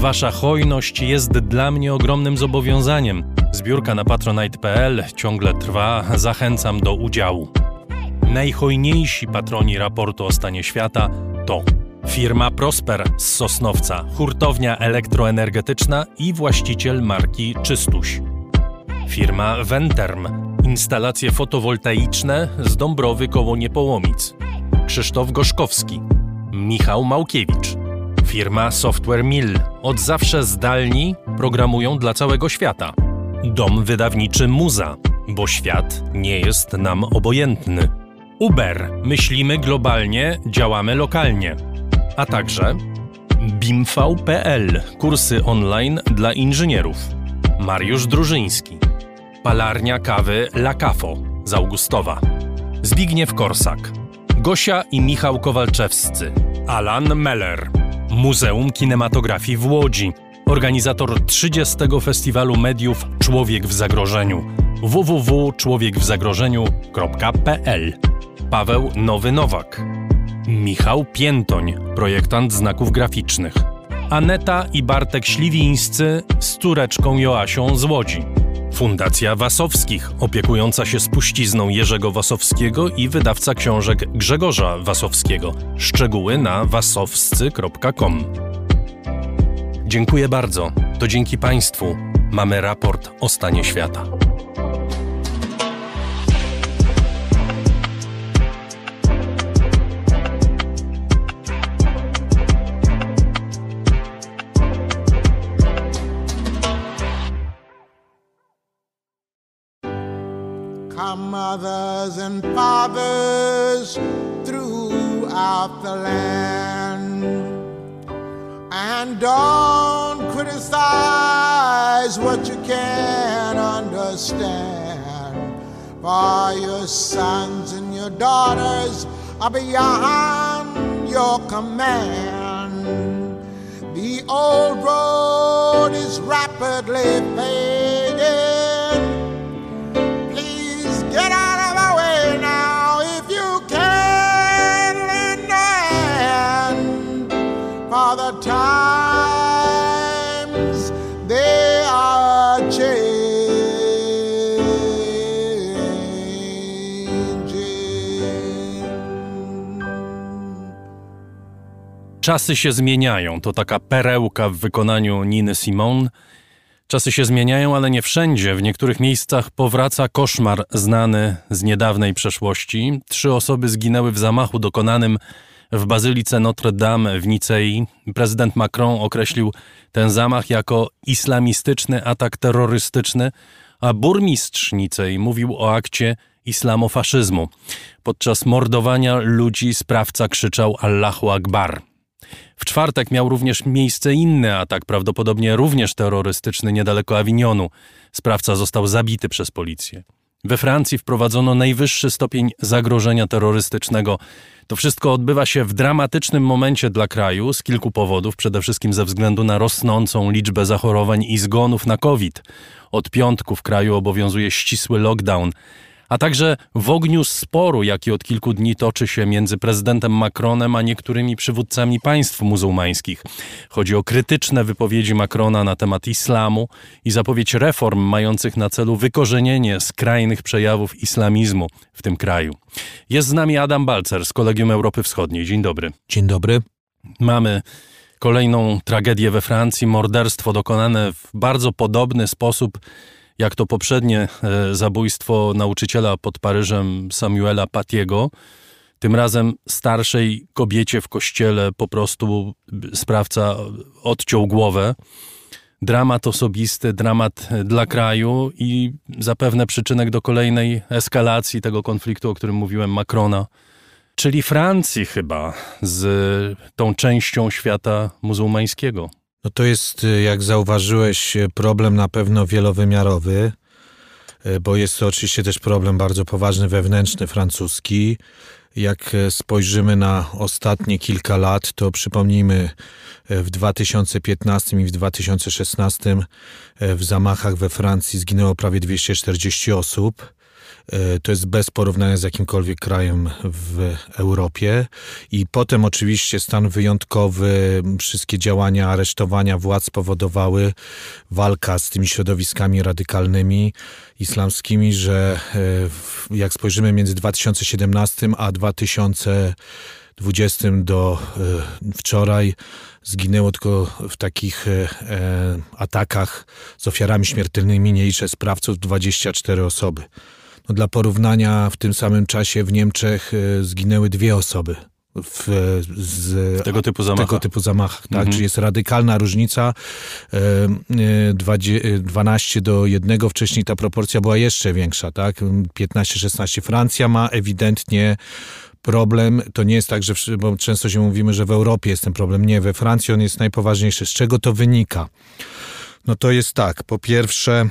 Wasza hojność jest dla mnie ogromnym zobowiązaniem. Zbiórka na patronite.pl ciągle trwa, zachęcam do udziału. Najhojniejsi patroni raportu o stanie świata to firma Prosper z Sosnowca, hurtownia elektroenergetyczna i właściciel marki Czystuś. Firma Venterm, instalacje fotowoltaiczne z Dąbrowy koło Niepołomic. Krzysztof Gorzkowski, Michał Małkiewicz. Firma Software Mill, od zawsze zdalni, programują dla całego świata. Dom wydawniczy Muza, bo świat nie jest nam obojętny. Uber, myślimy globalnie, działamy lokalnie. A także BIMV.pl, kursy online dla inżynierów. Mariusz Drużyński, palarnia kawy La Cafo z Augustowa. Zbigniew Korsak, Gosia i Michał Kowalczewscy, Alan Meller, Muzeum Kinematografii w Łodzi, organizator 30. Festiwalu Mediów Człowiek w Zagrożeniu. www.człowiekwzagrożeniu.pl Paweł Nowy Nowak. Michał Piętoń, projektant znaków graficznych. Aneta i Bartek Śliwińscy z córeczką Joasią z Łodzi Fundacja Wasowskich, opiekująca się spuścizną Jerzego Wasowskiego i wydawca książek Grzegorza Wasowskiego. Szczegóły na wasowscy.com. Dziękuję bardzo. To dzięki Państwu mamy raport o stanie świata. Come, mothers and fathers throughout the land, and don't criticize what you can't understand. For your sons and your daughters are beyond your command. The old road is rapidly fading. Get out of my way now if you can. For the times they are changing. Czasy się zmieniają. To taka perełka w wykonaniu Niny Simone. Czasy się zmieniają, ale nie wszędzie. W niektórych miejscach powraca koszmar znany z niedawnej przeszłości. Trzy osoby zginęły w zamachu dokonanym w bazylice Notre Dame w Nicei. Prezydent Macron określił ten zamach jako islamistyczny atak terrorystyczny, a burmistrz Nicei mówił o akcie islamofaszyzmu. Podczas mordowania ludzi sprawca krzyczał Allahu Akbar. W czwartek miał również miejsce inny atak, prawdopodobnie również terrorystyczny, niedaleko Avignonu. Sprawca został zabity przez policję. We Francji wprowadzono najwyższy stopień zagrożenia terrorystycznego. To wszystko odbywa się w dramatycznym momencie dla kraju z kilku powodów, przede wszystkim ze względu na rosnącą liczbę zachorowań i zgonów na COVID. Od piątku w kraju obowiązuje ścisły lockdown a także w ogniu sporu, jaki od kilku dni toczy się między prezydentem Macronem a niektórymi przywódcami państw muzułmańskich. Chodzi o krytyczne wypowiedzi Macrona na temat islamu i zapowiedź reform mających na celu wykorzenienie skrajnych przejawów islamizmu w tym kraju. Jest z nami Adam Balcer z Kolegium Europy Wschodniej. Dzień dobry. Dzień dobry. Mamy kolejną tragedię we Francji, morderstwo dokonane w bardzo podobny sposób jak to poprzednie e, zabójstwo nauczyciela pod Paryżem Samuela Patiego. Tym razem starszej kobiecie w kościele po prostu sprawca odciął głowę. Dramat osobisty, dramat dla kraju i zapewne przyczynek do kolejnej eskalacji tego konfliktu, o którym mówiłem, Macrona, czyli Francji chyba, z tą częścią świata muzułmańskiego. No to jest, y, jak zauważyłeś, y, problem na pewno wielowymiarowy, y, bo jest to oczywiście też problem bardzo poważny wewnętrzny francuski. Jak spojrzymy na ostatnie kilka lat, to przypomnijmy, w 2015 i w 2016 e, w zamachach we Francji zginęło prawie 240 osób. E, To jest bez porównania z jakimkolwiek krajem w Europie. I potem oczywiście stan wyjątkowy, wszystkie działania aresztowania władz spowodowały walka z tymi środowiskami radykalnymi islamskimi, że e, jak spojrzymy między 2017 a 2020 do e, wczoraj zginęło tylko w takich atakach z ofiarami śmiertelnymi, nie liczę sprawców, 24 osoby. Dla porównania w tym samym czasie w Niemczech e, zginęły dwie osoby w, z W tego typu zamachach. tego typu zamachach, tak? Mhm. Czyli jest radykalna różnica. e, e, dwadzie- e, 12 do 1, wcześniej ta proporcja była jeszcze większa, tak? 15-16. Francja ma ewidentnie problem. To nie jest tak, że, bo często się mówimy, że w Europie jest ten problem. Nie, we Francji on jest najpoważniejszy. Z czego to wynika? No to jest tak, po pierwsze, e,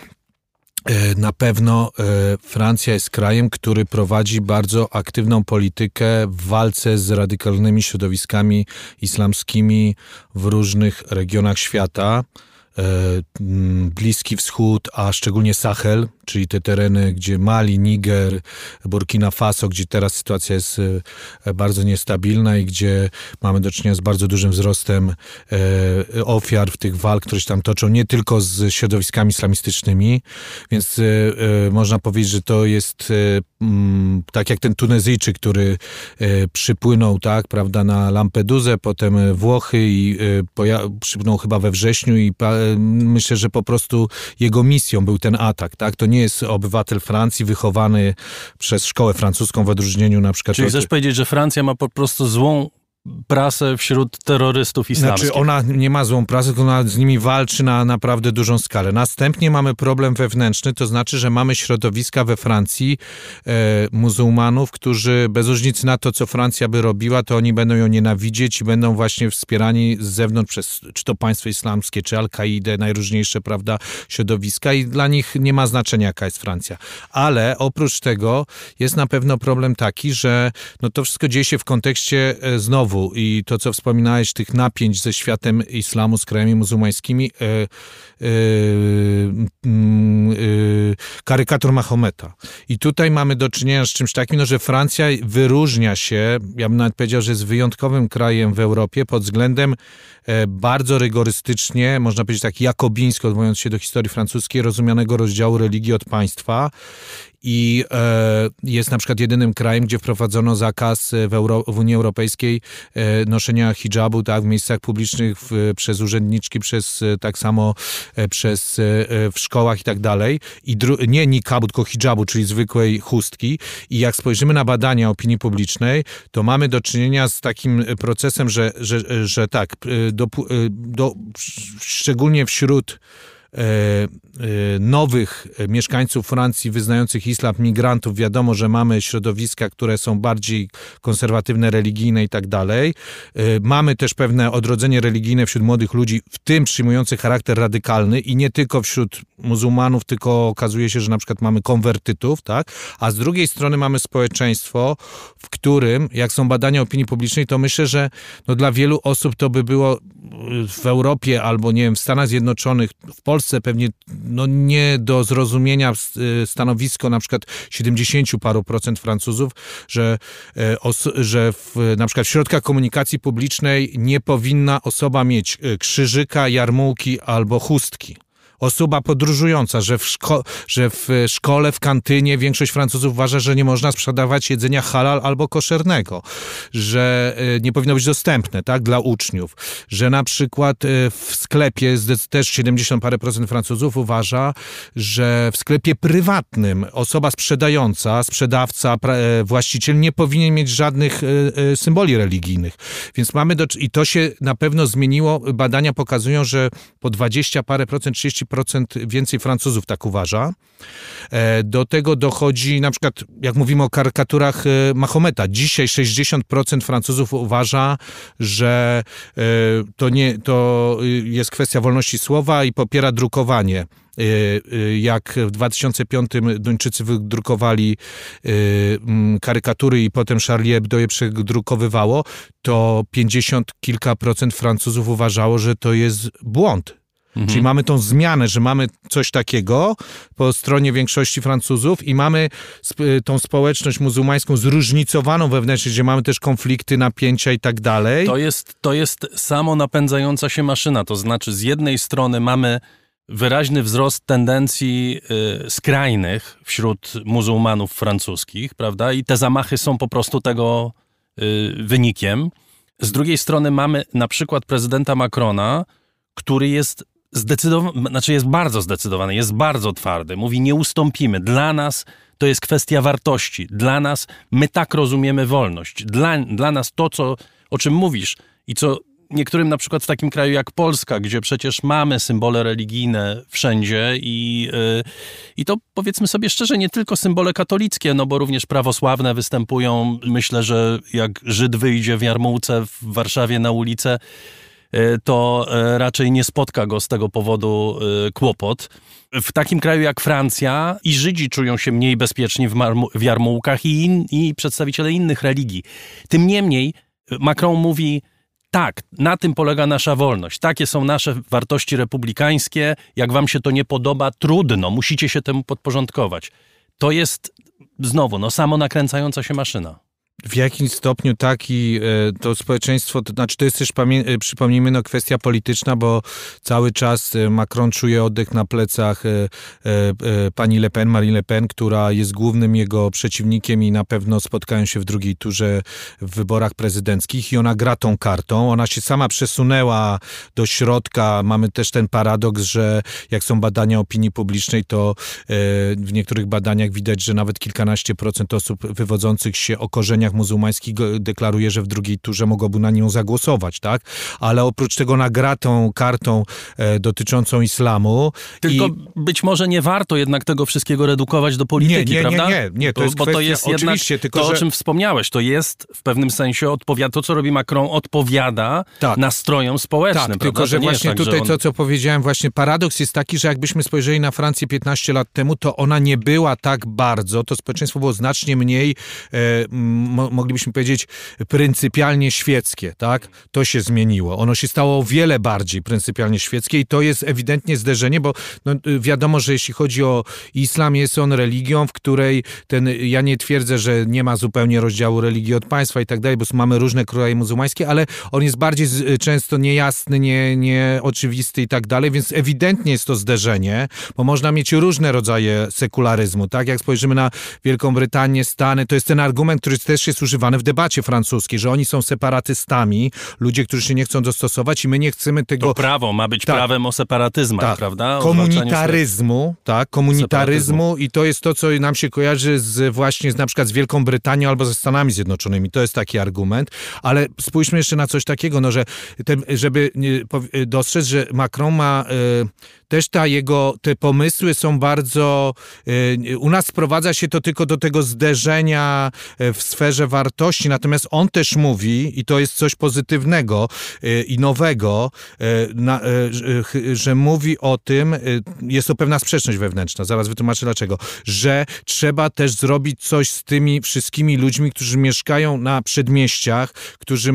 na pewno e, Francja jest krajem, który prowadzi bardzo aktywną politykę w walce z radykalnymi środowiskami islamskimi w różnych regionach świata. E, Bliski Wschód, a szczególnie Sahel, czyli te tereny, gdzie Mali, Niger, Burkina Faso, gdzie teraz sytuacja jest e, bardzo niestabilna i gdzie mamy do czynienia z bardzo dużym wzrostem e, ofiar w tych walk, które się tam toczą, nie tylko z środowiskami islamistycznymi, więc e, można powiedzieć, że to jest mm, tak jak ten Tunezyjczyk, który przypłynął, tak, prawda, na Lampedusę, potem Włochy i przypłynął chyba we wrześniu i myślę, że po prostu jego misją był ten atak, tak, to nie jest obywatel Francji wychowany przez szkołę francuską w odróżnieniu na przykład Czyli od- chcesz powiedzieć, że Francja ma po prostu złą prasę wśród terrorystów islamskich? Znaczy ona nie ma złą prasę, tylko ona z nimi walczy na naprawdę dużą skalę. Następnie mamy problem wewnętrzny, to znaczy, że mamy środowiska we Francji e, muzułmanów, którzy bez różnicy na to, co Francja by robiła, to oni będą ją nienawidzieć i będą właśnie wspierani z zewnątrz przez czy to państwo islamskie, czy Al-Kaidę, najróżniejsze, prawda, środowiska i dla nich nie ma znaczenia, jaka jest Francja. Ale oprócz tego jest na pewno problem taki, że no to wszystko dzieje się w kontekście e, znowu i to, co wspominałeś, tych napięć ze światem islamu, z krajami muzułmańskimi, e, e, e, karykatur Mahometa. I tutaj mamy do czynienia z czymś takim, no, że Francja wyróżnia się, ja bym nawet powiedział, że jest wyjątkowym krajem w Europie pod względem bardzo rygorystycznie, można powiedzieć tak jakobińsko, odwołując się do historii francuskiej, rozumianego rozdziału religii od państwa i e, jest na przykład jedynym krajem, gdzie wprowadzono zakaz e, w, Euro, w Unii Europejskiej e, noszenia hijabu tak, w miejscach publicznych w, przez urzędniczki, przez e, tak samo e, przez e, w szkołach i tak dalej. I nie nikabu, tylko hijabu, czyli zwykłej chustki. I jak spojrzymy na badania opinii publicznej, to mamy do czynienia z takim procesem, że, że, że tak, do, do, szczególnie wśród nowych e, mieszkańców Francji wyznających islam, migrantów, wiadomo, że mamy środowiska, które są bardziej konserwatywne, religijne i tak dalej. E, Mamy też pewne odrodzenie religijne wśród młodych ludzi, w tym przyjmujących charakter radykalny i nie tylko wśród muzułmanów, tylko okazuje się, że na przykład mamy konwertytów, tak? A z drugiej strony mamy społeczeństwo, w którym, jak są badania opinii publicznej, to myślę, że no dla wielu osób to by było y, w Europie albo nie wiem, w Stanach Zjednoczonych, w Polsce pewnie no nie do zrozumienia y, stanowisko na przykład 70 paru procent Francuzów, że, e, że w, na przykład w środkach komunikacji publicznej nie powinna osoba mieć y, krzyżyka, jarmułki albo chustki. Osoba podróżująca, że w, szko- że w szkole, w kantynie większość Francuzów uważa, że nie można sprzedawać jedzenia halal albo koszernego, że e, nie powinno być dostępne tak, dla uczniów, że na przykład e, w sklepie też 70 parę procent Francuzów uważa, że w sklepie prywatnym osoba sprzedająca, sprzedawca, e, właściciel nie powinien mieć żadnych symboli religijnych. Więc mamy do, i to się na pewno zmieniło. Badania pokazują, że po 20 parę procent, 30 procent więcej Francuzów tak uważa. E, Do tego dochodzi na przykład, jak mówimy o karykaturach e, Mahometa. Dzisiaj 60% Francuzów uważa, że e, to, nie, to jest kwestia wolności słowa i popiera drukowanie. Jak w 2005 Duńczycy wydrukowali karykatury i potem Charlie Hebdo je przedrukowywało, to 50 kilka procent Francuzów uważało, że to jest błąd. Czyli mamy tą zmianę, że mamy coś takiego po stronie większości Francuzów i mamy sp- tą społeczność muzułmańską zróżnicowaną wewnętrznie, gdzie mamy też konflikty, napięcia i tak dalej. To jest, to jest samo napędzająca się maszyna. To znaczy, z jednej strony mamy wyraźny wzrost tendencji y, skrajnych wśród muzułmanów francuskich, prawda? I te zamachy są po prostu tego y, wynikiem. Z drugiej strony mamy na przykład prezydenta Macrona, który jest zdecydowany, znaczy jest bardzo zdecydowany, jest bardzo twardy. Mówi, nie ustąpimy. Dla nas to jest kwestia wartości. Dla nas, my tak rozumiemy wolność. Dla, dla nas to, co, o czym mówisz i co niektórym na przykład w takim kraju jak Polska, gdzie przecież mamy symbole religijne wszędzie i, yy, i to powiedzmy sobie szczerze, nie tylko symbole katolickie, no bo również prawosławne występują. Myślę, że jak Żyd wyjdzie w jarmułce w Warszawie na ulicę, to yy, raczej nie spotka go z tego powodu yy, kłopot. W takim kraju jak Francja i Żydzi czują się mniej bezpieczni w, w jarmułkach i, in, i przedstawiciele innych religii. Tym niemniej Macron mówi, tak, na tym polega nasza wolność. Takie są nasze wartości republikańskie. Jak wam się to nie podoba, trudno, musicie się temu podporządkować. To jest znowu, no samo nakręcająca się maszyna. W jakim stopniu taki e, to społeczeństwo, to znaczy to jest też, e, przypomnijmy, no, kwestia polityczna, bo cały czas e, Macron czuje oddech na plecach pani Le Pen, Marine Le Pen, która jest głównym jego przeciwnikiem i na pewno spotkają się w drugiej turze w wyborach prezydenckich i ona gra tą kartą. Ona się sama przesunęła do środka. Mamy też ten paradoks, że jak są badania opinii publicznej, to w niektórych badaniach widać, że nawet kilkanaście procent osób wywodzących się o korzeniach muzułmańskich go- deklaruje, że w drugiej turze mogłoby na nią zagłosować, tak? Ale oprócz tego nagra tą kartą e, dotyczącą islamu. Tylko i... być może nie warto jednak tego wszystkiego redukować do polityki, Nie, nie, nie, prawda? nie, nie, to bo, jest bo to kwestia- jest jednak oczywiście, tylko to, o że- czym wspomniałeś, to jest w pewnym sensie odpowiada, to co robi Macron odpowiada Tak. nastrojom społecznym, Tak, prawda? tylko że nie jest właśnie tak, że tutaj on- to, co powiedziałem, właśnie paradoks jest taki, że jakbyśmy spojrzeli na Francję 15 lat temu, to ona nie była tak bardzo, to społeczeństwo było znacznie mniej, e, mo, moglibyśmy powiedzieć, pryncypialnie świeckie, tak? To się zmieniło. Ono się stało o wiele bardziej pryncypialnie świeckie i to jest ewidentnie zderzenie, bo no, y, wiadomo, że jeśli chodzi o islam, jest on religią, w której ten, ja nie twierdzę, że nie ma zupełnie rozdziału religii od państwa i tak dalej, bo mamy różne kraje muzułmańskie, ale on jest bardziej z, często niejasny, nie, nieoczywisty i tak dalej, więc ewidentnie jest to zderzenie, bo można mieć różne rodzaje sekularyzmu, tak? Jak spojrzymy na Wielką Brytanię, Stany, to jest ten argument, który też jest używany w debacie francuskiej, że oni są separatystami, ludzie, którzy się nie chcą dostosować i my nie chcemy tego... To prawo ma być Tak. prawem o separatyzmach, Tak. prawda? O komunitaryzmu, tak, komunitaryzmu i to jest to, co nam się kojarzy z właśnie z, na przykład z Wielką Brytanią albo ze Stanami Zjednoczonymi. To jest taki argument, ale spójrzmy jeszcze na coś takiego, no, że ten, żeby dostrzec, że Macron ma e, też ta jego, te pomysły są bardzo, e, u nas sprowadza się to tylko do tego zderzenia e, w sferze wartości, natomiast on też mówi, i to jest coś pozytywnego e, i nowego, że- mówi o tym, jest to pewna sprzeczność wewnętrzna, zaraz wytłumaczę dlaczego, że trzeba też zrobić coś z tymi wszystkimi ludźmi, którzy mieszkają na przedmieściach, którzy,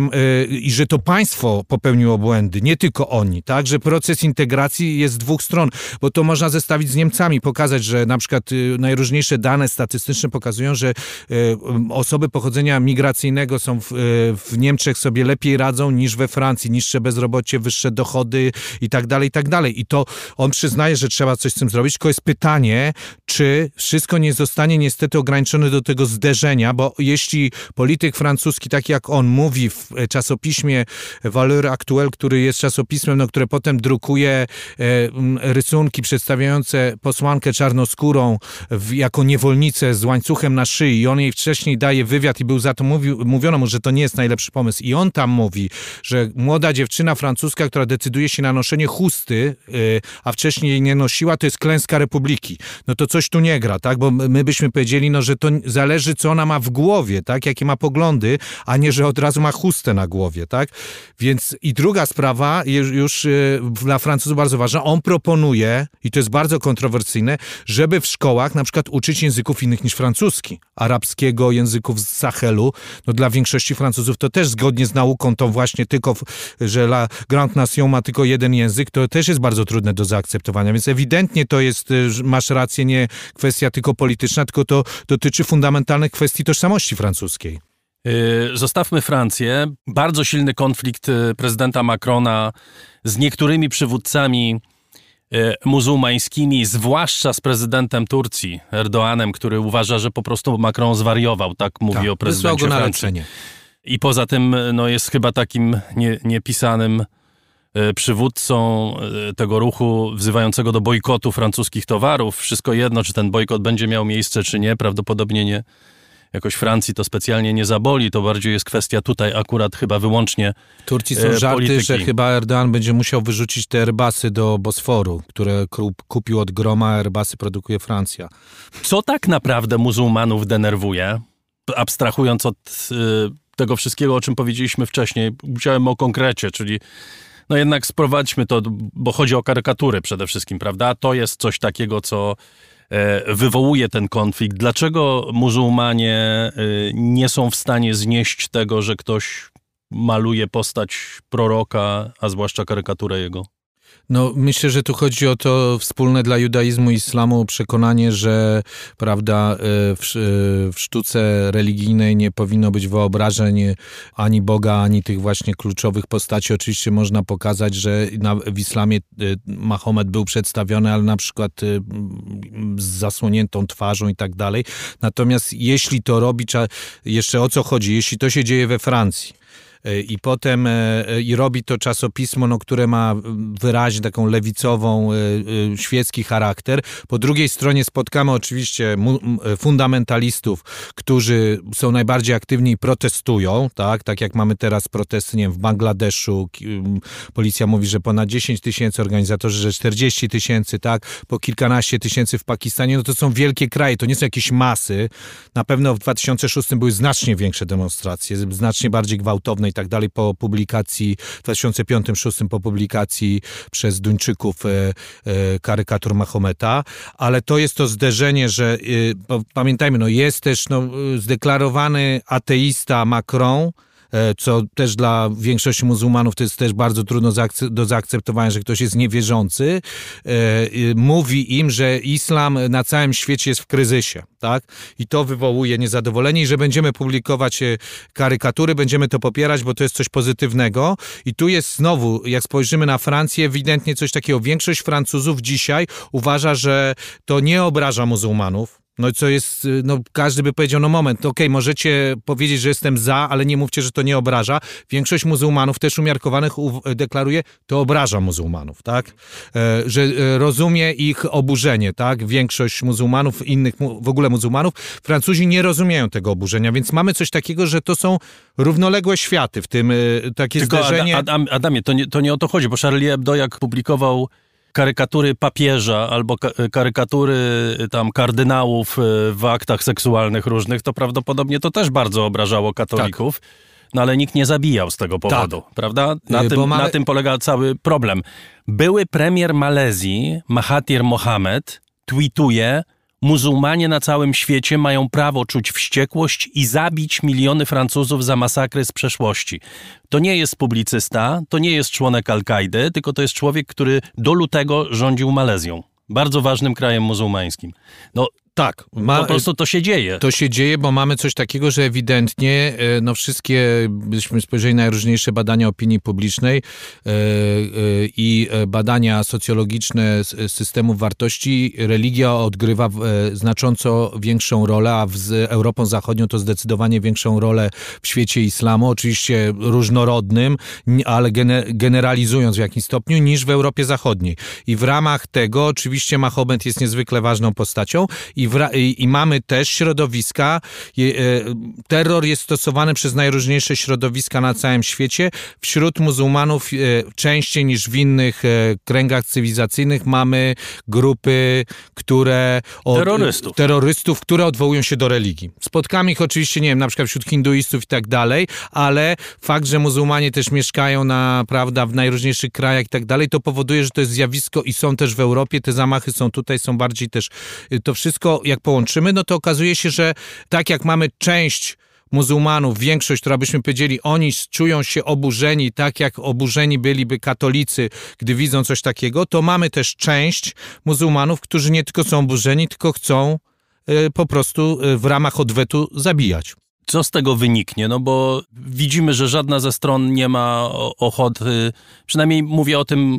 i że to państwo popełniło błędy, nie tylko oni, tak, że proces integracji jest dwóch stron, bo to można zestawić z Niemcami, pokazać, że na przykład y, najróżniejsze dane statystyczne pokazują, że y, osoby pochodzenia migracyjnego są w, y, w Niemczech sobie lepiej radzą niż we Francji, niższe bezrobocie, wyższe dochody i tak dalej, i tak dalej. I to on przyznaje, że trzeba coś z tym zrobić, tylko jest pytanie, czy wszystko nie zostanie niestety ograniczone do tego zderzenia, bo jeśli polityk francuski, tak jak on mówi w e, czasopiśmie Valeur Actuelle, który jest czasopismem, no, które potem drukuje e, rysunki przedstawiające posłankę czarnoskórą w, jako niewolnicę z łańcuchem na szyi i on jej wcześniej daje wywiad i był za to mówił, mówiono mu, że to nie jest najlepszy pomysł i on tam mówi, że młoda dziewczyna francuska, która decyduje się na noszenie chusty, y, a wcześniej jej nie nosiła, to jest klęska republiki. No to coś tu nie gra, tak? Bo my byśmy powiedzieli, no, że to zależy, co ona ma w głowie, tak? Jakie ma poglądy, a nie, że od razu ma chustę na głowie, tak? Więc i druga sprawa, już, już y, dla Francuzów bardzo ważna, on proponuje, i to jest bardzo kontrowersyjne, żeby w szkołach na przykład uczyć języków innych niż francuski, arabskiego, języków z Sahelu. No dla większości Francuzów to też zgodnie z nauką to właśnie tylko, że la Grande Nation ma tylko jeden język, to też jest bardzo trudne do zaakceptowania, więc ewidentnie to jest, y, masz rację, nie kwestia tylko polityczna, tylko to dotyczy fundamentalnych kwestii tożsamości francuskiej. Yy, Zostawmy Francję. Bardzo silny konflikt yy, prezydenta Macrona z niektórymi przywódcami muzułmańskimi, zwłaszcza z prezydentem Turcji, Erdoanem, który uważa, że po prostu Macron zwariował, tak mówi Tak, o prezydencie go na Francji. leczenie. I poza tym no, jest chyba takim nie, niepisanym e, przywódcą e, tego ruchu wzywającego do bojkotu francuskich towarów. Wszystko jedno, czy ten bojkot będzie miał miejsce, czy nie. Prawdopodobnie nie. Jakoś Francji to specjalnie nie zaboli. To bardziej jest kwestia tutaj akurat chyba wyłącznie W Turcji są e, żarty, polityki. że chyba Erdogan będzie musiał wyrzucić te Airbusy do Bosforu, które kup- kupił od groma, a Airbusy produkuje Francja. Co tak naprawdę muzułmanów denerwuje? Abstrahując od y, tego wszystkiego, o czym powiedzieliśmy wcześniej, chciałem o konkrecie, czyli no jednak sprowadźmy to, bo chodzi o karykatury przede wszystkim, prawda? To jest coś takiego, co e, wywołuje ten konflikt. Dlaczego muzułmanie y, nie są w stanie znieść tego, że ktoś maluje postać proroka, a zwłaszcza karykaturę jego? No, myślę, że tu chodzi o to wspólne dla judaizmu i islamu przekonanie, że prawda, e, w, e, w sztuce religijnej nie powinno być wyobrażeń ani Boga, ani tych właśnie kluczowych postaci. Oczywiście można pokazać, że na, w islamie e, Mahomet był przedstawiony, ale na przykład z zasłoniętą twarzą i tak dalej. Natomiast jeśli to robi, jeszcze o co chodzi, jeśli to się dzieje we Francji, i potem e, e, i robi to czasopismo, no, które ma wyraźnie taką lewicową, e, e, świecki charakter. Po drugiej stronie spotkamy oczywiście e, fundamentalistów, którzy są najbardziej aktywni i protestują, tak, tak jak mamy teraz protesty, nie wiem, w Bangladeszu, policja mówi, że ponad 10 tysięcy, organizatorzy, że 40 tysięcy, tak, po kilkanaście tysięcy w Pakistanie, no to są wielkie kraje, to nie są jakieś masy. Na pewno w 2006 były znacznie większe demonstracje, znacznie bardziej gwałtowne tak dalej, po publikacji w 2005-2006 po publikacji przez Duńczyków e, e, karykatur Mahometa, ale to jest to zderzenie, że e, pamiętajmy, no jest też no, zdeklarowany ateista Macron, co też dla większości muzułmanów to jest też bardzo trudno do zaakceptowania, że ktoś jest niewierzący, e, e, mówi im, że islam na całym świecie jest w kryzysie, tak? I to wywołuje niezadowolenie i że będziemy publikować e, karykatury, będziemy to popierać, bo to jest coś pozytywnego. I tu jest znowu, jak spojrzymy na Francję, ewidentnie coś takiego. Większość Francuzów dzisiaj uważa, że to nie obraża muzułmanów, no co jest, y, no każdy by powiedział, no moment, okej, możecie powiedzieć, że jestem za, ale nie mówcie, że to nie obraża. Większość muzułmanów, też umiarkowanych, deklaruje, to obraża muzułmanów, tak? E, że e, rozumie ich oburzenie, tak? Większość muzułmanów, innych, mu- w ogóle muzułmanów, Francuzi nie rozumieją tego oburzenia, więc mamy coś takiego, że to są równoległe światy, w tym e, takie Tylko zderzenie... Ada, Adam, Adamie, to nie, to nie o to chodzi, bo Charlie Hebdo jak publikował karykatury papieża albo ka- karykatury y, tam kardynałów y, w aktach seksualnych różnych, to prawdopodobnie to też bardzo obrażało katolików. No ale nikt nie zabijał z tego powodu, prawda? Na, Y, tym, mamy- na tym polega cały problem. Były premier Malezji, Mahathir Mohamed, tweetuje Muzułmanie na całym świecie mają prawo czuć wściekłość i zabić miliony Francuzów za masakry z przeszłości. To nie jest publicysta, to nie jest członek Al-Kaidy, tylko to jest człowiek, który do lutego rządził Malezją. Bardzo ważnym krajem muzułmańskim. No, Tak, ma, po prostu to się dzieje. To się dzieje, bo mamy coś takiego, że ewidentnie e, no wszystkie, byśmy spojrzeli na najróżniejsze badania opinii publicznej e, e, i badania socjologiczne systemów wartości, religia odgrywa znacząco większą rolę, a z Europą Zachodnią to zdecydowanie większą rolę w świecie islamu, oczywiście różnorodnym, ale gene, generalizując w jakimś stopniu, niż w Europie Zachodniej. I w ramach tego oczywiście Mahomet jest niezwykle ważną postacią i, ra- i, i mamy też środowiska, je, e, terror jest stosowany przez najróżniejsze środowiska na całym świecie. Wśród muzułmanów e, częściej niż w innych e, kręgach cywilizacyjnych mamy grupy, które... od- Terrorystów. Terrorystów, które odwołują się do religii. Spotkamy ich oczywiście, nie wiem, na przykład wśród hinduistów i tak dalej, ale fakt, że muzułmanie też mieszkają na, prawda, w najróżniejszych krajach i tak dalej, to powoduje, że to jest zjawisko i są też w Europie, te zamachy są tutaj, są bardziej też, y, to wszystko jak połączymy, no to okazuje się, że tak jak mamy część muzułmanów, większość, która byśmy powiedzieli, oni czują się oburzeni, tak jak oburzeni byliby katolicy, gdy widzą coś takiego, to mamy też część muzułmanów, którzy nie tylko są oburzeni, tylko chcą y, po prostu y, w ramach odwetu zabijać. Co z tego wyniknie? No bo widzimy, że żadna ze stron nie ma ochoty, przynajmniej mówię o tym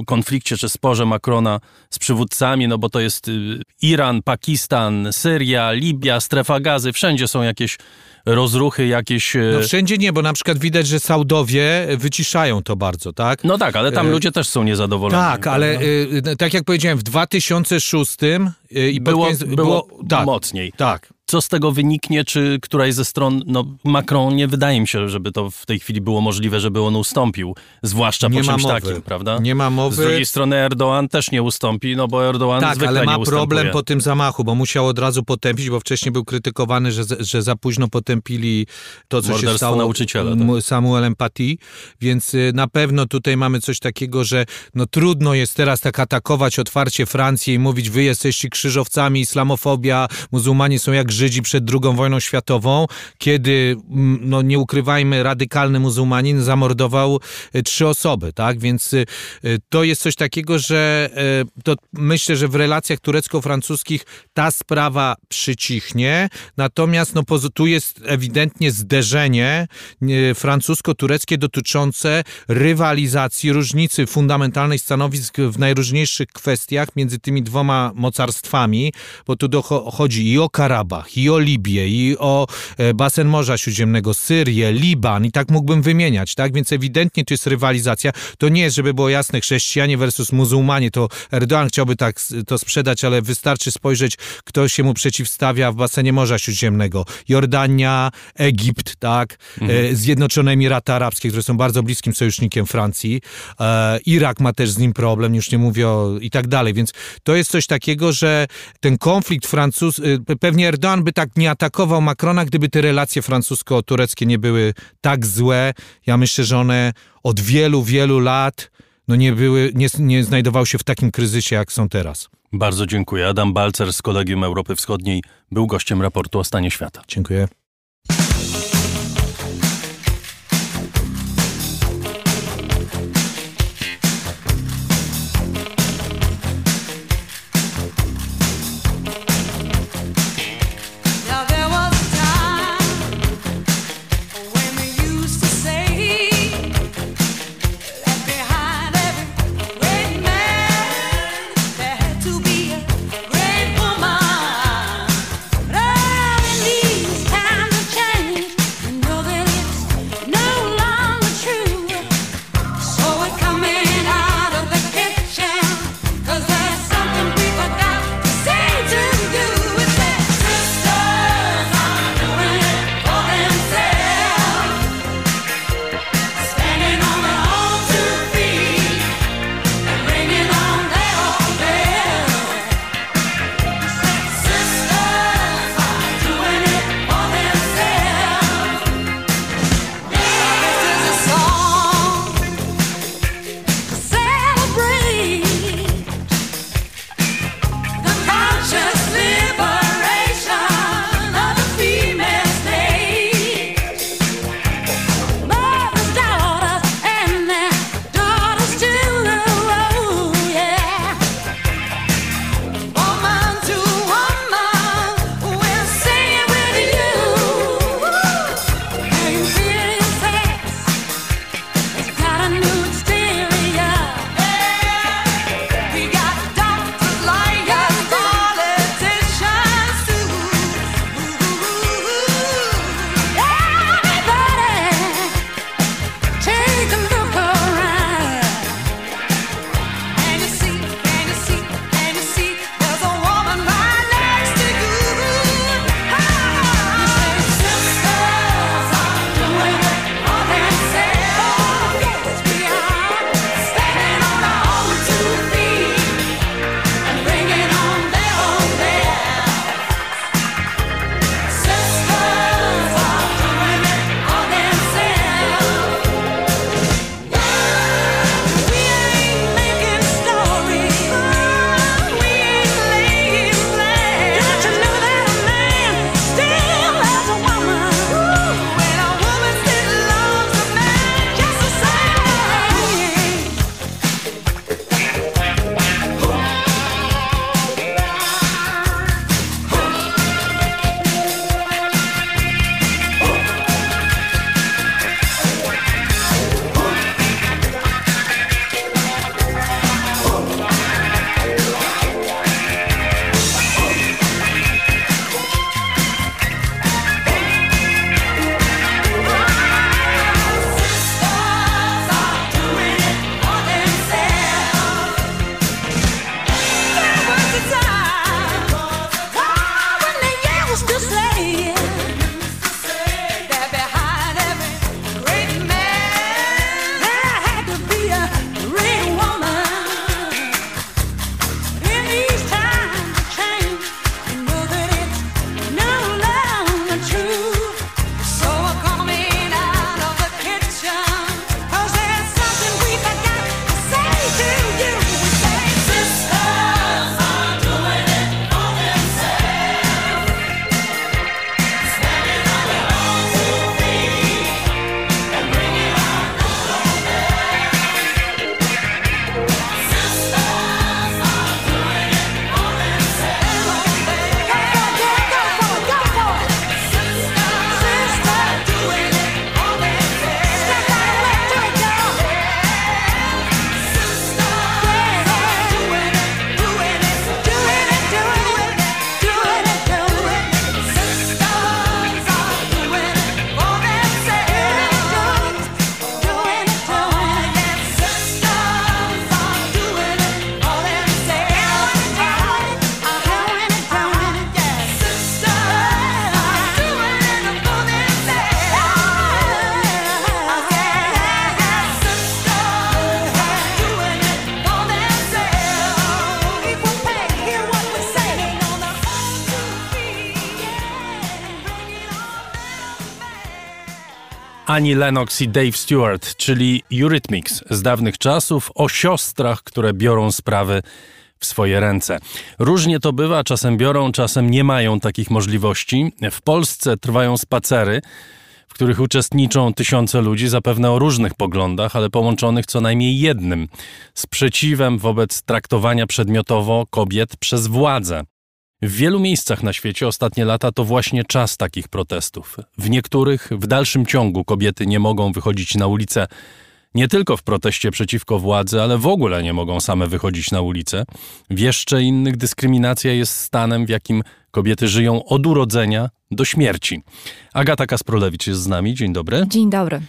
y, konflikcie czy sporze Macrona z przywódcami, no bo to jest y, Iran, Pakistan, Syria, Libia, strefa gazy, wszędzie są jakieś rozruchy, jakieś... y, No wszędzie nie, bo na przykład widać, że Saudowie wyciszają to bardzo, tak? No tak, ale tam E, ludzie też są niezadowoleni. Tak, ale prawda? tak jak powiedziałem, w 2006 y, i było, koniec- było, tak, mocniej. tak. Co z tego wyniknie, czy któraś ze stron, no Macron nie wydaje mi się, żeby to w tej chwili było możliwe, żeby on ustąpił, zwłaszcza Nie po czymś mowy. takim, prawda? Nie ma mowy. Z drugiej strony Erdoğan też nie ustąpi, no bo Erdoğan Tak, zwykle ale ma problem po tym zamachu, bo musiał od razu potępić, bo wcześniej był krytykowany, że, że za późno potępili to, co się Morderstwo stało nauczyciela, tak. Samuelem Paty, więc y, na pewno tutaj mamy coś takiego, że no trudno jest teraz tak atakować otwarcie Francję i mówić, wy jesteście krzyżowcami, islamofobia, muzułmanie są jak Żydzi przed drugą wojną światową, kiedy, mm, no nie ukrywajmy, radykalny muzułmanin zamordował y, trzy osoby, tak, więc y, to jest coś takiego, że y, to myślę, że w relacjach turecko-francuskich ta sprawa przycichnie, natomiast no, tu jest ewidentnie zderzenie francusko-tureckie dotyczące rywalizacji, różnicy fundamentalnej stanowisk w najróżniejszych kwestiach między tymi dwoma mocarstwami, bo tu docho- chodzi i o Karabach, i o Libię, i o e, basen Morza Śródziemnego, Syrię, Liban i tak mógłbym wymieniać, tak? Więc ewidentnie tu jest rywalizacja. To nie jest, żeby było jasne, chrześcijanie versus muzułmanie, to Erdoğan chciałby tak to sprzedać, ale wystarczy spojrzeć, kto się mu przeciwstawia w basenie Morza Śródziemnego. Jordania, Egipt, tak? E, Zjednoczone Emiraty Arabskie, które są bardzo bliskim sojusznikiem Francji. E, Irak ma też z nim problem, już nie mówię o i tak dalej, więc to jest coś takiego, że ten konflikt francuz, y, pewnie By tak nie atakował Macrona, gdyby te relacje francusko-tureckie nie były tak złe. Ja myślę, że one od wielu, wielu lat no nie były, nie, nie znajdowały się w takim kryzysie, jak są teraz. Bardzo dziękuję. Adam Balcer z Kolegium Europy Wschodniej był gościem raportu o stanie świata. Dziękuję. Annie Lennox i Dave Stewart, czyli Eurythmics z dawnych czasów o siostrach, które biorą sprawy w swoje ręce. Różnie to bywa, czasem biorą, czasem nie mają takich możliwości. W Polsce trwają spacery, w których uczestniczą tysiące ludzi, zapewne o różnych poglądach, ale połączonych co najmniej jednym sprzeciwem wobec traktowania przedmiotowo kobiet przez władzę. W wielu miejscach na świecie ostatnie lata to właśnie czas takich protestów. W niektórych w dalszym ciągu kobiety nie mogą wychodzić na ulicę nie tylko w proteście przeciwko władzy, ale w ogóle nie mogą same wychodzić na ulicę. W jeszcze innych dyskryminacja jest stanem, w jakim kobiety żyją od urodzenia do śmierci. Agata Kasprolewicz jest z nami. Dzień dobry. Dzień dobry.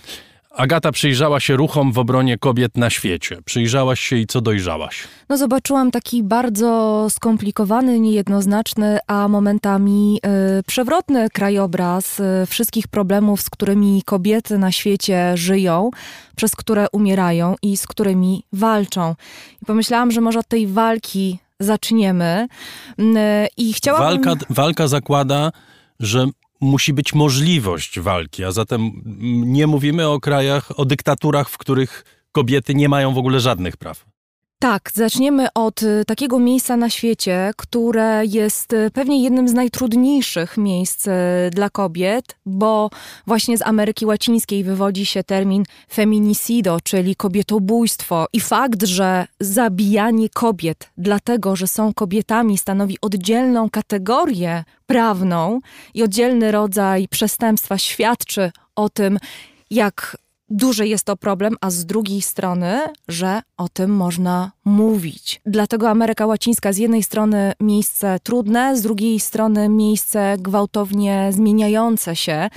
Agata przyjrzała się ruchom w obronie kobiet na świecie. Przyjrzałaś się i co dojrzałaś? No zobaczyłam taki bardzo skomplikowany, niejednoznaczny, a momentami y, przewrotny krajobraz y, wszystkich problemów, z którymi kobiety na świecie żyją, przez które umierają i z którymi walczą. I pomyślałam, że może od tej walki zaczniemy. Y, I chciałabym... Walka, walka zakłada, że musi być możliwość walki, a zatem nie mówimy o krajach, o dyktaturach, w których kobiety nie mają w ogóle żadnych praw. Tak, zaczniemy od y, takiego miejsca na świecie, które jest y, pewnie jednym z najtrudniejszych miejsc y, dla kobiet, bo właśnie z Ameryki Łacińskiej wywodzi się termin feminicido, czyli kobietobójstwo. I fakt, że zabijanie kobiet, dlatego że są kobietami, stanowi oddzielną kategorię prawną i oddzielny rodzaj przestępstwa, świadczy o tym, jak duży jest to problem, a z drugiej strony, że o tym można mówić. Dlatego Ameryka Łacińska z jednej strony miejsce trudne, z drugiej strony miejsce gwałtownie zmieniające się.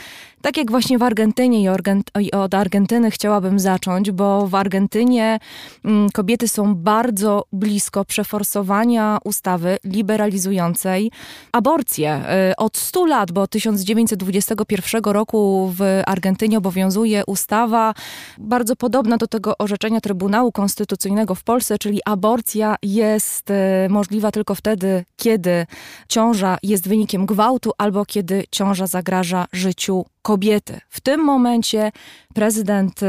Tak jak właśnie w Argentynie i, od Argentyny chciałabym zacząć, bo w Argentynie mm, kobiety są bardzo blisko przeforsowania ustawy liberalizującej aborcję. Y, Od 100 lat, bo 1921 roku w Argentynie obowiązuje ustawa bardzo podobna do tego orzeczenia Trybunału Konstytucyjnego w Polsce, czyli aborcja jest y, możliwa tylko wtedy, kiedy ciąża jest wynikiem gwałtu albo kiedy ciąża zagraża życiu kobiety. W tym momencie prezydent y,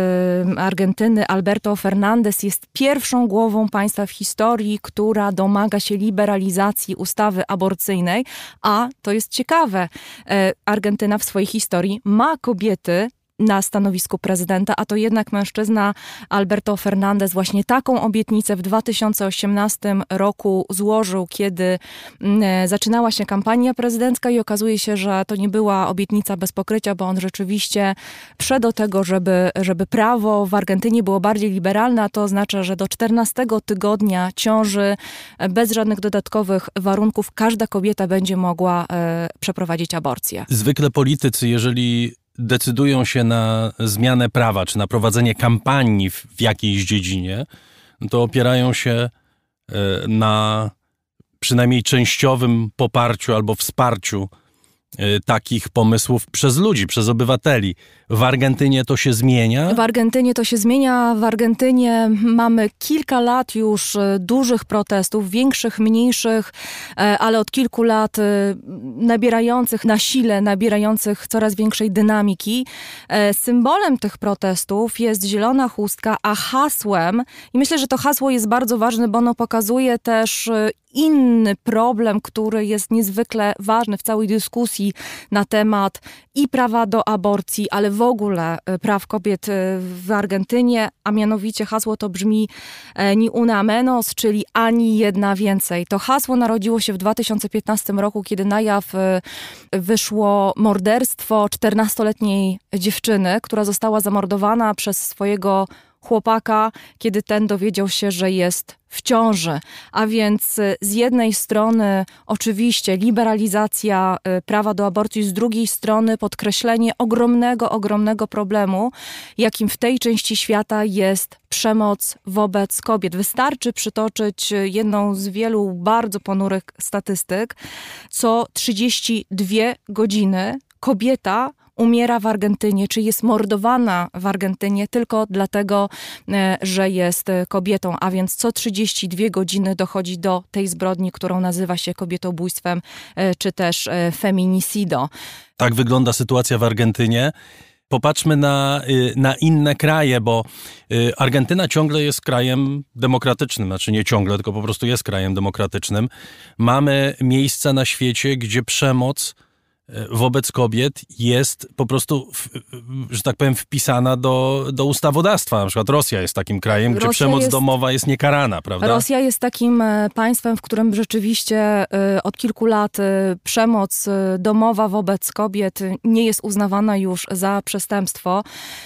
Argentyny Alberto Fernandez jest pierwszą głową państwa w historii, która domaga się liberalizacji ustawy aborcyjnej, a to jest ciekawe, e, Argentyna w swojej historii ma kobiety na stanowisku prezydenta, a to jednak mężczyzna Alberto Fernandez właśnie taką obietnicę w 2018 roku złożył, kiedy mm, e, zaczynała się kampania prezydencka i okazuje się, że to nie była obietnica bez pokrycia, bo on rzeczywiście wszedł do tego, żeby, żeby prawo w Argentynie było bardziej liberalne, a to oznacza, że do 14 tygodnia ciąży e, bez żadnych dodatkowych warunków każda kobieta będzie mogła e, przeprowadzić aborcję. Zwykle politycy, jeżeli decydują się na zmianę prawa, czy na prowadzenie kampanii w, w jakiejś dziedzinie, no to opierają się e, na przynajmniej częściowym poparciu albo wsparciu takich pomysłów przez ludzi, przez obywateli. W Argentynie to się zmienia. W Argentynie to się zmienia. W Argentynie mamy kilka lat już e, dużych protestów, większych, mniejszych, e, ale od kilku lat e, nabierających na sile, nabierających coraz większej dynamiki. E, Symbolem tych protestów jest zielona chustka, a hasłem, i myślę, że to hasło jest bardzo ważne, bo ono pokazuje też inny problem, który jest niezwykle ważny w całej dyskusji na temat i prawa do aborcji, ale w ogóle e, praw kobiet e, w Argentynie, a mianowicie hasło to brzmi e, ni una menos, czyli ani jedna więcej. To hasło narodziło się w 2015 roku, kiedy na jaw wyszło morderstwo 14-letniej dziewczyny, która została zamordowana przez swojego chłopaka, kiedy ten dowiedział się, że jest w ciąży. A więc y, z jednej strony oczywiście liberalizacja y, prawa do aborcji, z drugiej strony podkreślenie ogromnego, ogromnego problemu, jakim w tej części świata jest przemoc wobec kobiet. Wystarczy przytoczyć y, jedną z wielu bardzo ponurych statystyk. Co 32 godziny kobieta umiera w Argentynie, czy jest mordowana w Argentynie tylko dlatego, e, że jest e, kobietą, a więc co 32 godziny dochodzi do tej zbrodni, którą nazywa się kobietobójstwem, e, czy też feminicido. Tak wygląda sytuacja w Argentynie. popatrzmy na, y, na inne kraje, bo y, Argentyna ciągle jest krajem demokratycznym, znaczy nie ciągle, tylko po prostu jest krajem demokratycznym. Mamy miejsca na świecie, gdzie przemoc wobec kobiet jest po prostu, że tak powiem, wpisana do, do ustawodawstwa. Na przykład Rosja jest takim krajem, gdzie Rosja przemoc jest- domowa jest niekarana, prawda? Rosja jest takim e, państwem, w którym rzeczywiście e, od kilku lat e, przemoc e, domowa wobec kobiet nie jest uznawana już za przestępstwo.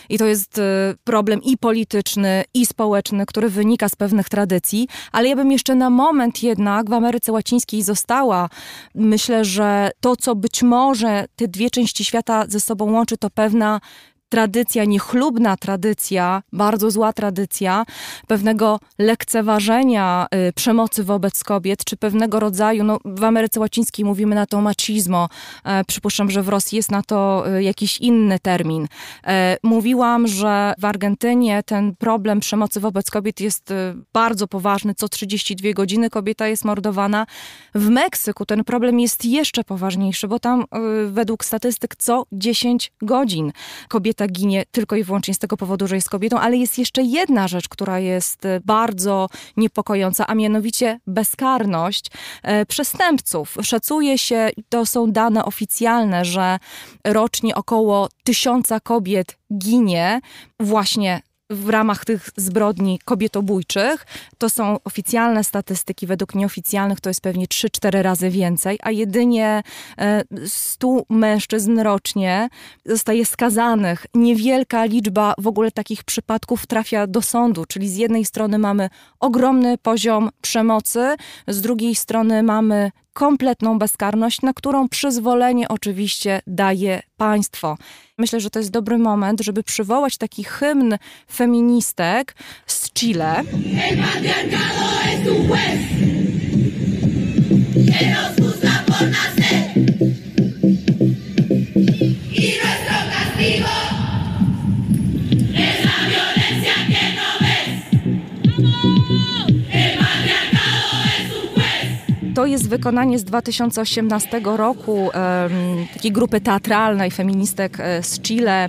I to jest e, problem i polityczny, i społeczny, który wynika z pewnych tradycji. Ale ja bym jeszcze na moment jednak w Ameryce Łacińskiej została. Myślę, że to, co być może te dwie części świata ze sobą łączy, to pewna tradycja, niechlubna tradycja, bardzo zła tradycja pewnego lekceważenia y, przemocy wobec kobiet, czy pewnego rodzaju, no w Ameryce Łacińskiej mówimy na to machismo, e, przypuszczam, że w Rosji jest na to y, jakiś inny termin. E, mówiłam, że w Argentynie ten problem przemocy wobec kobiet jest y, bardzo poważny, co 32 godziny kobieta jest mordowana. W Meksyku ten problem jest jeszcze poważniejszy, bo tam y, według statystyk co 10 godzin kobieta ginie tylko i wyłącznie z tego powodu, że jest kobietą, ale jest jeszcze jedna rzecz, która jest y, bardzo niepokojąca, a mianowicie bezkarność e, przestępców. Szacuje się, to są dane oficjalne, że rocznie około tysiąca kobiet ginie właśnie w ramach tych zbrodni kobietobójczych. To są oficjalne statystyki, według nieoficjalnych to jest pewnie 3-4 razy więcej, a jedynie e, 100 mężczyzn rocznie zostaje skazanych. Niewielka liczba w ogóle takich przypadków trafia do sądu, czyli z jednej strony mamy ogromny poziom przemocy, z drugiej strony mamy kompletną bezkarność, na którą przyzwolenie oczywiście daje państwo. Myślę, że to jest dobry moment, żeby przywołać taki hymn feministek z Chile. To jest wykonanie z 2018 roku takiej grupy teatralnej feministek e, z Chile,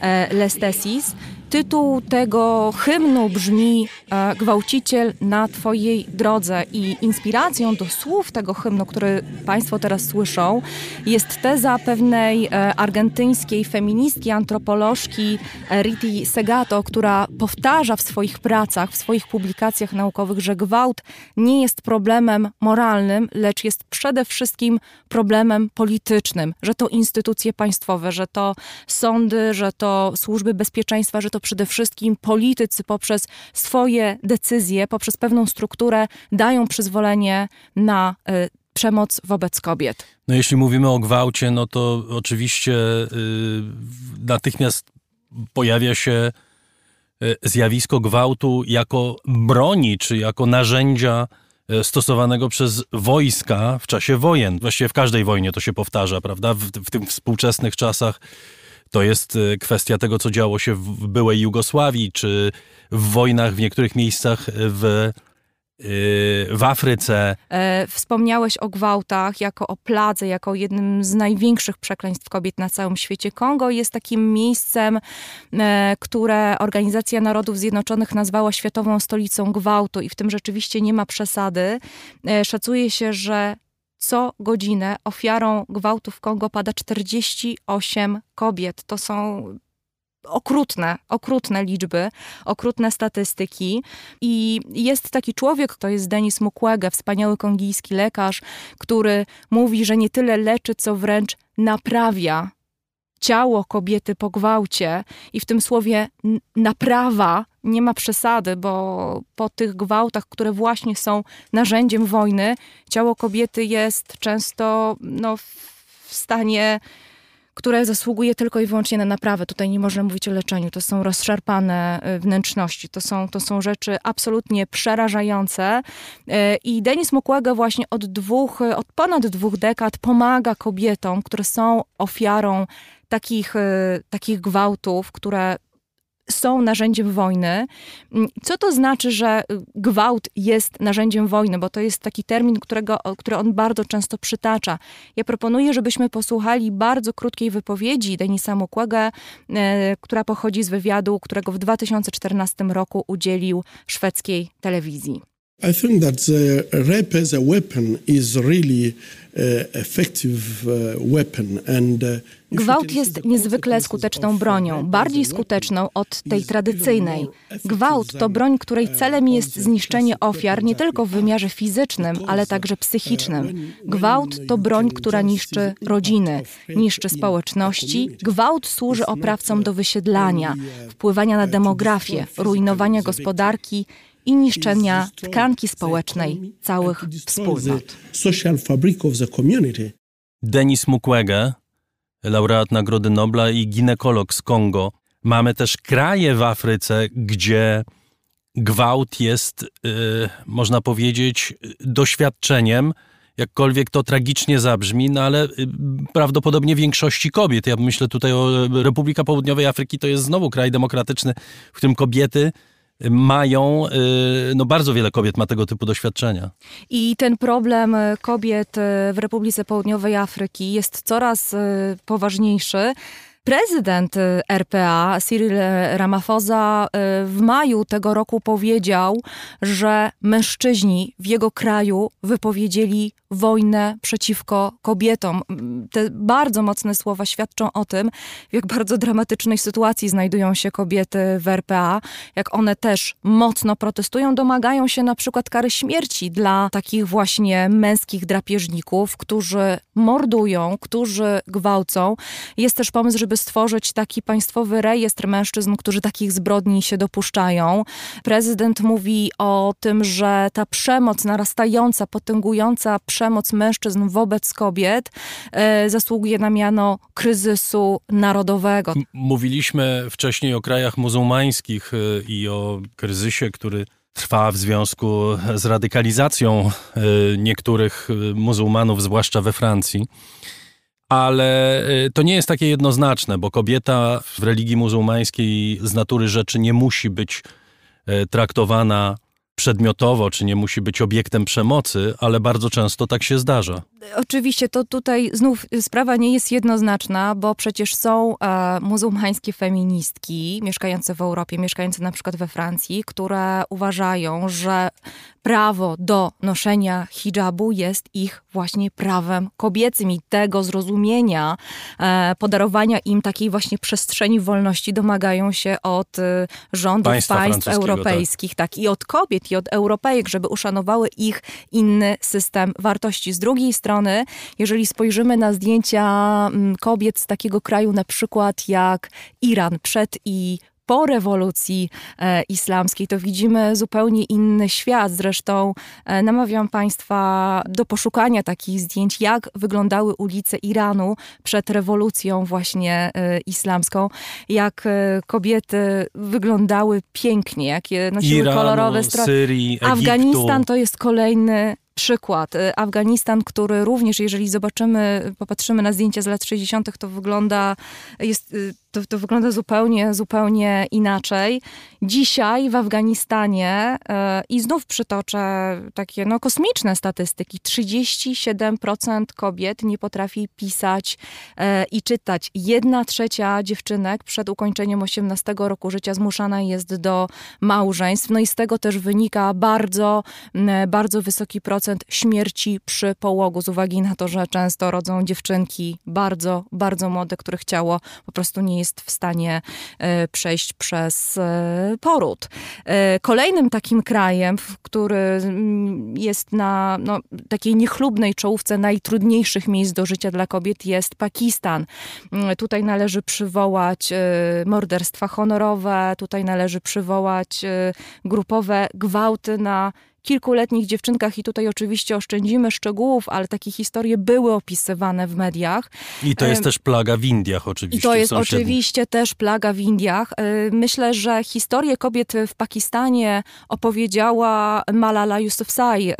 e, Les Tesis. Tytuł tego hymnu brzmi e, Gwałciciel na Twojej drodze. I inspiracją do słów tego hymnu, który Państwo teraz słyszą, jest teza pewnej e, argentyńskiej feministki, antropolożki e, Riti Segato, która powtarza w swoich pracach, w swoich publikacjach naukowych, że gwałt nie jest problemem moralnym, lecz jest przede wszystkim problemem politycznym, że to instytucje państwowe, że to sądy, że to służby bezpieczeństwa, że to przede wszystkim politycy poprzez swoje decyzje, poprzez pewną strukturę dają przyzwolenie na y, przemoc wobec kobiet. No jeśli mówimy o gwałcie, no to oczywiście y, natychmiast pojawia się y, zjawisko gwałtu jako broni, czy jako narzędzia stosowanego przez wojska w czasie wojen. Właściwie w każdej wojnie to się powtarza, prawda? W, w tych współczesnych czasach to jest y, kwestia tego, co działo się w byłej Jugosławii, czy w wojnach w niektórych miejscach w, y, w Afryce. E, Wspomniałeś o gwałtach jako o pladze, jako jednym z największych przekleństw kobiet na całym świecie. Kongo jest takim miejscem, e, które Organizacja Narodów Zjednoczonych nazwała światową stolicą gwałtu i w tym rzeczywiście nie ma przesady. E, Szacuje się, że co godzinę ofiarą gwałtu w Kongo pada 48 kobiet. To są okrutne, okrutne liczby, okrutne statystyki. I jest taki człowiek, to jest Denis Mukwege, wspaniały kongijski lekarz, który mówi, że nie tyle leczy, co wręcz naprawia ciało kobiety po gwałcie i w tym słowie naprawa nie ma przesady, bo po tych gwałtach, które właśnie są narzędziem wojny, ciało kobiety jest często no, w stanie które zasługuje tylko i wyłącznie na naprawę. Tutaj nie można mówić o leczeniu. To są rozszarpane y, wnętrzności. To są, to są rzeczy absolutnie przerażające. Y, I Denis Mukwege właśnie od dwóch, y, od ponad dwóch dekad pomaga kobietom, które są ofiarą takich, takich gwałtów, które są narzędziem wojny. Mm, Co to znaczy, że y, gwałt jest narzędziem wojny? Bo to jest taki termin, którego, który on bardzo często przytacza. Ja proponuję, żebyśmy posłuchali bardzo krótkiej wypowiedzi Denisa Mukwege, e, która pochodzi z wywiadu, którego w 2014 roku udzielił szwedzkiej telewizji. I think that the rape as a weapon is really uh, uh, uh, Gwałt jest niezwykle skuteczną bronią, bardziej skuteczną od tej tradycyjnej. Gwałt to broń, której celem jest zniszczenie ofiar nie tylko w wymiarze fizycznym, ale także psychicznym. Gwałt to broń, która niszczy rodziny, niszczy społeczności. Gwałt służy oprawcom do wysiedlania, wpływania na demografię, rujnowania gospodarki i niszczenia tkanki społecznej całych wspólnot. the social fabric of the community. Denis Mukwege, laureat Nagrody Nobla i ginekolog z Kongo. Mamy też kraje w Afryce, gdzie gwałt jest, y, można powiedzieć, doświadczeniem, jakkolwiek to tragicznie zabrzmi, no ale y, prawdopodobnie większości kobiet. Ja myślę tutaj o Republika Południowej Afryki, to jest znowu kraj demokratyczny, w którym kobiety mają, y, no bardzo wiele kobiet ma tego typu doświadczenia. I ten problem e, kobiet e, w Republice Południowej Afryki jest coraz poważniejszy. Prezydent e, RPA, Cyril Ramaphosa, e, w maju tego roku powiedział, że mężczyźni w jego kraju wypowiedzieli wojnę przeciwko kobietom. Te bardzo mocne słowa świadczą o tym, w jak bardzo dramatycznej sytuacji znajdują się kobiety w RPA, jak one też mocno protestują, domagają się na przykład kary śmierci dla takich właśnie męskich drapieżników, którzy mordują, którzy gwałcą. Jest też pomysł, żeby stworzyć taki państwowy rejestr mężczyzn, którzy takich zbrodni się dopuszczają. Prezydent mówi o tym, że ta przemoc narastająca, potęgująca przemoc mężczyzn wobec kobiet e, zasługuje na miano kryzysu narodowego. Mówiliśmy wcześniej o krajach muzułmańskich y, i o kryzysie, który trwa w związku z radykalizacją y, niektórych y, muzułmanów, zwłaszcza we Francji. Ale y, to nie jest takie jednoznaczne, bo kobieta w religii muzułmańskiej z natury rzeczy nie musi być y, traktowana przedmiotowo, czy nie musi być obiektem przemocy, ale bardzo często tak się zdarza. Oczywiście to tutaj znów sprawa nie jest jednoznaczna, bo przecież są e, muzułmańskie feministki mieszkające w Europie, mieszkające na przykład we Francji, które uważają, że prawo do noszenia hijabu jest ich właśnie prawem kobiecym i tego zrozumienia, e, podarowania im takiej właśnie przestrzeni wolności domagają się od e, rządów Państwa państw francuskiego, europejskich, tak. i od kobiet, i od Europejek, żeby uszanowały ich inny system wartości. Z drugiej strony, jeżeli spojrzymy na zdjęcia mm, kobiet z takiego kraju na przykład jak Iran przed i po rewolucji e, islamskiej, to widzimy zupełnie inny świat. Zresztą e, namawiam Państwa do poszukania takich zdjęć, jak wyglądały ulice Iranu przed rewolucją właśnie e, islamską, jak e, kobiety wyglądały pięknie, jakie nosiły Iranu, kolorowe stroje. Afganistan to jest kolejny przykład. Y, Afganistan, który również, jeżeli zobaczymy, popatrzymy na zdjęcia z lat 60., to wygląda, jest, y, to, to wygląda zupełnie, zupełnie inaczej. Dzisiaj w Afganistanie, y, i znów przytoczę takie no, kosmiczne statystyki, 37% kobiet nie potrafi pisać e, i czytać. Jedna trzecia dziewczynek przed ukończeniem 18 roku życia zmuszana jest do małżeństw. No i z tego też wynika bardzo, m, bardzo wysoki procent śmierci przy połogu, z uwagi na to, że często rodzą dziewczynki bardzo, bardzo młode, których ciało po prostu nie jest w stanie e, przejść przez e, poród. E, Kolejnym takim krajem, który mm, jest na no, takiej niechlubnej czołówce najtrudniejszych miejsc do życia dla kobiet jest Pakistan. Mm, Tutaj należy przywołać morderstwa honorowe, tutaj należy przywołać grupowe gwałty na kilkuletnich dziewczynkach i tutaj oczywiście oszczędzimy szczegółów, ale takie historie były opisywane w mediach. I to jest Em, też plaga w Indiach oczywiście. I to jest oczywiście też plaga w Indiach. Y, Myślę, że historię kobiet w Pakistanie opowiedziała Malala Yousafzai.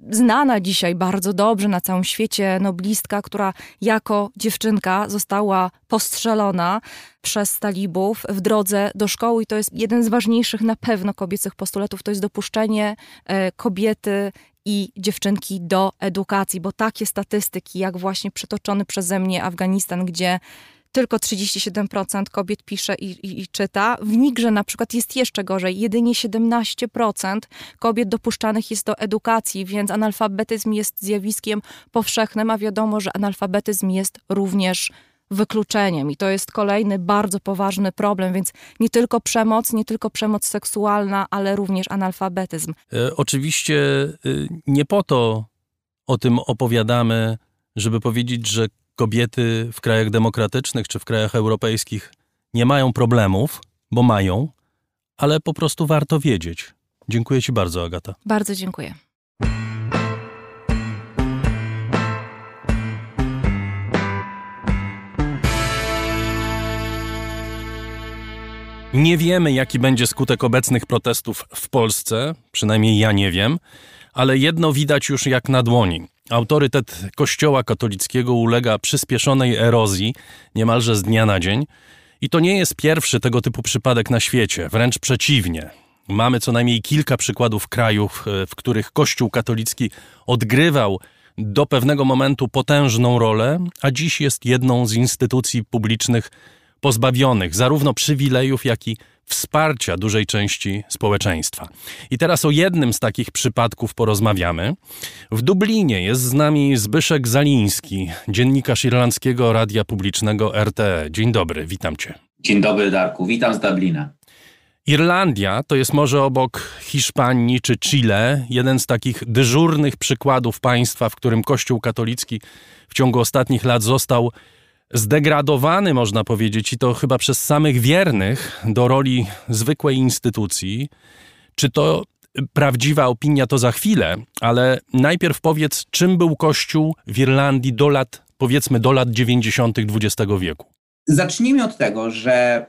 Znana dzisiaj bardzo dobrze na całym świecie noblistka, która jako dziewczynka została postrzelona przez talibów w drodze do szkoły. I to jest jeden z ważniejszych na pewno kobiecych postulatów, to jest dopuszczenie e, kobiety i dziewczynki do edukacji, bo takie statystyki, jak właśnie przytoczony przeze mnie Afganistan, gdzie tylko 37% kobiet pisze i, i, i, czyta. W Nigrze na przykład jest jeszcze gorzej. Jedynie 17% kobiet dopuszczanych jest do edukacji, więc analfabetyzm jest zjawiskiem powszechnym, a wiadomo, że analfabetyzm jest również wykluczeniem i to jest kolejny bardzo poważny problem, więc nie tylko przemoc, nie tylko przemoc seksualna, ale również analfabetyzm. E, oczywiście e, nie po to o tym opowiadamy, żeby powiedzieć, że kobiety w krajach demokratycznych czy w krajach europejskich nie mają problemów, bo mają, ale po prostu warto wiedzieć. Dziękuję Ci bardzo, Agata. Bardzo dziękuję. Nie wiemy, jaki będzie skutek obecnych protestów w Polsce, przynajmniej ja nie wiem, ale jedno widać już jak na dłoni. Autorytet Kościoła katolickiego ulega przyspieszonej erozji niemalże z dnia na dzień. I to nie jest pierwszy tego typu przypadek na świecie, wręcz przeciwnie. Mamy co najmniej kilka przykładów krajów, w których Kościół katolicki odgrywał do pewnego momentu potężną rolę, a dziś jest jedną z instytucji publicznych pozbawionych zarówno przywilejów, jak i wsparcia dużej części społeczeństwa. I teraz o jednym z takich przypadków porozmawiamy. W Dublinie jest z nami Zbyszek Zaliński, dziennikarz irlandzkiego radia publicznego RTE. Dzień dobry, witam cię. Dzień dobry, Darku, witam z Dublina. Irlandia to jest może obok Hiszpanii czy Chile jeden z takich dyżurnych przykładów państwa, w którym Kościół katolicki w ciągu ostatnich lat został zdegradowany, można powiedzieć, i to chyba przez samych wiernych, do roli zwykłej instytucji. Czy to prawdziwa opinia, to za chwilę, ale najpierw powiedz, czym był Kościół w Irlandii do lat, powiedzmy, do lat 90. XX wieku. Zacznijmy od tego, że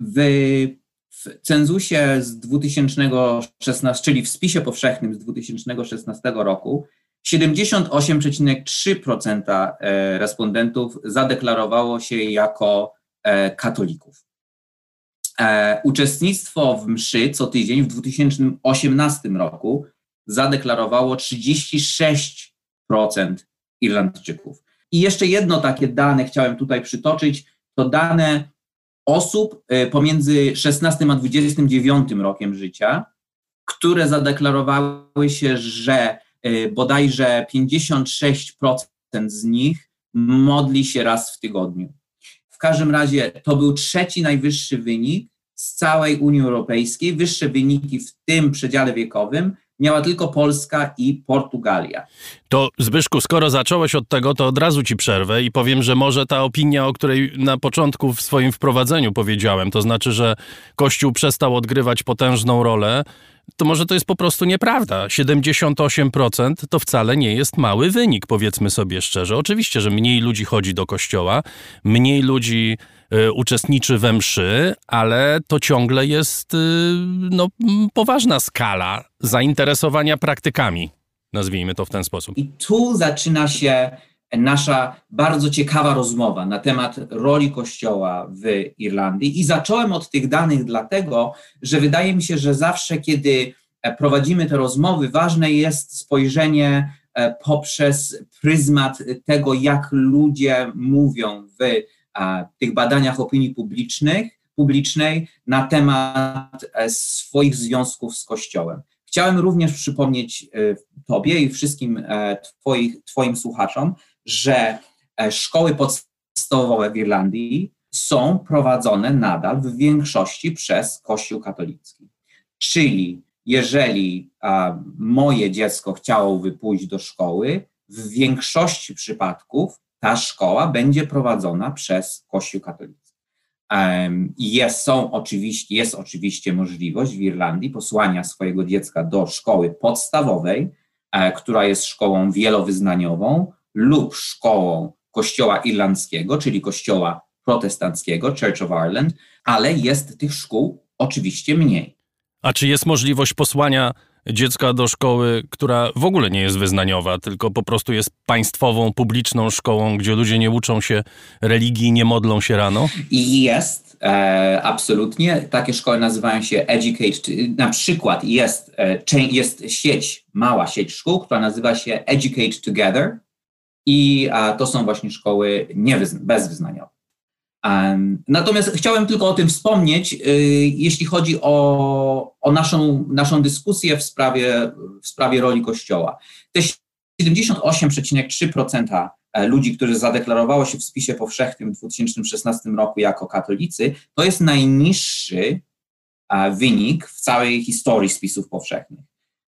w, w cenzusie z 2016, czyli w spisie powszechnym z 2016 roku, 78,3% e, respondentów zadeklarowało się jako e, katolików. E, uczestnictwo w mszy co tydzień w 2018 roku zadeklarowało 36% Irlandczyków. I jeszcze jedno takie dane chciałem tutaj przytoczyć, to dane osób pomiędzy 16 a 29 rokiem życia, które zadeklarowały się, że bodajże 56% z nich modli się raz w tygodniu. W każdym razie to był trzeci najwyższy wynik z całej Unii Europejskiej. Wyższe wyniki w tym przedziale wiekowym miała tylko Polska i Portugalia. To Zbyszku, skoro zacząłeś od tego, to od razu ci przerwę i powiem, że może ta opinia, o której na początku w swoim wprowadzeniu powiedziałem, to znaczy, że Kościół przestał odgrywać potężną rolę, to może to jest po prostu nieprawda. 78% to wcale nie jest mały wynik, powiedzmy sobie szczerze. Oczywiście, że mniej ludzi chodzi do kościoła, mniej ludzi uczestniczy we mszy, ale to ciągle jest y, no, poważna skala zainteresowania praktykami. Nazwijmy to w ten sposób. I tu zaczyna się nasza bardzo ciekawa rozmowa na temat roli Kościoła w Irlandii. I zacząłem od tych danych, dlatego że wydaje mi się, że zawsze, kiedy e, prowadzimy te rozmowy, ważne jest spojrzenie e, poprzez pryzmat tego, jak ludzie mówią w tych badaniach opinii publicznych, publicznej na temat e, swoich związków z Kościołem. Chciałem również przypomnieć Tobie i wszystkim twoich, Twoim słuchaczom, że e, szkoły podstawowe w Irlandii są prowadzone nadal w większości przez Kościół katolicki. Czyli jeżeli moje dziecko chciałoby pójść do szkoły, w większości przypadków ta szkoła będzie prowadzona przez Kościół katolicki. Jest, są oczywiście, jest oczywiście możliwość w Irlandii posłania swojego dziecka do szkoły podstawowej, e, która jest szkołą wielowyznaniową, lub szkołą Kościoła Irlandzkiego, czyli Kościoła Protestanckiego, Church of Ireland, ale jest tych szkół oczywiście mniej. A czy jest możliwość posłania dziecka do szkoły, która w ogóle nie jest wyznaniowa, tylko po prostu jest państwową, publiczną szkołą, gdzie ludzie nie uczą się religii, nie modlą się rano? Jest, e, absolutnie. Takie szkoły nazywają się Educate. Na przykład jest, e, jest sieć, mała sieć szkół, która nazywa się Educate Together i a, to są właśnie szkoły niewyzn- bezwyznaniowe. Natomiast chciałem tylko o tym wspomnieć, y, jeśli chodzi o, o naszą, naszą dyskusję w sprawie, w sprawie roli Kościoła. Te 78,3% e, ludzi, którzy zadeklarowało się w spisie powszechnym w 2016 roku jako katolicy, to jest najniższy e, wynik w całej historii spisów powszechnych.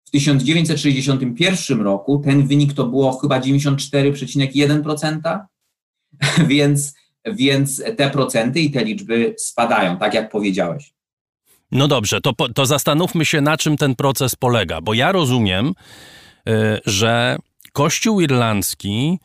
W 1961 roku ten wynik to było chyba 94,1%, więc, więc te procenty i te liczby spadają, tak jak powiedziałeś. No dobrze, to, to zastanówmy się, na czym ten proces polega, bo ja rozumiem, y, że Kościół Irlandzki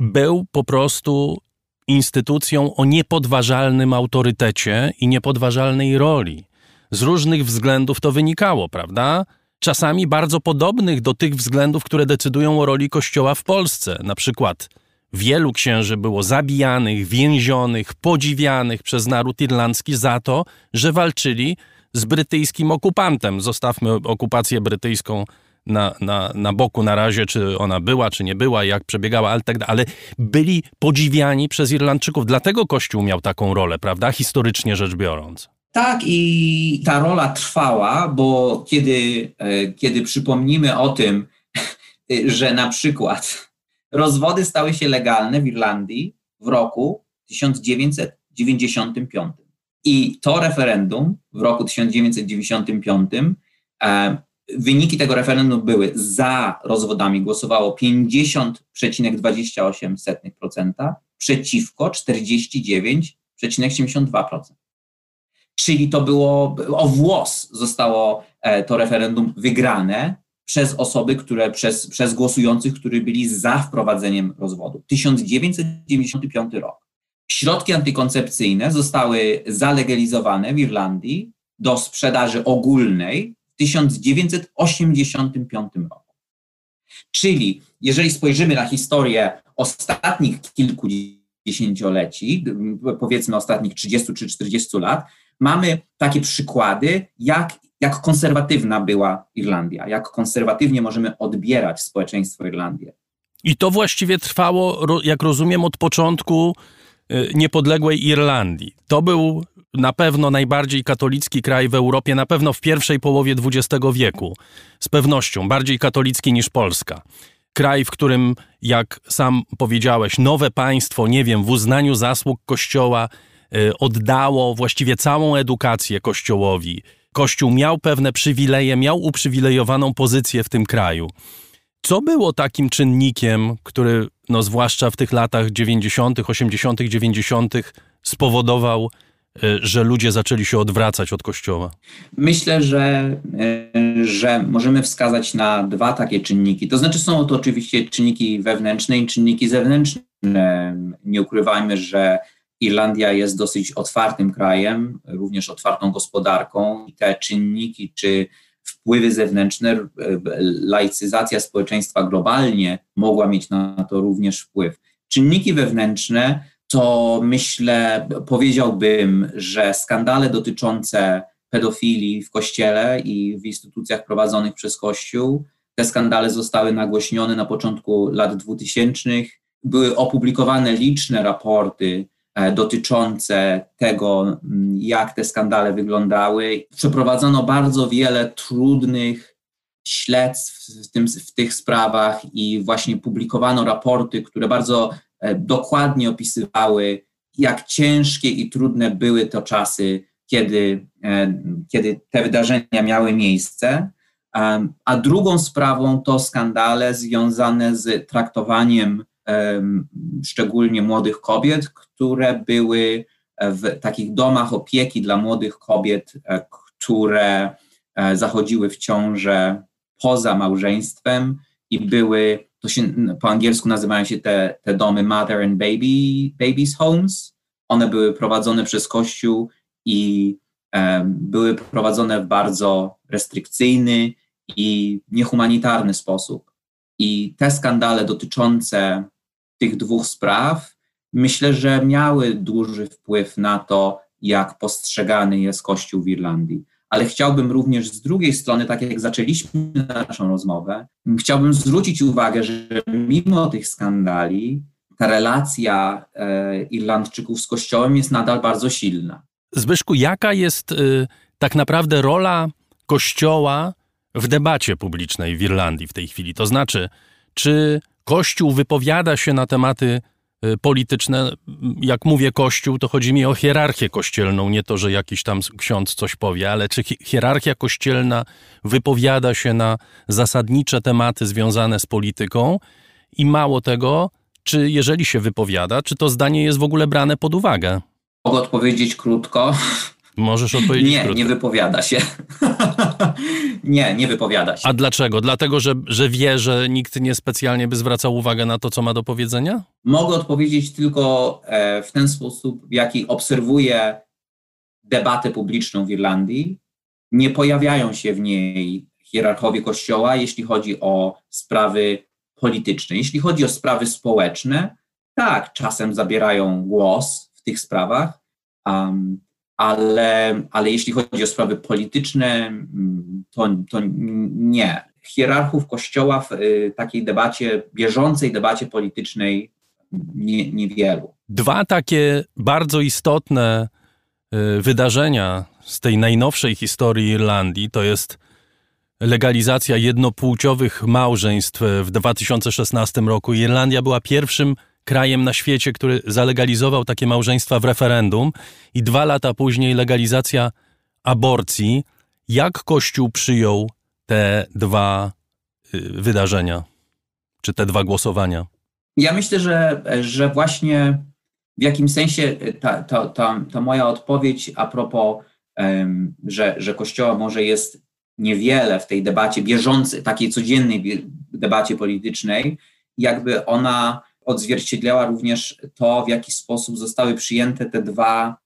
był po prostu instytucją o niepodważalnym autorytecie i niepodważalnej roli. Z różnych względów to wynikało, prawda? Czasami bardzo podobnych do tych względów, które decydują o roli Kościoła w Polsce. Na przykład wielu księży było zabijanych, więzionych, podziwianych przez naród irlandzki za to, że walczyli z brytyjskim okupantem. Zostawmy okupację brytyjską na, na, na boku na razie, czy ona była, czy nie była, jak przebiegała, ale tak. Ale byli podziwiani przez Irlandczyków. Dlatego Kościół miał taką rolę, prawda? Historycznie rzecz biorąc. Tak, i ta rola trwała, bo kiedy, e, kiedy przypomnimy o tym, że na przykład rozwody stały się legalne w Irlandii w roku 1995. I to referendum w roku 1995, e, wyniki tego referendum były za rozwodami głosowało 50,28%, przeciwko 49,72%. Czyli to było o włos zostało e, to referendum wygrane przez osoby, które, przez, przez głosujących, którzy byli za wprowadzeniem rozwodu. 1995 rok. Środki antykoncepcyjne zostały zalegalizowane w Irlandii do sprzedaży ogólnej w 1985 roku. Czyli jeżeli spojrzymy na historię ostatnich kilku dziesięcioleci, powiedzmy ostatnich 30 czy 40 lat, mamy takie przykłady, jak, jak konserwatywna była Irlandia, jak konserwatywnie możemy odbierać społeczeństwo Irlandię. I to właściwie trwało, jak rozumiem, od początku y, niepodległej Irlandii. To był na pewno najbardziej katolicki kraj w Europie, na pewno w pierwszej połowie XX wieku. Z pewnością bardziej katolicki niż Polska. Kraj, w którym, jak sam powiedziałeś, nowe państwo, nie wiem, w uznaniu zasług Kościoła y, oddało właściwie całą edukację Kościołowi. Kościół miał pewne przywileje, miał uprzywilejowaną pozycję w tym kraju. Co było takim czynnikiem, który, no zwłaszcza w tych latach 90., 80., 90., spowodował, y, że ludzie zaczęli się odwracać od kościoła? Myślę, że, e, że możemy wskazać na dwa takie czynniki. To znaczy są to oczywiście czynniki wewnętrzne i czynniki zewnętrzne. Nie ukrywajmy, że Irlandia jest dosyć otwartym krajem, również otwartą gospodarką i te czynniki czy wpływy zewnętrzne, e, laicyzacja społeczeństwa globalnie mogła mieć na to również wpływ. Czynniki wewnętrzne to myślę, powiedziałbym, że skandale dotyczące pedofilii w kościele i w instytucjach prowadzonych przez Kościół, te skandale zostały nagłośnione na początku lat 2000. Były opublikowane liczne raporty dotyczące tego, jak te skandale wyglądały. Przeprowadzono bardzo wiele trudnych śledztw w, tym, w tych sprawach i właśnie publikowano raporty, które bardzo e, dokładnie opisywały, jak ciężkie i trudne były to czasy, kiedy, e, kiedy te wydarzenia miały miejsce. A drugą sprawą to skandale związane z traktowaniem em, szczególnie młodych kobiet, które były w takich domach opieki dla młodych kobiet, e, które e, zachodziły w ciążę poza małżeństwem i były, to się po angielsku nazywają się te, te domy mother and baby, babies homes. One były prowadzone przez Kościół i em, były prowadzone w bardzo restrykcyjny i niehumanitarny sposób. I te skandale dotyczące tych dwóch spraw, myślę, że miały duży wpływ na to, jak postrzegany jest Kościół w Irlandii. Ale chciałbym również z drugiej strony, tak jak zaczęliśmy naszą rozmowę, chciałbym zwrócić uwagę, że mimo tych skandali, ta relacja e, Irlandczyków z Kościołem jest nadal bardzo silna. Zbyszku, jaka jest y, tak naprawdę rola Kościoła w debacie publicznej w Irlandii w tej chwili? To znaczy, czy Kościół wypowiada się na tematy y, polityczne? Jak mówię Kościół, to chodzi mi o hierarchię kościelną, nie to, że jakiś tam ksiądz coś powie, ale czy hi- hierarchia kościelna wypowiada się na zasadnicze tematy związane z polityką? I mało tego, czy jeżeli się wypowiada, czy to zdanie jest w ogóle brane pod uwagę? Mogę odpowiedzieć krótko. Możesz odpowiedzieć Nie, krótko. nie wypowiada się. nie, nie wypowiada się. A dlaczego? Dlatego, że, że wie, że nikt nie specjalnie by zwracał uwagę na to, co ma do powiedzenia? Mogę odpowiedzieć tylko e, w ten sposób, w jaki obserwuję debatę publiczną w Irlandii. Nie pojawiają się w niej hierarchowie Kościoła, jeśli chodzi o sprawy polityczne. Jeśli chodzi o sprawy społeczne, tak, czasem zabierają głos w tych sprawach, um, ale, ale jeśli chodzi o sprawy polityczne, mm, to, to nie. Hierarchów Kościoła w y, takiej debacie, bieżącej debacie politycznej nie, niewielu. Dwa takie bardzo istotne y, wydarzenia z tej najnowszej historii Irlandii to jest legalizacja jednopłciowych małżeństw w 2016 roku. Irlandia była pierwszym krajem na świecie, który zalegalizował takie małżeństwa w referendum i dwa lata później legalizacja aborcji. Jak Kościół przyjął te dwa y, wydarzenia, czy te dwa głosowania? Ja myślę, że, że właśnie w jakim sensie ta, ta, ta, ta moja odpowiedź a propos, um, że, że Kościoła może jest niewiele w tej debacie bieżącej, takiej codziennej debacie politycznej, jakby ona odzwierciedlała również to, w jaki sposób zostały przyjęte te dwa,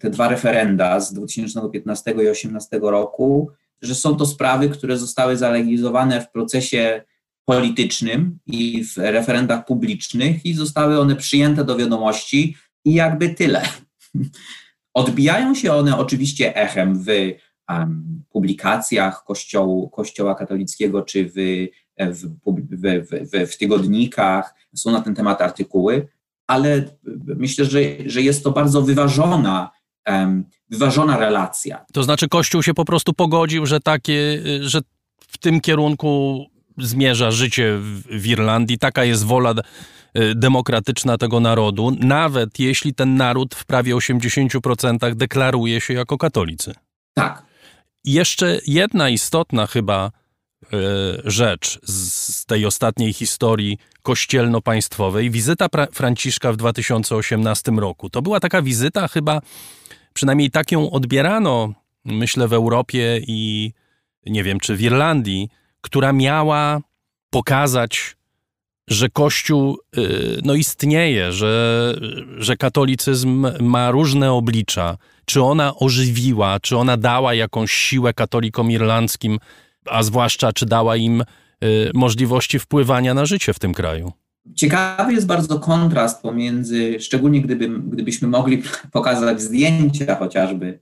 te dwa referenda z 2015 i 2018 roku, że są to sprawy, które zostały zalegalizowane w procesie politycznym i w referendach publicznych i zostały one przyjęte do wiadomości i jakby tyle. Odbijają się one oczywiście echem w publikacjach Kościołu, Kościoła katolickiego czy w, w, w, w, tygodnikach, są na ten temat artykuły, ale myślę, że, że jest to bardzo wyważona, wyważona relacja. To znaczy Kościół się po prostu pogodził, że takie, że w tym kierunku zmierza życie w, w Irlandii, taka jest wola y, demokratyczna tego narodu, nawet jeśli ten naród w prawie 80% deklaruje się jako katolicy. Tak. Jeszcze jedna istotna chyba rzecz z, tej ostatniej historii kościelno-państwowej, wizyta Franciszka w 2018 roku. To była taka wizyta chyba, przynajmniej tak ją odbierano, myślę, w Europie i nie wiem, czy w Irlandii, która miała pokazać, że Kościół y, no, istnieje, że, że katolicyzm ma różne oblicza. Czy ona ożywiła, czy ona dała jakąś siłę katolikom irlandzkim, a zwłaszcza czy dała im y, możliwości wpływania na życie w tym kraju? Ciekawy jest bardzo kontrast pomiędzy, szczególnie gdyby, gdybyśmy mogli pokazać zdjęcia chociażby,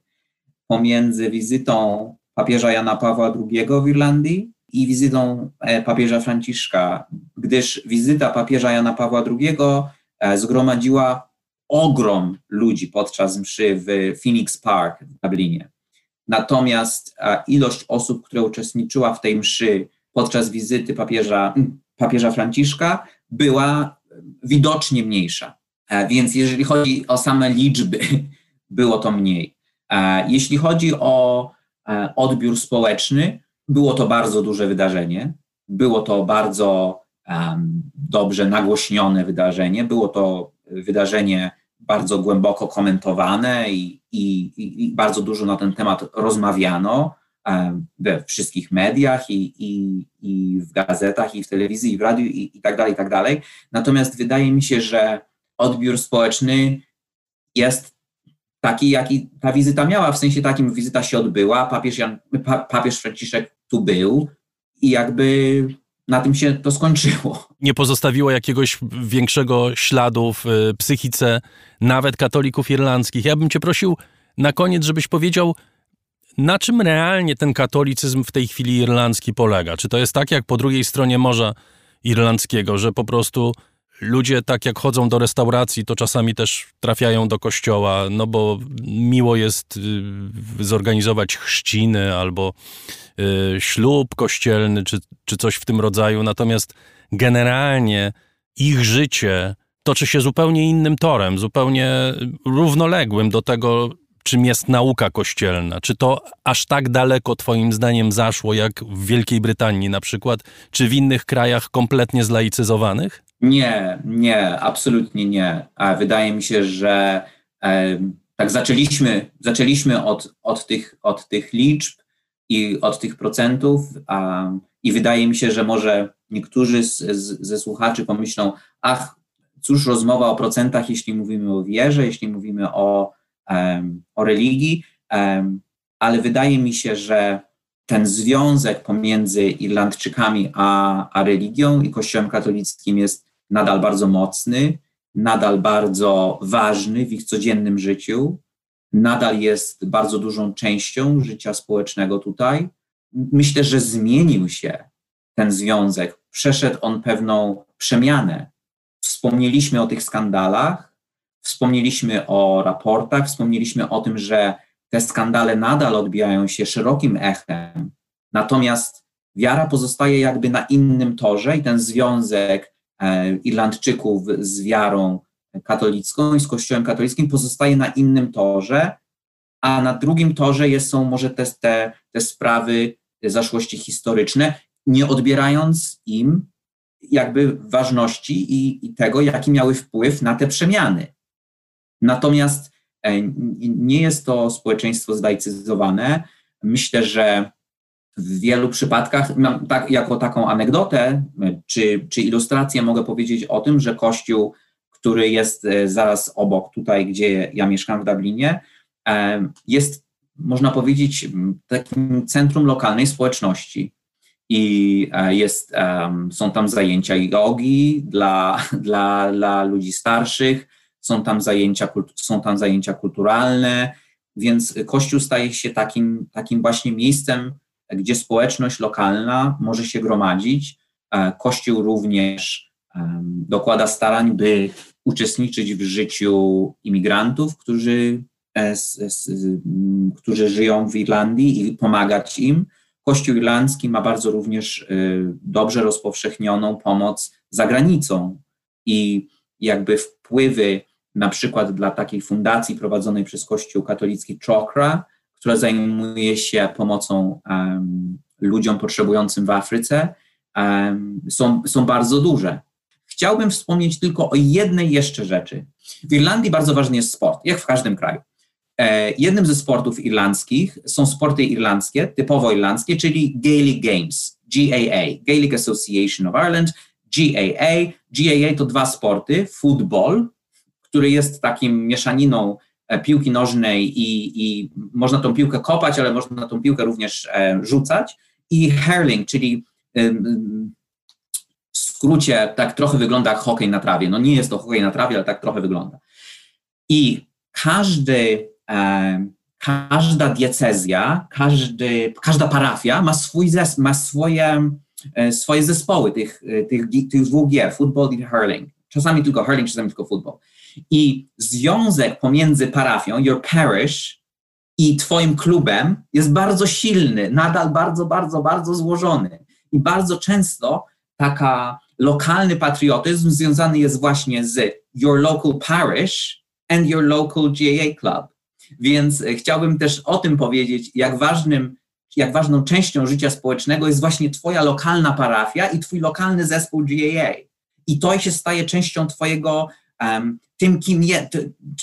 pomiędzy wizytą papieża Jana Pawła II w Irlandii i wizytą e, papieża Franciszka, gdyż wizyta papieża Jana Pawła II e, zgromadziła ogrom ludzi podczas mszy w Phoenix Park w Dublinie. Natomiast e, ilość osób, które uczestniczyła w tej mszy podczas wizyty papieża, papieża Franciszka była widocznie mniejsza. Więc jeżeli chodzi o same liczby, było to mniej. Jeśli chodzi o odbiór społeczny, było to bardzo duże wydarzenie, było to bardzo dobrze nagłośnione wydarzenie, było to wydarzenie bardzo głęboko komentowane i, i, i bardzo dużo na ten temat rozmawiano um, we wszystkich mediach i, i, i w gazetach, i w telewizji, i w radiu, i, i tak dalej, i tak dalej. Natomiast wydaje mi się, że odbiór społeczny jest taki, jaki ta wizyta miała, w sensie takim wizyta się odbyła, papież, Jan, pa, papież Franciszek tu był i jakby na tym się to skończyło. Nie pozostawiło jakiegoś większego śladu w y, psychice nawet katolików irlandzkich. Ja bym cię prosił na koniec, żebyś powiedział, na czym realnie ten katolicyzm w tej chwili irlandzki polega? Czy to jest tak jak po drugiej stronie Morza Irlandzkiego, że po prostu ludzie tak jak chodzą do restauracji, to czasami też trafiają do kościoła, no bo miło jest y, zorganizować chrzciny albo y, ślub kościelny, czy, czy coś w tym rodzaju. Natomiast generalnie ich życie toczy się zupełnie innym torem, zupełnie równoległym do tego, czym jest nauka kościelna. Czy to aż tak daleko Twoim zdaniem zaszło, jak w Wielkiej Brytanii na przykład, czy w innych krajach kompletnie zlaicyzowanych? Nie, nie, absolutnie nie. Wydaje mi się, że e, tak zaczęliśmy, zaczęliśmy od, od, tych, od tych liczb i od tych procentów i wydaje mi się, że może niektórzy z, z, ze słuchaczy pomyślą, ach, cóż rozmowa o procentach, jeśli mówimy o wierze, jeśli mówimy o, o religii, ale wydaje mi się, że ten związek pomiędzy Irlandczykami a, a religią i Kościołem katolickim jest nadal bardzo mocny, nadal bardzo ważny w ich codziennym życiu, nadal jest bardzo dużą częścią życia społecznego tutaj. Myślę, że zmienił się ten związek, przeszedł on pewną przemianę. Wspomnieliśmy o tych skandalach, wspomnieliśmy o raportach, wspomnieliśmy o tym, że te skandale nadal odbijają się szerokim echem, natomiast wiara pozostaje jakby na innym torze i ten związek e, Irlandczyków z wiarą katolicką i z Kościołem katolickim pozostaje na innym torze, a na drugim torze są może te, te, te sprawy zaszłości historyczne, nie odbierając im jakby ważności i, i tego, jaki miały wpływ na te przemiany. Natomiast nie jest to społeczeństwo zdaicyzowane. Myślę, że w wielu przypadkach, mam tak, jako taką anegdotę czy, czy ilustrację mogę powiedzieć o tym, że Kościół, który jest e, zaraz obok, tutaj, gdzie ja mieszkam w Dublinie, e, jest, można powiedzieć, takim centrum lokalnej społeczności. I jest, są tam zajęcia jogi dla, dla, dla ludzi starszych, są tam zajęcia, są tam zajęcia kulturalne, więc Kościół staje się takim, takim właśnie miejscem, gdzie społeczność lokalna może się gromadzić. E, Kościół również dokłada starań, by uczestniczyć w życiu imigrantów, którzy, e, którzy żyją w Irlandii i pomagać im. Kościół irlandzki ma bardzo również e, dobrze rozpowszechnioną pomoc za granicą i jakby wpływy na przykład dla takiej fundacji prowadzonej przez Kościół katolicki Chokra, która zajmuje się pomocą um, ludziom potrzebującym w Afryce, um, są, są bardzo duże. Chciałbym wspomnieć tylko o jednej jeszcze rzeczy. W Irlandii bardzo ważny jest sport, jak w każdym kraju. E, jednym ze sportów irlandzkich są sporty irlandzkie, typowo irlandzkie, czyli Gaelic Games, GAA, Gaelic Association of Ireland, GAA. GAA to dwa sporty, football, który jest takim mieszaniną e, piłki nożnej i, i można tą piłkę kopać, ale można tą piłkę również e, rzucać. I hurling, czyli w skrócie tak trochę wygląda jak hokej na trawie. No nie jest to hokej na trawie, ale tak trochę wygląda. I każdy, e, każda diecezja, każdy, każda parafia ma, swój zes, ma swoje, swoje zespoły tych, tych, tych dwóch gier, football i hurling. Czasami tylko hurling, czasami tylko football. I związek pomiędzy parafią, your parish, i Twoim klubem jest bardzo silny, nadal bardzo, bardzo, bardzo złożony. I bardzo często taka lokalny patriotyzm związany jest właśnie z your local parish and your local GAA club. Więc e, chciałbym też o tym powiedzieć, jak ważnym, jak ważną częścią życia społecznego jest właśnie Twoja lokalna parafia i Twój lokalny zespół GAA. I to się staje częścią Twojego um, tym, kim je,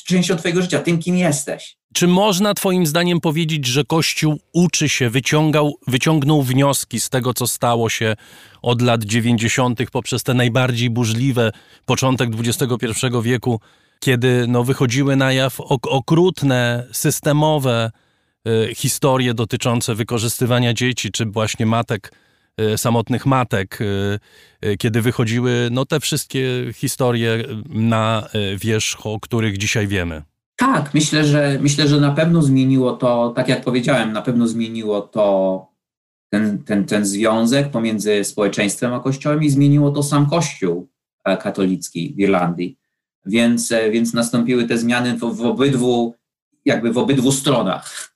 częścią Twojego życia, tym, kim jesteś. Czy można Twoim zdaniem powiedzieć, że Kościół uczy się, wyciągał, wyciągnął wnioski z tego, co stało się od lat 90. poprzez te najbardziej burzliwe początek XXI wieku, kiedy no, wychodziły na jaw ok okrutne, systemowe e, historie dotyczące wykorzystywania dzieci, czy właśnie matek, samotnych matek, e, e, kiedy wychodziły no, te wszystkie historie na wierzch, o których dzisiaj wiemy. Tak, myślę, że myślę, że na pewno zmieniło to, tak jak powiedziałem, na pewno zmieniło to ten, ten, ten związek pomiędzy społeczeństwem a Kościołem i zmieniło to sam Kościół e, katolicki w Irlandii. Więc, e, więc nastąpiły te zmiany w, w obydwu, jakby w obydwu stronach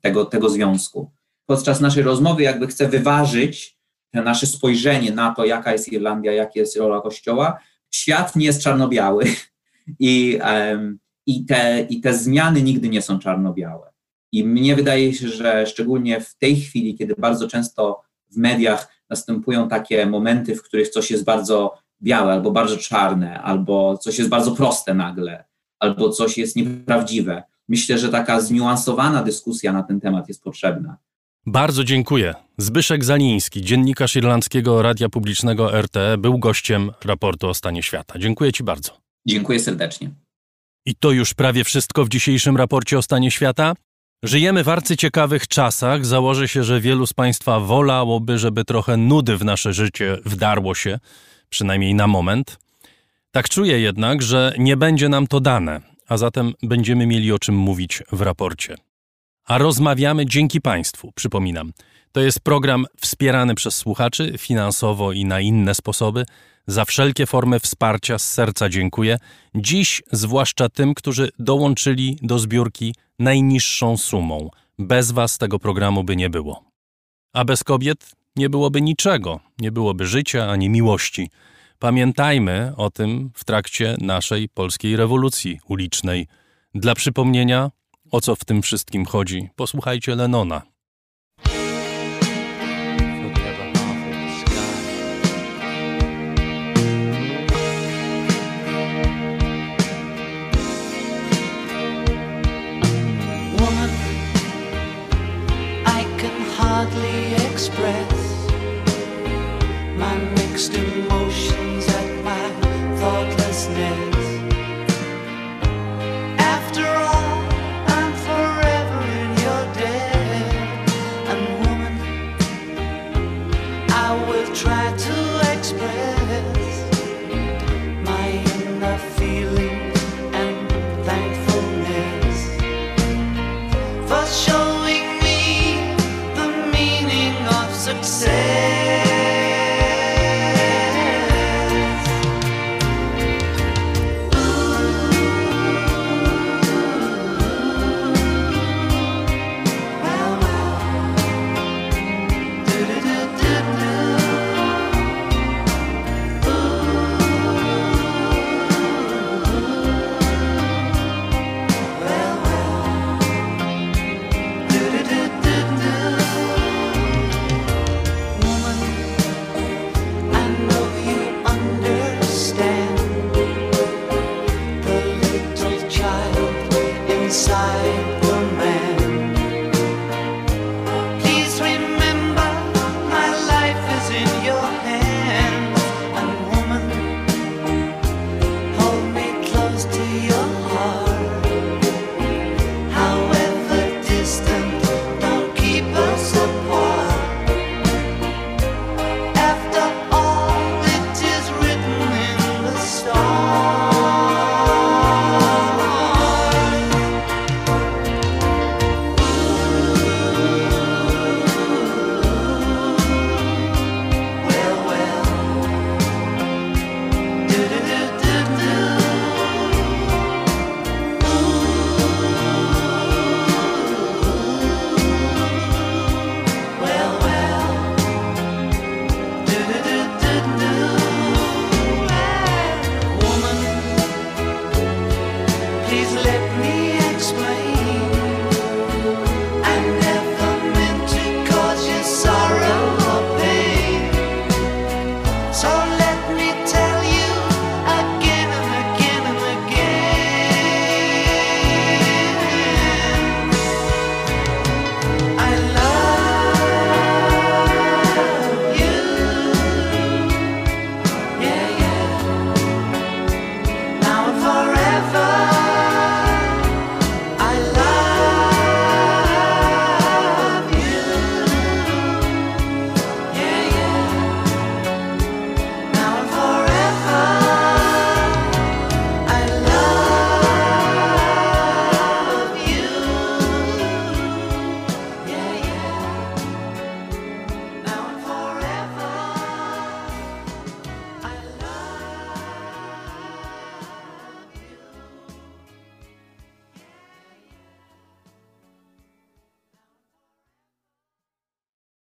tego, tego związku. Podczas naszej rozmowy jakby chcę wyważyć nasze spojrzenie na to, jaka jest Irlandia, jaka jest rola Kościoła. Świat nie jest czarno-biały i, i, te, i te zmiany nigdy nie są czarno-białe. I mnie wydaje się, że szczególnie w tej chwili, kiedy bardzo często w mediach następują takie momenty, w których coś jest bardzo białe, albo bardzo czarne, albo coś jest bardzo proste nagle, albo coś jest nieprawdziwe. Myślę, że taka zniuansowana dyskusja na ten temat jest potrzebna. Bardzo dziękuję. Zbyszek Zaliński, dziennikarz irlandzkiego radia publicznego RTE, był gościem raportu o stanie świata. Dziękuję Ci bardzo. Dziękuję serdecznie. I to już prawie wszystko w dzisiejszym raporcie o stanie świata. Żyjemy w arcyciekawych czasach. Założę się, że wielu z Państwa wolałoby, żeby trochę nudy w nasze życie wdarło się, przynajmniej na moment. Tak czuję jednak, że nie będzie nam to dane, a zatem będziemy mieli o czym mówić w raporcie. A rozmawiamy dzięki Państwu, przypominam. To jest program wspierany przez słuchaczy finansowo i na inne sposoby. Za wszelkie formy wsparcia z serca dziękuję. Dziś zwłaszcza tym, którzy dołączyli do zbiórki najniższą sumą. Bez Was tego programu by nie było. A bez kobiet nie byłoby niczego, nie byłoby życia ani miłości. Pamiętajmy o tym w trakcie naszej polskiej rewolucji ulicznej. Dla przypomnienia, o co w tym wszystkim chodzi, posłuchajcie Lenona.